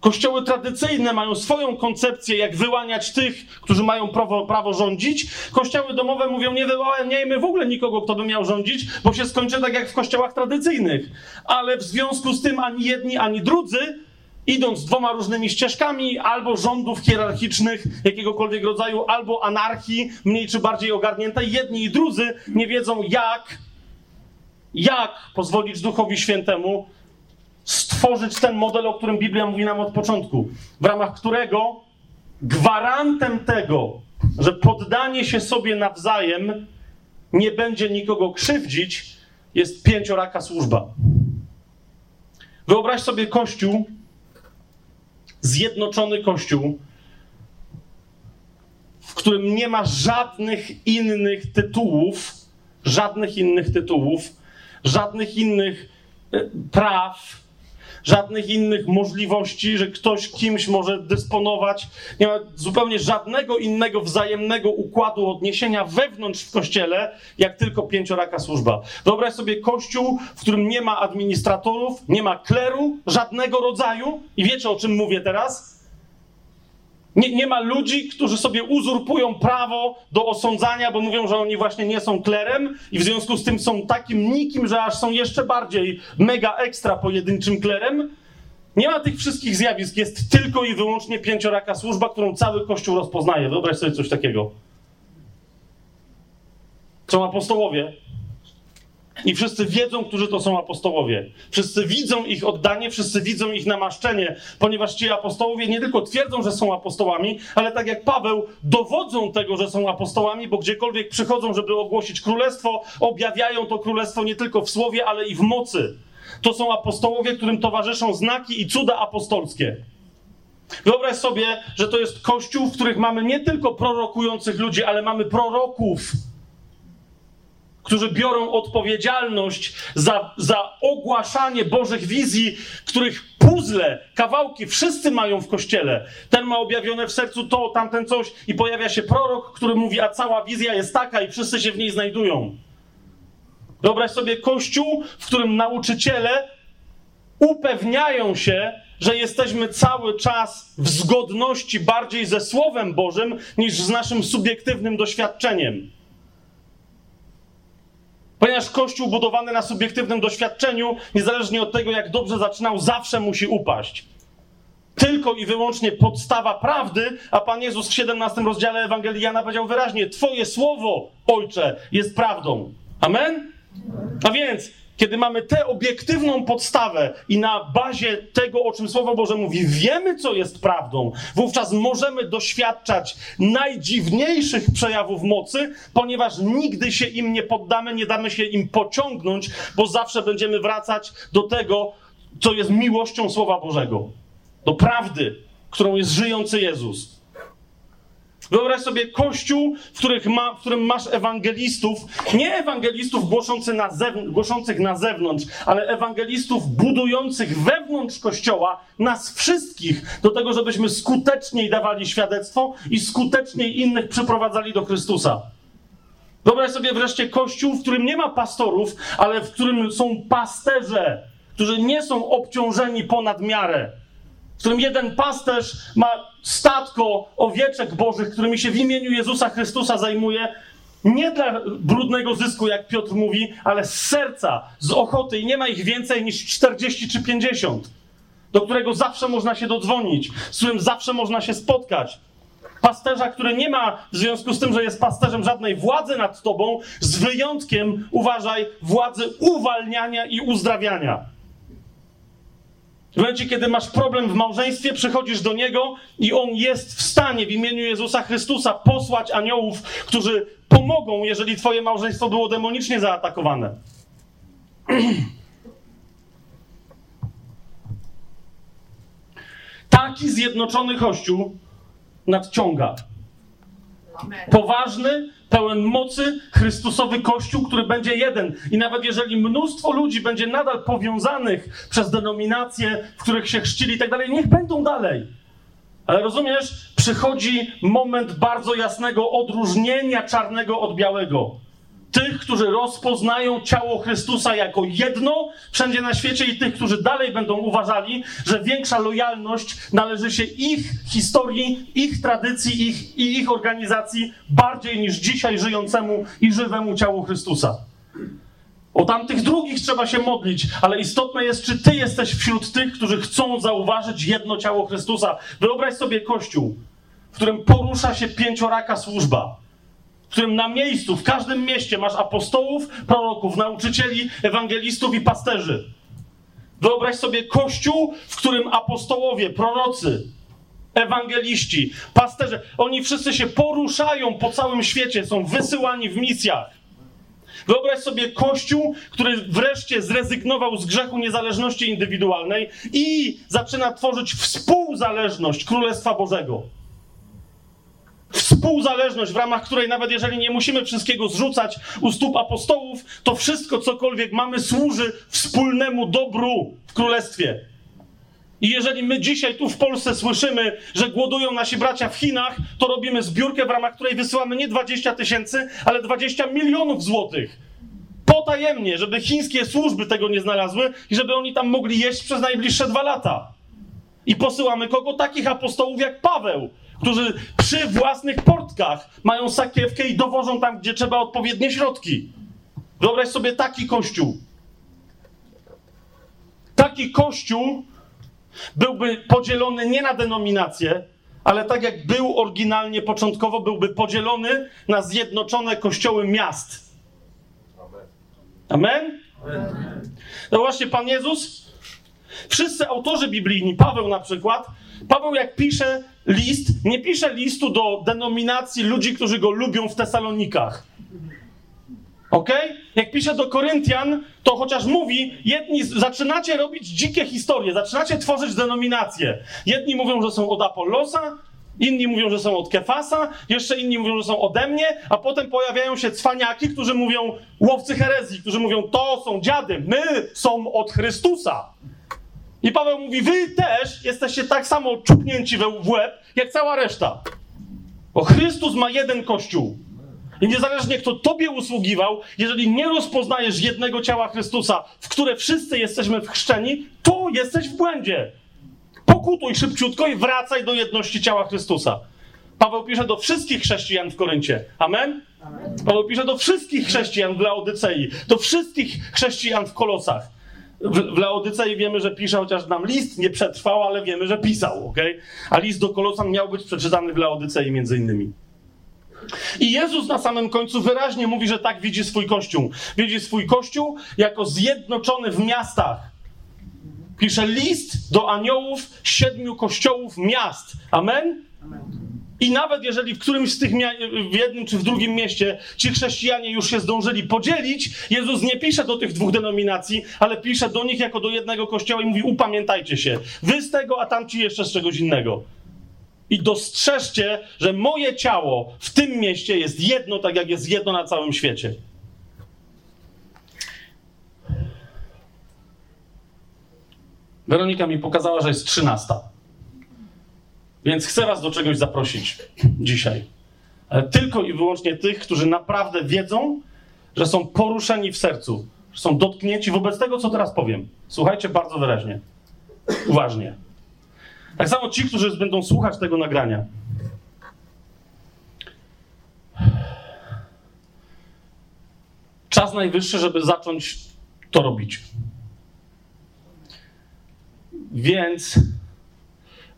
A: Kościoły tradycyjne mają swoją koncepcję, jak wyłaniać tych, którzy mają prawo, prawo rządzić. Kościoły domowe mówią, nie wyłaniajmy w ogóle nikogo, kto by miał rządzić, bo się skończy tak jak w kościołach tradycyjnych. Ale w związku z tym ani jedni, ani drudzy, idąc dwoma różnymi ścieżkami, albo rządów hierarchicznych jakiegokolwiek rodzaju, albo anarchii, mniej czy bardziej ogarniętej, jedni i drudzy nie wiedzą, jak, jak pozwolić Duchowi Świętemu stworzyć ten model, o którym Biblia mówi nam od początku, w ramach którego gwarantem tego, że poddanie się sobie nawzajem nie będzie nikogo krzywdzić, jest pięcioraka służba. Wyobraź sobie kościół, zjednoczony kościół, w którym nie ma żadnych innych tytułów, żadnych innych tytułów, żadnych innych e, praw, żadnych innych możliwości, że ktoś kimś może dysponować. Nie ma zupełnie żadnego innego wzajemnego układu odniesienia wewnątrz w kościele, jak tylko pięcioraka służba. Wyobraź sobie kościół, w którym nie ma administratorów, nie ma kleru żadnego rodzaju. I wiecie o czym mówię teraz? Nie, nie, ma ludzi, którzy sobie uzurpują prawo do osądzania, bo mówią, że oni właśnie nie są klerem i w związku z tym są takim nikim, że aż są jeszcze bardziej mega ekstra pojedynczym klerem. Nie ma tych wszystkich zjawisk, jest tylko i wyłącznie pięcioraka służba, którą cały Kościół rozpoznaje. Wyobraź sobie coś takiego. Są apostołowie, i wszyscy wiedzą, którzy to są apostołowie. Wszyscy widzą ich oddanie, wszyscy widzą ich namaszczenie, ponieważ ci apostołowie nie tylko twierdzą, że są apostołami, ale tak jak Paweł, dowodzą tego, że są apostołami, bo gdziekolwiek przychodzą, żeby ogłosić królestwo, objawiają to królestwo nie tylko w słowie, ale i w mocy. To są apostołowie, którym towarzyszą znaki i cuda apostolskie. Wyobraź sobie, że to jest kościół, w których mamy nie tylko prorokujących ludzi, ale mamy proroków którzy biorą odpowiedzialność za, za ogłaszanie Bożych wizji, których puzzle, kawałki wszyscy mają w kościele. Ten ma objawione w sercu to, tamten coś, i pojawia się prorok, który mówi, a cała wizja jest taka, i wszyscy się w niej znajdują. Wyobraź sobie kościół, w którym nauczyciele upewniają się, że jesteśmy cały czas w zgodności bardziej ze Słowem Bożym niż z naszym subiektywnym doświadczeniem. Ponieważ Kościół budowany na subiektywnym doświadczeniu, niezależnie od tego, jak dobrze zaczynał, zawsze musi upaść. tylko i wyłącznie podstawa prawdy, a Pan Jezus w 17 rozdziale Ewangelii Jana powiedział wyraźnie: Twoje słowo, Ojcze, jest prawdą. Amen? A więc, kiedy mamy tę obiektywną podstawę i na bazie tego, o czym Słowo Boże mówi, wiemy, co jest prawdą, wówczas możemy doświadczać najdziwniejszych przejawów mocy, ponieważ nigdy się im nie poddamy, nie damy się im pociągnąć, bo zawsze będziemy wracać do tego, co jest miłością Słowa Bożego, do prawdy, którą jest żyjący Jezus. Wyobraź sobie kościół, w, ma, w którym masz ewangelistów, nie ewangelistów na, głoszących na zewnątrz, ale ewangelistów budujących wewnątrz kościoła nas wszystkich do tego, żebyśmy skuteczniej dawali świadectwo i skuteczniej innych przyprowadzali do Chrystusa. Wyobraź sobie wreszcie kościół, w którym nie ma pastorów, ale w którym są pasterze, którzy nie są obciążeni ponad miarę w którym jeden pasterz ma statko owieczek bożych, którymi się w imieniu Jezusa Chrystusa zajmuje, nie dla brudnego zysku, jak Piotr mówi, ale z serca, z ochoty i nie ma ich więcej niż 40 czy 50, do którego zawsze można się dodzwonić, z którym zawsze można się spotkać. Pasterza, który nie ma w związku z tym, że jest pasterzem żadnej władzy nad tobą, z wyjątkiem, uważaj, władzy uwalniania i uzdrawiania. W momencie, kiedy masz problem w małżeństwie, przychodzisz do niego i on jest w stanie w imieniu Jezusa Chrystusa posłać aniołów, którzy pomogą, jeżeli twoje małżeństwo było demonicznie zaatakowane. Taki zjednoczony Kościół nadciąga. Poważny, pełen mocy, Chrystusowy Kościół, który będzie jeden. I nawet jeżeli mnóstwo ludzi będzie nadal powiązanych przez denominacje, w których się chrzcili i tak dalej, niech będą dalej. Ale rozumiesz, przychodzi moment bardzo jasnego odróżnienia czarnego od białego. Tych, którzy rozpoznają ciało Chrystusa jako jedno wszędzie na świecie, i tych, którzy dalej będą uważali, że większa lojalność należy się ich historii, ich tradycji ich, i ich organizacji bardziej niż dzisiaj żyjącemu i żywemu ciału Chrystusa. O tamtych drugich trzeba się modlić, ale istotne jest, czy ty jesteś wśród tych, którzy chcą zauważyć jedno ciało Chrystusa. Wyobraź sobie kościół, w którym porusza się pięcioraka służba w którym na miejscu, w każdym mieście masz apostołów, proroków, nauczycieli, ewangelistów i pasterzy. Wyobraź sobie kościół, w którym apostołowie, prorocy, ewangeliści, pasterze, oni wszyscy się poruszają po całym świecie, są wysyłani w misjach. Wyobraź sobie kościół, który wreszcie zrezygnował z grzechu niezależności indywidualnej i zaczyna tworzyć współzależność Królestwa Bożego współzależność, w ramach której nawet jeżeli nie musimy wszystkiego zrzucać u stóp apostołów, to wszystko, cokolwiek mamy, służy wspólnemu dobru w królestwie. I jeżeli my dzisiaj tu w Polsce słyszymy, że głodują nasi bracia w Chinach, to robimy zbiórkę, w ramach której wysyłamy nie 20 tysięcy, ale 20 milionów złotych. Potajemnie, żeby chińskie służby tego nie znalazły i żeby oni tam mogli jeść przez najbliższe dwa lata. I posyłamy kogo? Takich apostołów jak Paweł, którzy przy własnych portkach mają sakiewkę i dowożą tam, gdzie trzeba odpowiednie środki. Wyobraź sobie taki kościół. Taki kościół byłby podzielony nie na denominacje, ale tak jak był oryginalnie początkowo, byłby podzielony na zjednoczone kościoły miast. Amen? No właśnie, Pan Jezus, wszyscy autorzy biblijni, Paweł na przykład, Paweł jak pisze list, nie pisze listu do denominacji ludzi, którzy go lubią w Tesalonikach. Ok? Jak pisze do Koryntian, to chociaż mówi, jedni zaczynacie robić dzikie historie, zaczynacie tworzyć denominacje. Jedni mówią, że są od Apollosa, inni mówią, że są od Kefasa, jeszcze inni mówią, że są ode mnie, a potem pojawiają się cwaniaki, którzy mówią, łowcy herezji, którzy mówią, to są dziady, my są od Chrystusa. I Paweł mówi, wy też jesteście tak samo czupnięci w łeb, jak cała reszta. Bo Chrystus ma jeden kościół. I niezależnie kto tobie usługiwał, jeżeli nie rozpoznajesz jednego ciała Chrystusa, w które wszyscy jesteśmy wchrzczeni, to jesteś w błędzie. Pokutuj szybciutko i wracaj do jedności ciała Chrystusa. Paweł pisze do wszystkich chrześcijan w Koryncie. Amen? Paweł pisze do wszystkich chrześcijan w Laodycei, do wszystkich chrześcijan w Kolosach. W, w wiemy, że pisze, chociaż nam list nie przetrwał, ale wiemy, że pisał, ok? A list do Kolosan miał być przeczytany w Laodycei między innymi. I Jezus na samym końcu wyraźnie mówi, że tak widzi swój Kościół. Widzi swój Kościół jako zjednoczony w miastach. Pisze list do aniołów siedmiu kościołów miast. Amen? I nawet jeżeli w którymś z tych w jednym czy w drugim mieście ci chrześcijanie już się zdążyli podzielić, Jezus nie pisze do tych dwóch denominacji, ale pisze do nich jako do jednego kościoła i mówi: Upamiętajcie się. Wy z tego, a tamci jeszcze z czegoś innego. I dostrzeżcie, że moje ciało w tym mieście jest jedno, tak jak jest jedno na całym świecie. Weronika mi pokazała, że jest trzynasta. Więc chcę Was do czegoś zaprosić dzisiaj. Ale tylko i wyłącznie tych, którzy naprawdę wiedzą, że są poruszeni w sercu, że są dotknięci wobec tego, co teraz powiem. Słuchajcie bardzo wyraźnie, uważnie. Tak samo ci, którzy będą słuchać tego nagrania. Czas najwyższy, żeby zacząć to robić. Więc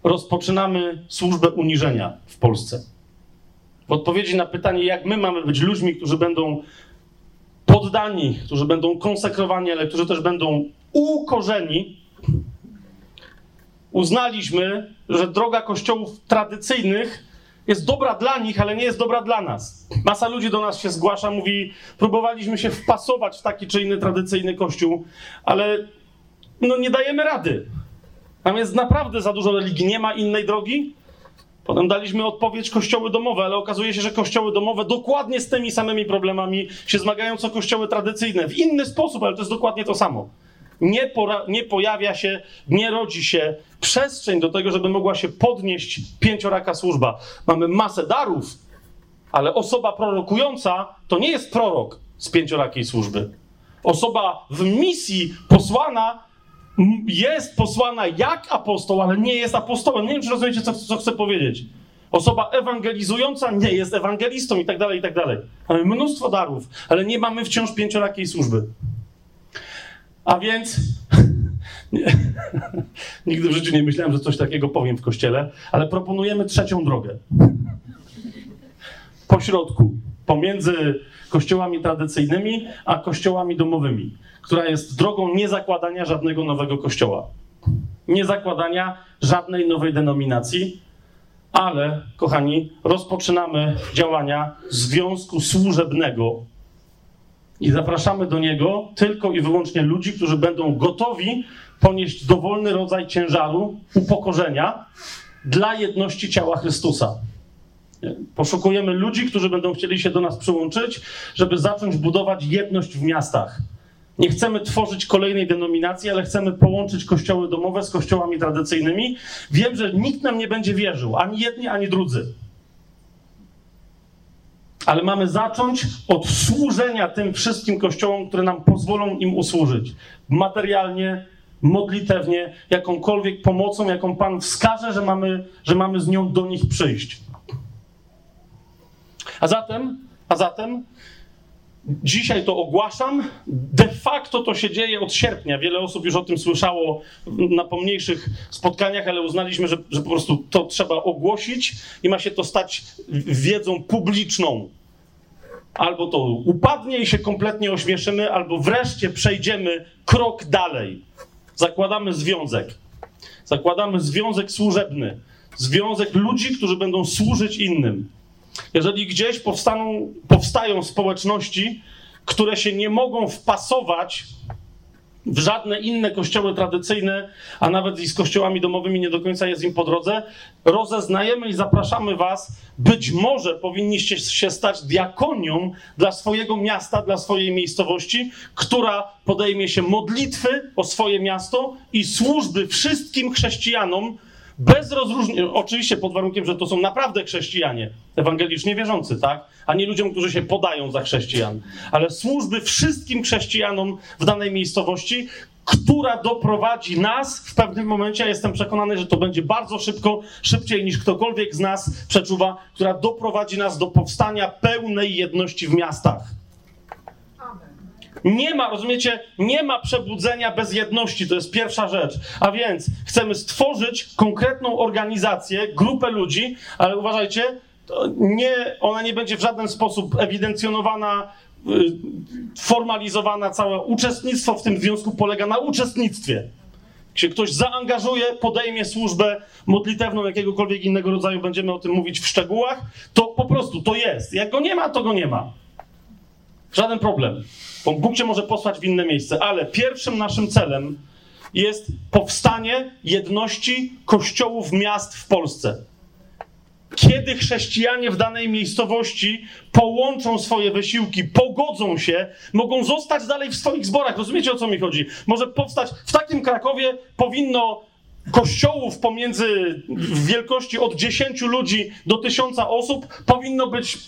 A: rozpoczynamy służbę uniżenia w Polsce. W odpowiedzi na pytanie, jak my mamy być ludźmi, którzy będą poddani, którzy będą konsekrowani, ale którzy też będą ukorzeni, uznaliśmy, że droga kościołów tradycyjnych jest dobra dla nich, ale nie jest dobra dla nas. Masa ludzi do nas się zgłasza, mówi, próbowaliśmy się wpasować w taki czy inny tradycyjny kościół, ale no nie dajemy rady. Tam jest naprawdę za dużo religii, nie ma innej drogi. Potem daliśmy odpowiedź kościoły domowe, ale okazuje się, że kościoły domowe dokładnie z tymi samymi problemami się zmagają co kościoły tradycyjne. W inny sposób, ale to jest dokładnie to samo. Nie, pora, nie pojawia się, nie rodzi się przestrzeń do tego, żeby mogła się podnieść pięcioraka służba. Mamy masę darów, ale osoba prorokująca to nie jest prorok z pięciorakiej służby. Osoba w misji posłana jest posłana jak apostoł, ale nie jest apostołem. Nie wiem, czy rozumiecie, co, co chcę powiedzieć. Osoba ewangelizująca nie jest ewangelistą i tak dalej, i tak dalej. Mamy mnóstwo darów, ale nie mamy wciąż pięciorakiej służby. A więc nigdy w życiu nie myślałem, że coś takiego powiem w kościele, ale proponujemy trzecią drogę. Po środku, pomiędzy kościołami tradycyjnymi a kościołami domowymi która jest drogą niezakładania żadnego nowego kościoła, niezakładania żadnej nowej denominacji, ale, kochani, rozpoczynamy działania związku służebnego i zapraszamy do niego tylko i wyłącznie ludzi, którzy będą gotowi ponieść dowolny rodzaj ciężaru upokorzenia dla jedności ciała Chrystusa. Poszukujemy ludzi, którzy będą chcieli się do nas przyłączyć, żeby zacząć budować jedność w miastach nie chcemy tworzyć kolejnej denominacji, ale chcemy połączyć kościoły domowe z kościołami tradycyjnymi. Wiem, że nikt nam nie będzie wierzył, ani jedni, ani drudzy. Ale mamy zacząć od służenia tym wszystkim kościołom, które nam pozwolą im usłużyć. Materialnie, modlitewnie, jakąkolwiek pomocą, jaką Pan wskaże, że mamy, że mamy z nią do nich przyjść. A zatem, a zatem Dzisiaj to ogłaszam. De facto to się dzieje od sierpnia. Wiele osób już o tym słyszało na pomniejszych spotkaniach, ale uznaliśmy, że, że po prostu to trzeba ogłosić i ma się to stać wiedzą publiczną. Albo to upadnie i się kompletnie ośmieszymy, albo wreszcie przejdziemy krok dalej. Zakładamy związek. Zakładamy związek służebny. Związek ludzi, którzy będą służyć innym. Jeżeli gdzieś powstaną, powstają społeczności, które się nie mogą wpasować w żadne inne kościoły tradycyjne, a nawet i z kościołami domowymi nie do końca jest im po drodze, rozeznajemy i zapraszamy Was. Być może powinniście się stać diakonią dla swojego miasta, dla swojej miejscowości, która podejmie się modlitwy o swoje miasto i służby wszystkim chrześcijanom, bez rozróżnienia, oczywiście pod warunkiem, że to są naprawdę chrześcijanie, ewangelicznie wierzący, tak? A nie ludziom, którzy się podają za chrześcijan. Ale służby wszystkim chrześcijanom w danej miejscowości, która doprowadzi nas w pewnym momencie, ja jestem przekonany, że to będzie bardzo szybko, szybciej niż ktokolwiek z nas przeczuwa, która doprowadzi nas do powstania pełnej jedności w miastach. Nie ma, rozumiecie, nie ma przebudzenia bez jedności, to jest pierwsza rzecz. A więc chcemy stworzyć konkretną organizację, grupę ludzi, ale uważajcie, nie, ona nie będzie w żaden sposób ewidencjonowana, y, formalizowana. Całe uczestnictwo w tym związku polega na uczestnictwie. Się ktoś zaangażuje, podejmie służbę modlitewną jakiegokolwiek innego rodzaju, będziemy o tym mówić w szczegółach, to po prostu to jest. Jak go nie ma, to go nie ma. Żaden problem. Bo Bóg cię może posłać w inne miejsce, ale pierwszym naszym celem jest powstanie jedności kościołów miast w Polsce. Kiedy chrześcijanie w danej miejscowości połączą swoje wysiłki, pogodzą się, mogą zostać dalej w swoich zborach. Rozumiecie o co mi chodzi? Może powstać w takim Krakowie powinno kościołów pomiędzy w wielkości od 10 ludzi do 1000 osób powinno być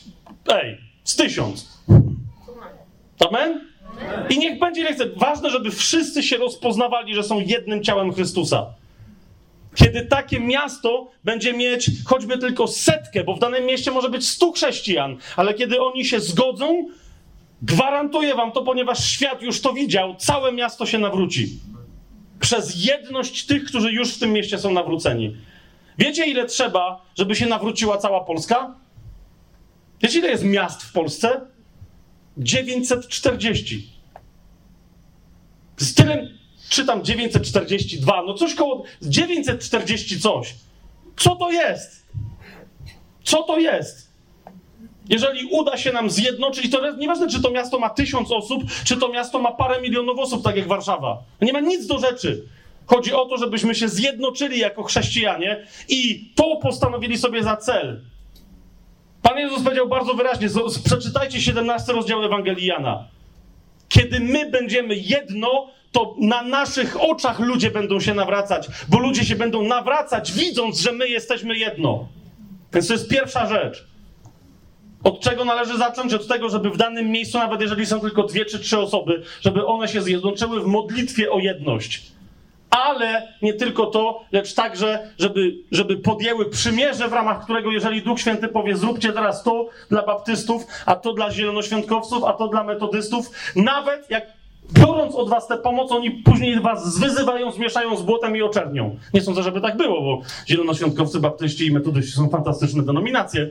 A: ej, z tysiąc. Amen? I niech będzie ile chce. Ważne, żeby wszyscy się rozpoznawali, że są jednym ciałem Chrystusa. Kiedy takie miasto będzie mieć choćby tylko setkę, bo w danym mieście może być stu chrześcijan, ale kiedy oni się zgodzą, gwarantuję wam to, ponieważ świat już to widział, całe miasto się nawróci. Przez jedność tych, którzy już w tym mieście są nawróceni. Wiecie, ile trzeba, żeby się nawróciła cała Polska? Wiecie, ile jest miast w Polsce? 940. Z tyle, czytam 942, no coś koło 940 coś. Co to jest? Co to jest? Jeżeli uda się nam zjednoczyć, to nieważne, czy to miasto ma tysiąc osób, czy to miasto ma parę milionów osób, tak jak Warszawa. Nie ma nic do rzeczy. Chodzi o to, żebyśmy się zjednoczyli jako chrześcijanie i to postanowili sobie za cel. Pan Jezus powiedział bardzo wyraźnie, przeczytajcie 17 rozdział Ewangelii Jana. Kiedy my będziemy jedno, to na naszych oczach ludzie będą się nawracać, bo ludzie się będą nawracać, widząc, że my jesteśmy jedno. Więc to jest pierwsza rzecz. Od czego należy zacząć? Od tego, żeby w danym miejscu, nawet jeżeli są tylko dwie czy trzy osoby, żeby one się zjednoczyły w modlitwie o jedność ale nie tylko to, lecz także, żeby, żeby podjęły przymierze, w ramach którego, jeżeli Duch Święty powie, zróbcie teraz to dla baptystów, a to dla zielonoświątkowców, a to dla metodystów, nawet jak biorąc od was tę pomoc, oni później was zwyzywają, zmieszają z błotem i oczernią. Nie sądzę, żeby tak było, bo zielonoświątkowcy, baptyści i metodyści są fantastyczne denominacje.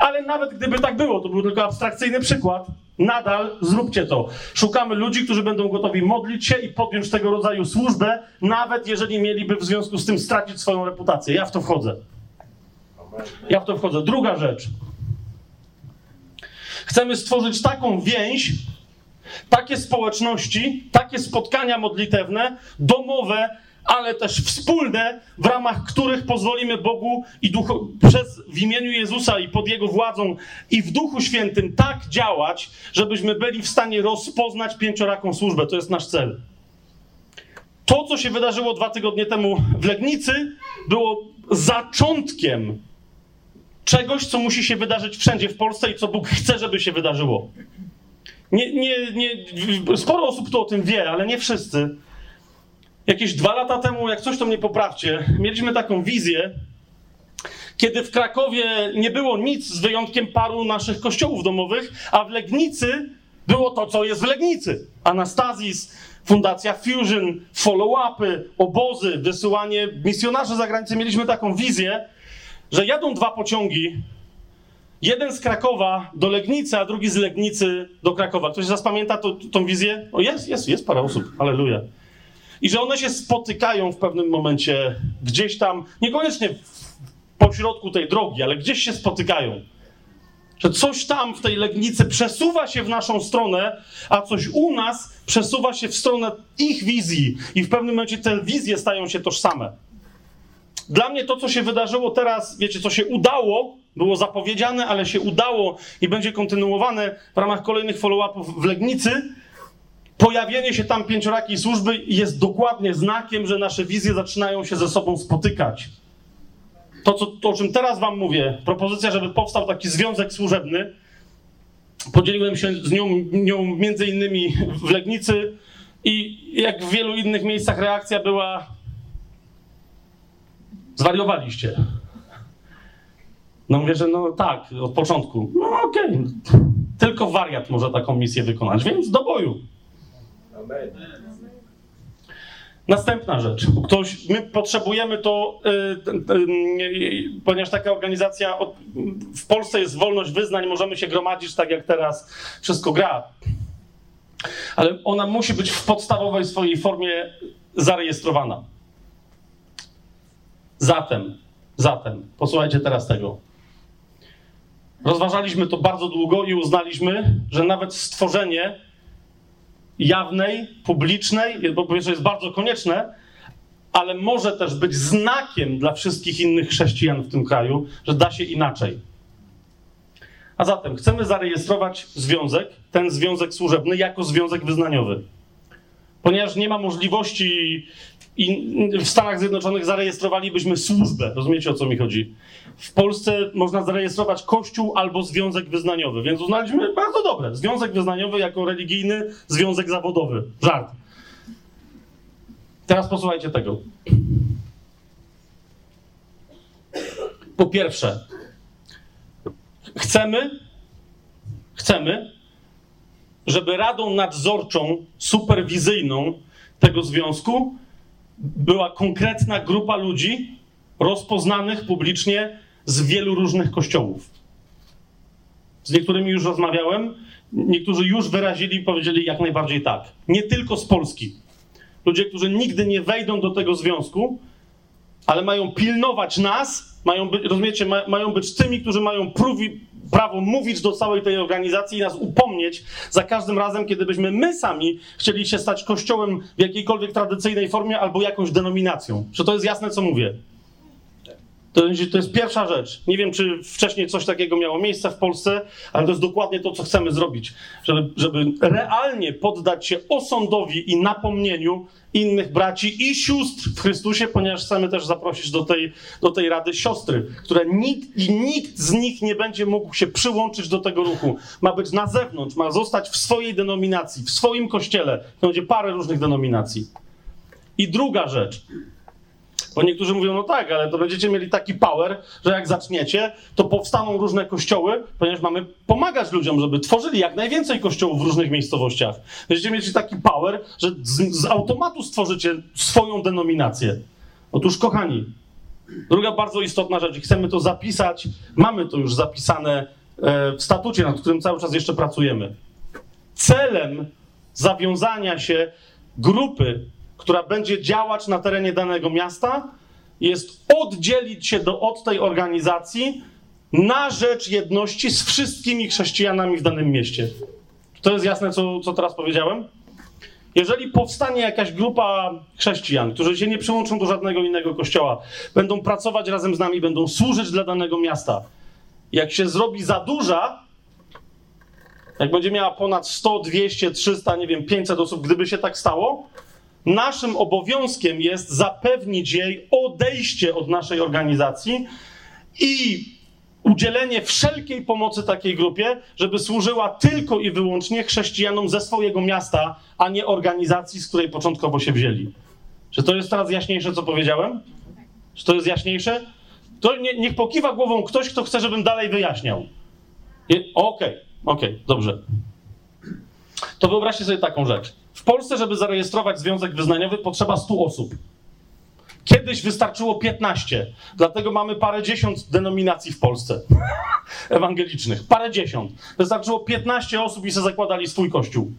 A: Ale nawet gdyby tak było, to był tylko abstrakcyjny przykład, nadal zróbcie to. Szukamy ludzi, którzy będą gotowi modlić się i podjąć tego rodzaju służbę, nawet jeżeli mieliby w związku z tym stracić swoją reputację. Ja w to wchodzę. Ja w to wchodzę. Druga rzecz. Chcemy stworzyć taką więź, takie społeczności, takie spotkania modlitewne, domowe, ale też wspólne, w ramach których pozwolimy Bogu i duchu, przez w imieniu Jezusa i pod Jego władzą i w Duchu Świętym tak działać, żebyśmy byli w stanie rozpoznać pięcioraką służbę. To jest nasz cel. To, co się wydarzyło dwa tygodnie temu w Legnicy, było zaczątkiem czegoś, co musi się wydarzyć wszędzie w Polsce i co Bóg chce, żeby się wydarzyło. Nie, nie, nie, sporo osób tu o tym wie, ale nie wszyscy. Jakieś dwa lata temu, jak coś to mnie poprawcie, mieliśmy taką wizję, kiedy w Krakowie nie było nic z wyjątkiem paru naszych kościołów domowych, a w Legnicy było to, co jest w Legnicy. Anastazis, Fundacja Fusion, follow-upy, obozy, wysyłanie misjonarzy za granicę. Mieliśmy taką wizję, że jadą dwa pociągi Jeden z Krakowa do Legnicy, a drugi z Legnicy do Krakowa. Ktoś z Was pamięta to, tą wizję? O, jest, jest, jest parę osób. Aleluja. I że one się spotykają w pewnym momencie gdzieś tam, niekoniecznie po środku tej drogi, ale gdzieś się spotykają. Że coś tam w tej Legnicy przesuwa się w naszą stronę, a coś u nas przesuwa się w stronę ich wizji. I w pewnym momencie te wizje stają się tożsame. Dla mnie to, co się wydarzyło teraz, wiecie, co się udało, było zapowiedziane, ale się udało i będzie kontynuowane w ramach kolejnych follow-upów w Legnicy. Pojawienie się tam pięciorakiej służby jest dokładnie znakiem, że nasze wizje zaczynają się ze sobą spotykać. To, co, to, o czym teraz Wam mówię, propozycja, żeby powstał taki związek służebny, podzieliłem się z nią, nią między innymi w Legnicy i jak w wielu innych miejscach reakcja była zwariowaliście. No mówię, że no tak, od początku. No okej, okay. tylko wariat może taką misję wykonać, więc do boju. Następna rzecz. Ktoś, my potrzebujemy to, y, y, y, ponieważ taka organizacja, od, w Polsce jest wolność wyznań, możemy się gromadzić tak jak teraz, wszystko gra. Ale ona musi być w podstawowej swojej formie zarejestrowana. Zatem, zatem, posłuchajcie teraz tego. Rozważaliśmy to bardzo długo i uznaliśmy, że nawet stworzenie jawnej, publicznej, bo pierwsze jest bardzo konieczne, ale może też być znakiem dla wszystkich innych chrześcijan w tym kraju, że da się inaczej. A zatem chcemy zarejestrować związek, ten związek służebny, jako związek wyznaniowy. Ponieważ nie ma możliwości w Stanach Zjednoczonych zarejestrowalibyśmy służbę. Rozumiecie o co mi chodzi? W Polsce można zarejestrować kościół albo związek wyznaniowy, więc uznaliśmy bardzo dobre. Związek wyznaniowy jako religijny związek zawodowy. Żart. Teraz posłuchajcie tego. Po pierwsze, chcemy, chcemy, żeby radą nadzorczą, superwizyjną tego związku była konkretna grupa ludzi rozpoznanych publicznie z wielu różnych kościołów. Z niektórymi już rozmawiałem, niektórzy już wyrazili, powiedzieli jak najbardziej tak. Nie tylko z Polski. Ludzie, którzy nigdy nie wejdą do tego związku, ale mają pilnować nas, mają być, rozumiecie, ma, mają być tymi, którzy mają prówi, prawo mówić do całej tej organizacji i nas upomnieć za każdym razem, kiedy byśmy my sami chcieli się stać kościołem w jakiejkolwiek tradycyjnej formie albo jakąś denominacją. Czy to jest jasne, co mówię? To, jest pierwsza rzecz. Nie wiem, czy wcześniej coś takiego miało miejsce w Polsce, ale to jest dokładnie to, co chcemy zrobić. Żeby, żeby realnie poddać się osądowi i napomnieniu innych braci i sióstr w Chrystusie, ponieważ chcemy też zaprosić do tej, do tej rady siostry, które nikt i nikt z nich nie będzie mógł się przyłączyć do tego ruchu. Ma być na zewnątrz, ma zostać w swojej denominacji, w swoim kościele. To będzie parę różnych denominacji. I druga rzecz. Bo niektórzy mówią, no tak, ale to będziecie mieli taki power, że jak zaczniecie, to powstaną różne kościoły, ponieważ mamy pomagać ludziom, żeby tworzyli jak najwięcej kościołów w różnych miejscowościach. Będziecie mieli taki power, że z, z automatu stworzycie swoją denominację. Otóż, kochani, druga bardzo istotna rzecz, i chcemy to zapisać, mamy to już zapisane e, w statucie, nad którym cały czas jeszcze pracujemy. Celem zawiązania się grupy która będzie działać na terenie danego miasta, jest oddzielić się do, od tej organizacji na rzecz jedności z wszystkimi chrześcijanami w danym mieście. To jest jasne, co, co teraz powiedziałem? Jeżeli powstanie jakaś grupa chrześcijan, którzy się nie przyłączą do żadnego innego kościoła, będą pracować razem z nami, będą służyć dla danego miasta. Jak się zrobi za duża, jak będzie miała ponad 100, 200, 300, nie wiem, 500 osób, gdyby się tak stało, Naszym obowiązkiem jest zapewnić jej odejście od naszej organizacji i udzielenie wszelkiej pomocy takiej grupie, żeby służyła tylko i wyłącznie chrześcijanom ze swojego miasta, a nie organizacji, z której początkowo się wzięli. Czy to jest teraz jaśniejsze, co powiedziałem? Czy to jest jaśniejsze? To nie, niech pokiwa głową ktoś, kto chce, żebym dalej wyjaśniał. Okej, okej, okay, okay, dobrze. To wyobraźcie sobie taką rzecz. Polsce, żeby zarejestrować związek wyznaniowy, potrzeba 100 osób. Kiedyś wystarczyło 15, dlatego mamy parę dziesiąt denominacji w Polsce ewangelicznych. Parę dziesiąt. Wystarczyło 15 osób i sobie zakładali swój kościół.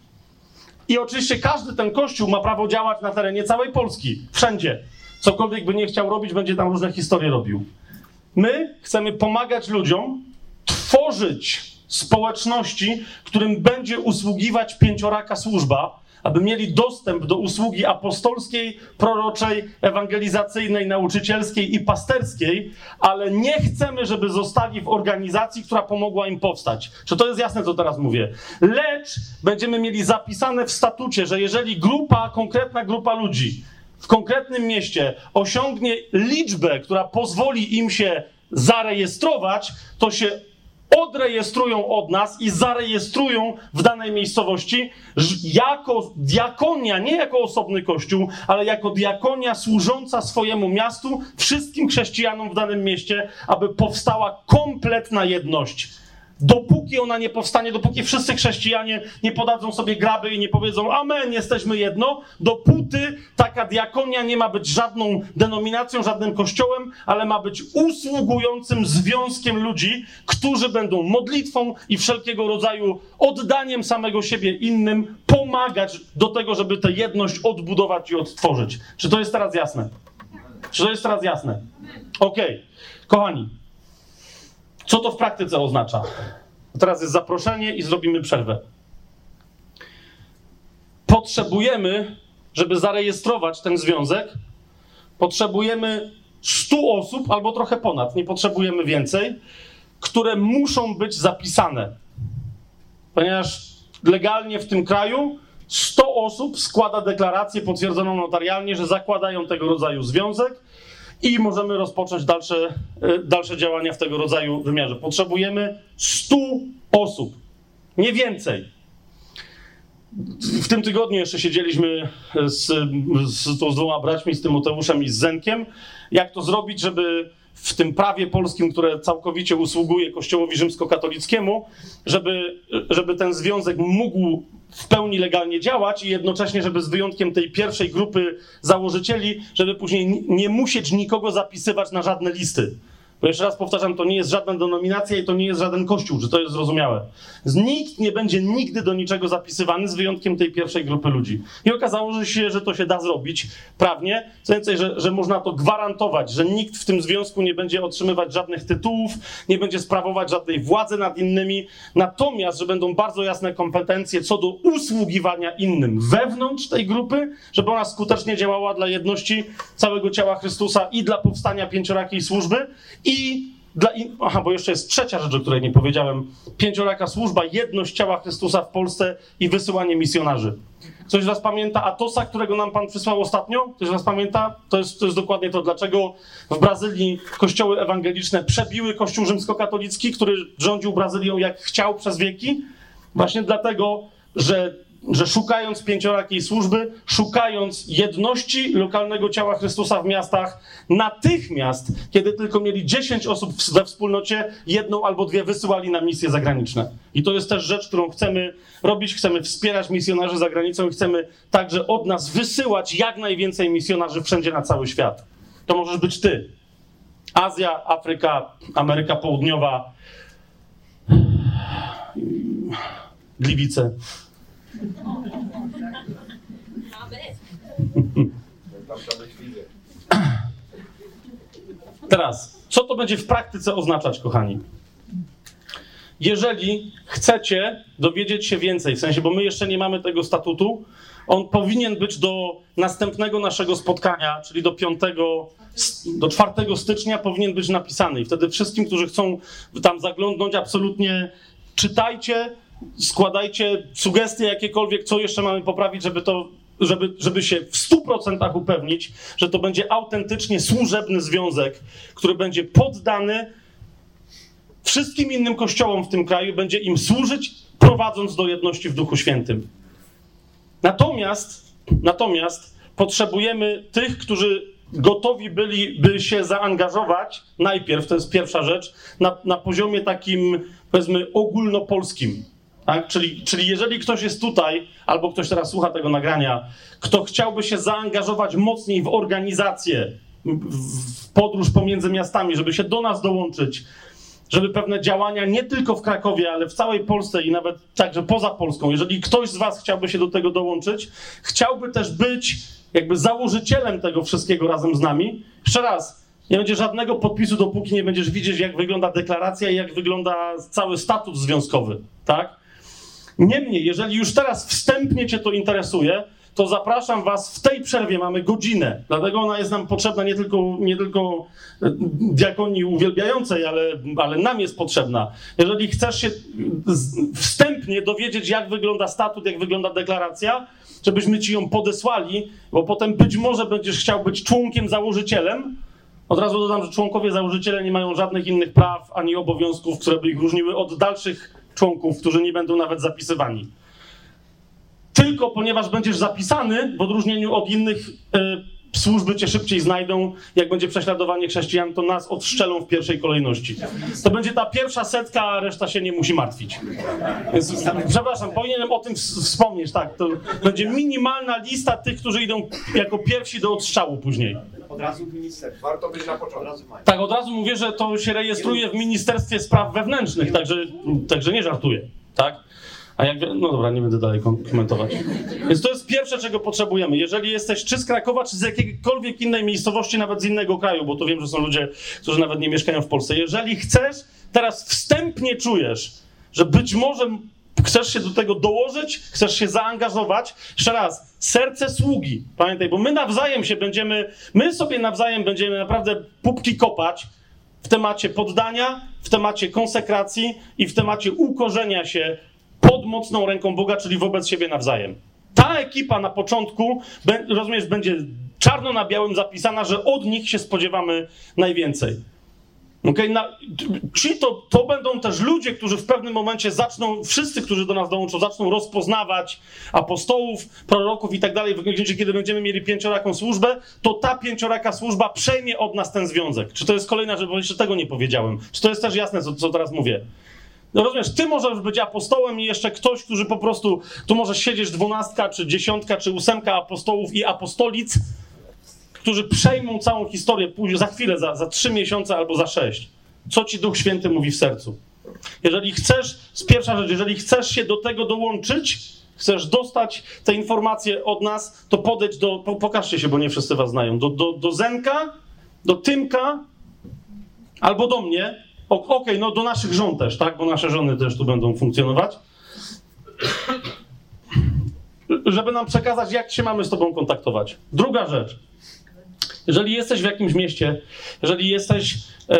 A: I oczywiście każdy ten kościół ma prawo działać na terenie całej Polski, wszędzie. Cokolwiek by nie chciał robić, będzie tam różne historie robił. My chcemy pomagać ludziom tworzyć społeczności, którym będzie usługiwać pięcioraka służba, aby mieli dostęp do usługi apostolskiej, proroczej, ewangelizacyjnej, nauczycielskiej i pasterskiej, ale nie chcemy, żeby zostali w organizacji, która pomogła im powstać. Czy to jest jasne, co teraz mówię? Lecz będziemy mieli zapisane w statucie, że jeżeli grupa, konkretna grupa ludzi w konkretnym mieście osiągnie liczbę, która pozwoli im się zarejestrować, to się odrejestrują od nas i zarejestrują w danej miejscowości jako diakonia, nie jako osobny kościół, ale jako diakonia służąca swojemu miastu, wszystkim chrześcijanom w danym mieście, aby powstała kompletna jedność. Dopóki ona nie powstanie, dopóki wszyscy chrześcijanie nie podadzą sobie graby i nie powiedzą Amen, jesteśmy jedno, dopóty taka diakonia nie ma być żadną denominacją, żadnym kościołem, ale ma być usługującym związkiem ludzi, którzy będą modlitwą i wszelkiego rodzaju oddaniem samego siebie innym pomagać do tego, żeby tę jedność odbudować i odtworzyć. Czy to jest teraz jasne? Czy to jest teraz jasne? Okej. Okay. Kochani, co to w praktyce oznacza? Teraz jest zaproszenie i zrobimy przerwę. Potrzebujemy, żeby zarejestrować ten związek, potrzebujemy 100 osób albo trochę ponad, nie potrzebujemy więcej, które muszą być zapisane. Ponieważ legalnie w tym kraju 100 osób składa deklarację potwierdzoną notarialnie, że zakładają tego rodzaju związek i możemy rozpocząć dalsze, e, dalsze działania w tego rodzaju wymiarze. Potrzebujemy 100 osób, nie więcej. W tym tygodniu jeszcze siedzieliśmy z, z, z dwoma braćmi, z Tymoteuszem i z Zenkiem, jak to zrobić, żeby w tym prawie polskim, które całkowicie usługuje Kościołowi rzymskokatolickiemu, żeby, żeby ten związek mógł w pełni legalnie działać i jednocześnie, żeby z wyjątkiem tej pierwszej grupy założycieli, żeby później nie musieć nikogo zapisywać na żadne listy. Bo jeszcze raz powtarzam, to nie jest żadna denominacja i to nie jest żaden kościół, czy to jest zrozumiałe. Nikt nie będzie nigdy do niczego zapisywany z wyjątkiem tej pierwszej grupy ludzi. I okazało się, że to się da zrobić prawnie, co więcej, że, że można to gwarantować, że nikt w tym związku nie będzie otrzymywać żadnych tytułów, nie będzie sprawować żadnej władzy nad innymi, natomiast, że będą bardzo jasne kompetencje co do usługiwania innym wewnątrz tej grupy, żeby ona skutecznie działała dla jedności całego ciała Chrystusa i dla powstania pięciorakiej służby i dla in... Aha, bo jeszcze jest trzecia rzecz, o której nie powiedziałem. Pięcioraka służba, jedność ciała Chrystusa w Polsce i wysyłanie misjonarzy. Ktoś was pamięta Atosa, którego nam Pan przysłał ostatnio? Ktoś was pamięta? To jest, to jest dokładnie to, dlaczego w Brazylii kościoły ewangeliczne przebiły kościół rzymskokatolicki, który rządził Brazylią jak chciał przez wieki? Właśnie dlatego, że że szukając pięciorakiej służby, szukając jedności lokalnego ciała Chrystusa w miastach, natychmiast, kiedy tylko mieli 10 osób we wspólnocie, jedną albo dwie wysyłali na misje zagraniczne. I to jest też rzecz, którą chcemy robić. Chcemy wspierać misjonarzy za granicą i chcemy także od nas wysyłać jak najwięcej misjonarzy wszędzie na cały świat. To możesz być ty. Azja, Afryka, Ameryka Południowa, Gliwice. Teraz, co to będzie w praktyce oznaczać, kochani? Jeżeli chcecie dowiedzieć się więcej, w sensie, bo my jeszcze nie mamy tego statutu, on powinien być do następnego naszego spotkania, czyli do 5, do 4 stycznia powinien być napisany. I wtedy wszystkim, którzy chcą tam zaglądnąć, absolutnie czytajcie, składajcie sugestie jakiekolwiek, co jeszcze mamy poprawić, żeby to żeby, żeby się w 100% upewnić, że to będzie autentycznie służebny związek, który będzie poddany wszystkim innym kościołom w tym kraju, będzie im służyć, prowadząc do jedności w Duchu Świętym. Natomiast, natomiast potrzebujemy tych, którzy gotowi byliby się zaangażować najpierw, to jest pierwsza rzecz, na, na poziomie takim, powiedzmy, ogólnopolskim tak? Czyli, czyli jeżeli ktoś jest tutaj, albo ktoś teraz słucha tego nagrania, kto chciałby się zaangażować mocniej w organizację, w podróż pomiędzy miastami, żeby się do nas dołączyć, żeby pewne działania nie tylko w Krakowie, ale w całej Polsce i nawet także poza Polską, jeżeli ktoś z Was chciałby się do tego dołączyć, chciałby też być jakby założycielem tego wszystkiego razem z nami, jeszcze raz, nie będzie żadnego podpisu, dopóki nie będziesz widzieć, jak wygląda deklaracja i jak wygląda cały statut związkowy, tak? Niemniej, jeżeli już teraz wstępnie Cię to interesuje, to zapraszam Was w tej przerwie, mamy godzinę, dlatego ona jest nam potrzebna nie tylko, nie tylko e, diakonii uwielbiającej, ale, ale nam jest potrzebna. Jeżeli chcesz się wstępnie dowiedzieć, jak wygląda statut, jak wygląda deklaracja, żebyśmy Ci ją podesłali, bo potem być może będziesz chciał być członkiem, założycielem, od razu dodam, że członkowie założyciele nie mają żadnych innych praw ani obowiązków, które by ich różniły od dalszych członków, którzy nie będą nawet zapisywani. Tylko ponieważ będziesz zapisany, w odróżnieniu od innych y, służby cię szybciej znajdą, jak będzie prześladowanie chrześcijan, to nas odszczelą w pierwszej kolejności. To będzie ta pierwsza setka, a reszta się nie musi martwić. Więc, przepraszam, powinienem o tym wspomnieć, tak. To będzie minimalna lista tych, którzy idą jako pierwsi do odstrzału później.
D: Od razu w ministerstwie. Warto być na początku.
A: Tak, od razu mówię, że to się rejestruje w Ministerstwie Spraw Wewnętrznych, także, także nie żartuję, tak? A jak, no dobra, nie będę dalej komentować. Więc to jest pierwsze, czego potrzebujemy. Jeżeli jesteś czy z Krakowa, czy z jakiejkolwiek innej miejscowości, nawet z innego kraju, bo to wiem, że są ludzie, którzy nawet nie mieszkają w Polsce. Jeżeli chcesz, teraz wstępnie czujesz, że być może chcesz się do tego dołożyć, chcesz się zaangażować. Jeszcze raz, serce sługi. Pamiętaj, bo my nawzajem się będziemy, my sobie nawzajem będziemy naprawdę pupki kopać w temacie poddania, w temacie konsekracji i w temacie ukorzenia się pod mocną ręką Boga, czyli wobec siebie nawzajem. Ta ekipa na początku, rozumiesz, będzie czarno na białym zapisana, że od nich się spodziewamy najwięcej. Okay? Na, ci to, to będą też ludzie, którzy w pewnym momencie zaczną, wszyscy, którzy do nas dołączą, zaczną rozpoznawać apostołów, proroków i tak dalej. W momencie, kiedy będziemy mieli pięcioraką służbę, to ta pięcioraka służba przejmie od nas ten związek. Czy to jest kolejna rzecz, bo jeszcze tego nie powiedziałem. Czy to jest też jasne, co, co teraz mówię? No rozumiesz, ty możesz być apostołem i jeszcze ktoś, którzy po prostu, tu może siedzieć dwunastka, czy dziesiątka, czy ósemka apostołów i apostolic, którzy przejmą całą historię później, za chwilę, za, za trzy miesiące albo za sześć. Co ci Duch Święty mówi w sercu? Jeżeli chcesz, pierwsza rzecz, jeżeli chcesz się do tego dołączyć, chcesz dostać te informacje od nas, to podejdź do, po, pokażcie się, bo nie wszyscy was znają, do, do, do Zenka, do Tymka albo do mnie, Okej, okay, no do naszych żon też, tak? Bo nasze żony też tu będą funkcjonować. Żeby nam przekazać, jak się mamy z Tobą kontaktować. Druga rzecz. Jeżeli jesteś w jakimś mieście, jeżeli jesteś e,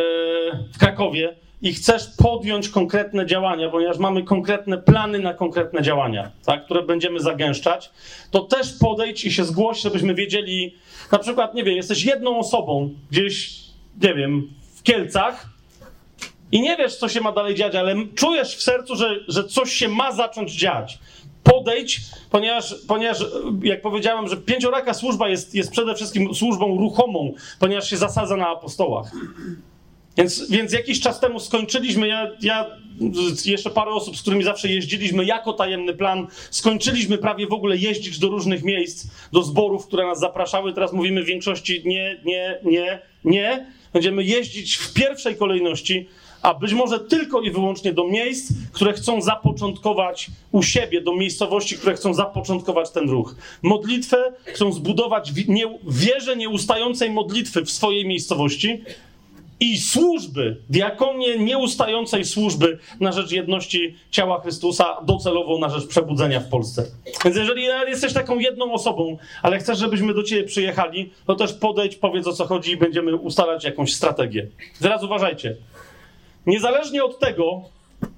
A: w Krakowie i chcesz podjąć konkretne działania, ponieważ mamy konkretne plany na konkretne działania, tak, które będziemy zagęszczać, to też podejdź i się zgłoś, żebyśmy wiedzieli, na przykład, nie wiem, jesteś jedną osobą gdzieś, nie wiem, w Kielcach, i nie wiesz, co się ma dalej dziać, ale czujesz w sercu, że, że coś się ma zacząć dziać. Podejdź, ponieważ, ponieważ jak powiedziałem, że pięcioraka służba jest, jest przede wszystkim służbą ruchomą, ponieważ się zasadza na apostołach. Więc, więc jakiś czas temu skończyliśmy, ja, ja, jeszcze parę osób, z którymi zawsze jeździliśmy jako tajemny plan, skończyliśmy prawie w ogóle jeździć do różnych miejsc, do zborów, które nas zapraszały. Teraz mówimy w większości nie, nie, nie, nie. Będziemy jeździć w pierwszej kolejności a być może tylko i wyłącznie do miejsc, które chcą zapoczątkować u siebie, do miejscowości, które chcą zapoczątkować ten ruch. Modlitwę chcą zbudować nie, wierze nieustającej modlitwy w swojej miejscowości i służby, diakonie nieustającej służby na rzecz jedności ciała Chrystusa, docelowo na rzecz przebudzenia w Polsce. Więc jeżeli jesteś taką jedną osobą, ale chcesz, żebyśmy do ciebie przyjechali, to też podejdź, powiedz o co chodzi i będziemy ustalać jakąś strategię. Teraz uważajcie. Niezależnie od tego,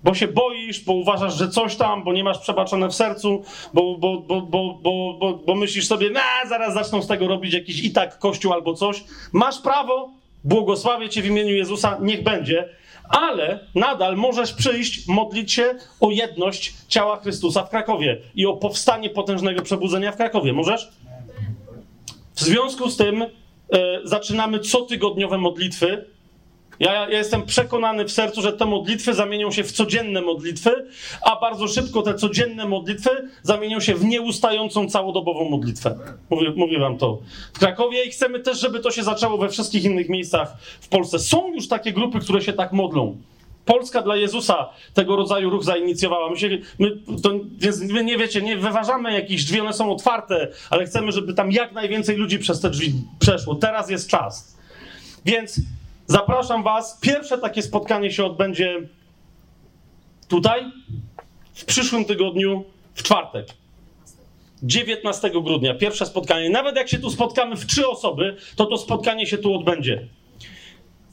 A: bo się boisz, bo uważasz, że coś tam, bo nie masz przebaczone w sercu, bo, bo, bo, bo, bo, bo, bo myślisz sobie, na, zaraz zaczną z tego robić jakiś i tak kościół albo coś. Masz prawo, błogosławię cię w imieniu Jezusa, niech będzie, ale nadal możesz przyjść, modlić się o jedność ciała Chrystusa w Krakowie i o powstanie potężnego przebudzenia w Krakowie. Możesz? W związku z tym e, zaczynamy cotygodniowe modlitwy ja, ja, jestem przekonany w sercu, że te modlitwy zamienią się w codzienne modlitwy, a bardzo szybko te codzienne modlitwy zamienią się w nieustającą całodobową modlitwę. Mówię, mówię wam to. W Krakowie i chcemy też, żeby to się zaczęło we wszystkich innych miejscach w Polsce. Są już takie grupy, które się tak modlą. Polska dla Jezusa tego rodzaju ruch zainicjowała. My, się, my, to, więc my nie wiecie, nie wyważamy jakichś drzwi, one są otwarte, ale chcemy, żeby tam jak najwięcej ludzi przez te drzwi przeszło. Teraz jest czas. Więc Zapraszam Was. Pierwsze takie spotkanie się odbędzie tutaj, w przyszłym tygodniu, w czwartek. 19 grudnia, pierwsze spotkanie. Nawet jak się tu spotkamy w trzy osoby, to to spotkanie się tu odbędzie.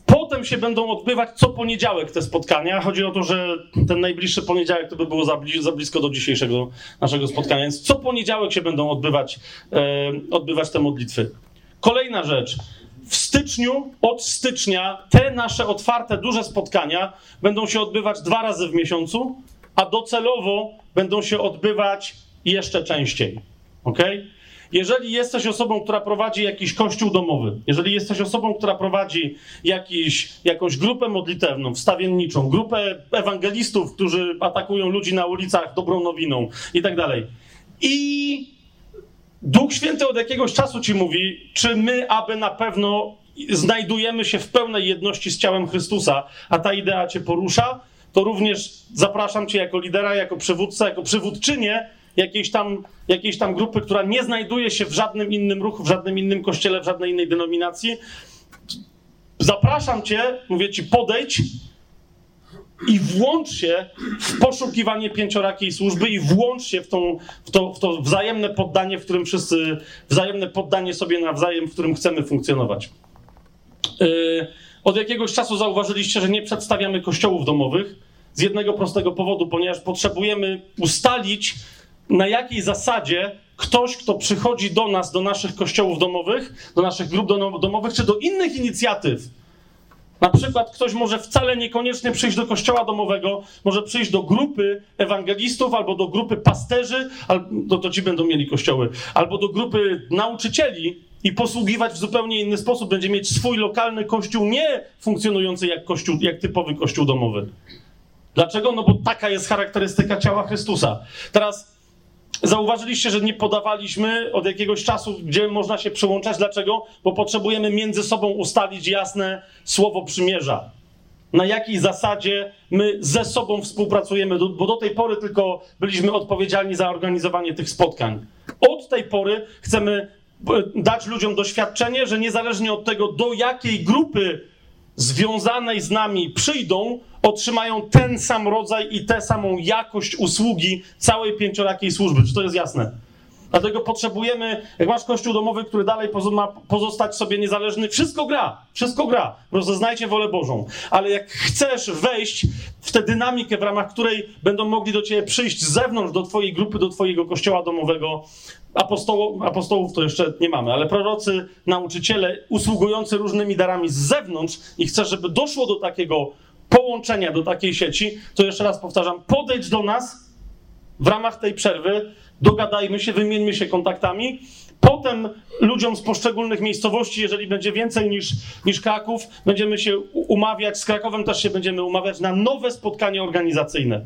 A: Potem się będą odbywać co poniedziałek te spotkania. Chodzi o to, że ten najbliższy poniedziałek to by było za, za blisko do dzisiejszego naszego spotkania. Więc co poniedziałek się będą odbywać, e, odbywać te modlitwy. Kolejna rzecz w styczniu, od stycznia, te nasze otwarte, duże spotkania będą się odbywać dwa razy w miesiącu, a docelowo będą się odbywać jeszcze częściej. Ok? jeżeli jesteś osobą, która prowadzi jakiś kościół domowy, jeżeli jesteś osobą, która prowadzi jakiś, jakąś grupę modlitewną, wstawienniczą, grupę ewangelistów, którzy atakują ludzi na ulicach dobrą nowiną i tak dalej. I Duch Święty od jakiegoś czasu ci mówi, czy my, aby na pewno znajdujemy się w pełnej jedności z ciałem Chrystusa, a ta idea cię porusza, to również zapraszam cię jako lidera, jako przywódcę, jako przywódczynię jakiejś tam, jakiejś tam grupy, która nie znajduje się w żadnym innym ruchu, w żadnym innym kościele, w żadnej innej denominacji. Zapraszam cię, mówię ci, podejdź i włącz się w poszukiwanie pięciorakiej służby i włącz się w, tą, w, to, w to wzajemne poddanie, w którym wszyscy, wzajemne poddanie sobie nawzajem, w którym chcemy funkcjonować. Yy, od jakiegoś czasu zauważyliście, że nie przedstawiamy kościołów domowych z jednego prostego powodu, ponieważ potrzebujemy ustalić, na jakiej zasadzie ktoś, kto przychodzi do nas, do naszych kościołów domowych, do naszych grup domo- domowych, czy do innych inicjatyw, na przykład ktoś może wcale niekoniecznie przyjść do kościoła domowego, może przyjść do grupy ewangelistów albo do grupy pasterzy, albo to ci będą mieli kościoły, albo do grupy nauczycieli i posługiwać w zupełnie inny sposób. Będzie mieć swój lokalny kościół, nie funkcjonujący jak kościół, jak typowy kościół domowy. Dlaczego? No bo taka jest charakterystyka ciała Chrystusa. Teraz Zauważyliście, że nie podawaliśmy od jakiegoś czasu, gdzie można się przyłączać. Dlaczego? Bo potrzebujemy między sobą ustalić jasne słowo przymierza. Na jakiej zasadzie my ze sobą współpracujemy, bo do tej pory tylko byliśmy odpowiedzialni za organizowanie tych spotkań. Od tej pory chcemy e, dać ludziom doświadczenie, że niezależnie od tego, do jakiej grupy związanej z nami przyjdą, otrzymają ten sam rodzaj i tę samą jakość usługi całej pięciorakiej służby. Czy to jest jasne? Dlatego potrzebujemy, jak masz kościół domowy, który dalej ma pozostać sobie niezależny, wszystko gra, wszystko gra. Rozeznajcie wolę Bożą. Ale jak chcesz wejść w tę dynamikę, w ramach której będą mogli do ciebie przyjść z zewnątrz, do twojej grupy, do twojego kościoła domowego, apostoło, apostołów to jeszcze nie mamy, ale prorocy, nauczyciele, usługujący różnymi darami z zewnątrz i chcesz, żeby doszło do takiego połączenia, do takiej sieci, to jeszcze raz powtarzam, podejdź do nas, w ramach tej przerwy dogadajmy się, wymieńmy się kontaktami. Potem ludziom z poszczególnych miejscowości, jeżeli będzie więcej niż, niż Kraków, będziemy się umawiać, z Krakowem też się będziemy umawiać na nowe spotkanie organizacyjne.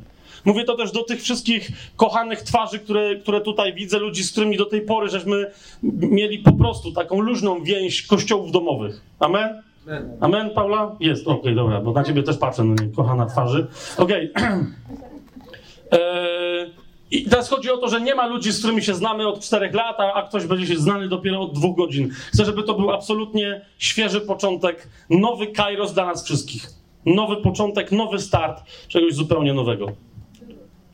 A: Mówię to też do tych wszystkich kochanych twarzy, które, które tutaj widzę, ludzi, z którymi do tej pory żeśmy mieli po prostu taką luźną więź kościołów domowych. Amen? Amen, Paula? Jest, okej, dobra, bo na ciebie też patrzę, no nie, kochana twarzy. Okej. Eee, I teraz chodzi o to, że nie ma ludzi, z którymi się znamy od czterech lat, a, ktoś będzie się znany dopiero od dwóch godzin. Chcę, żeby to był absolutnie świeży początek, nowy kairos dla nas wszystkich. Nowy początek, nowy start czegoś zupełnie nowego.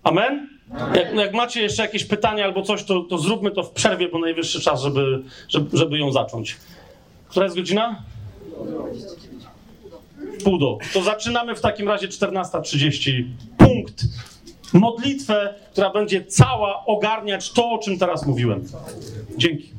A: Amen? Jak, jak macie jeszcze jakieś pytania albo coś, to, to zróbmy to w przerwie, bo najwyższy czas, żeby, żeby, żeby ją zacząć. Która jest godzina? Pół do. To zaczynamy w takim razie 14.30. Punkt. Modlitwę, która będzie cała ogarniać to, o czym teraz mówiłem. Dzięki.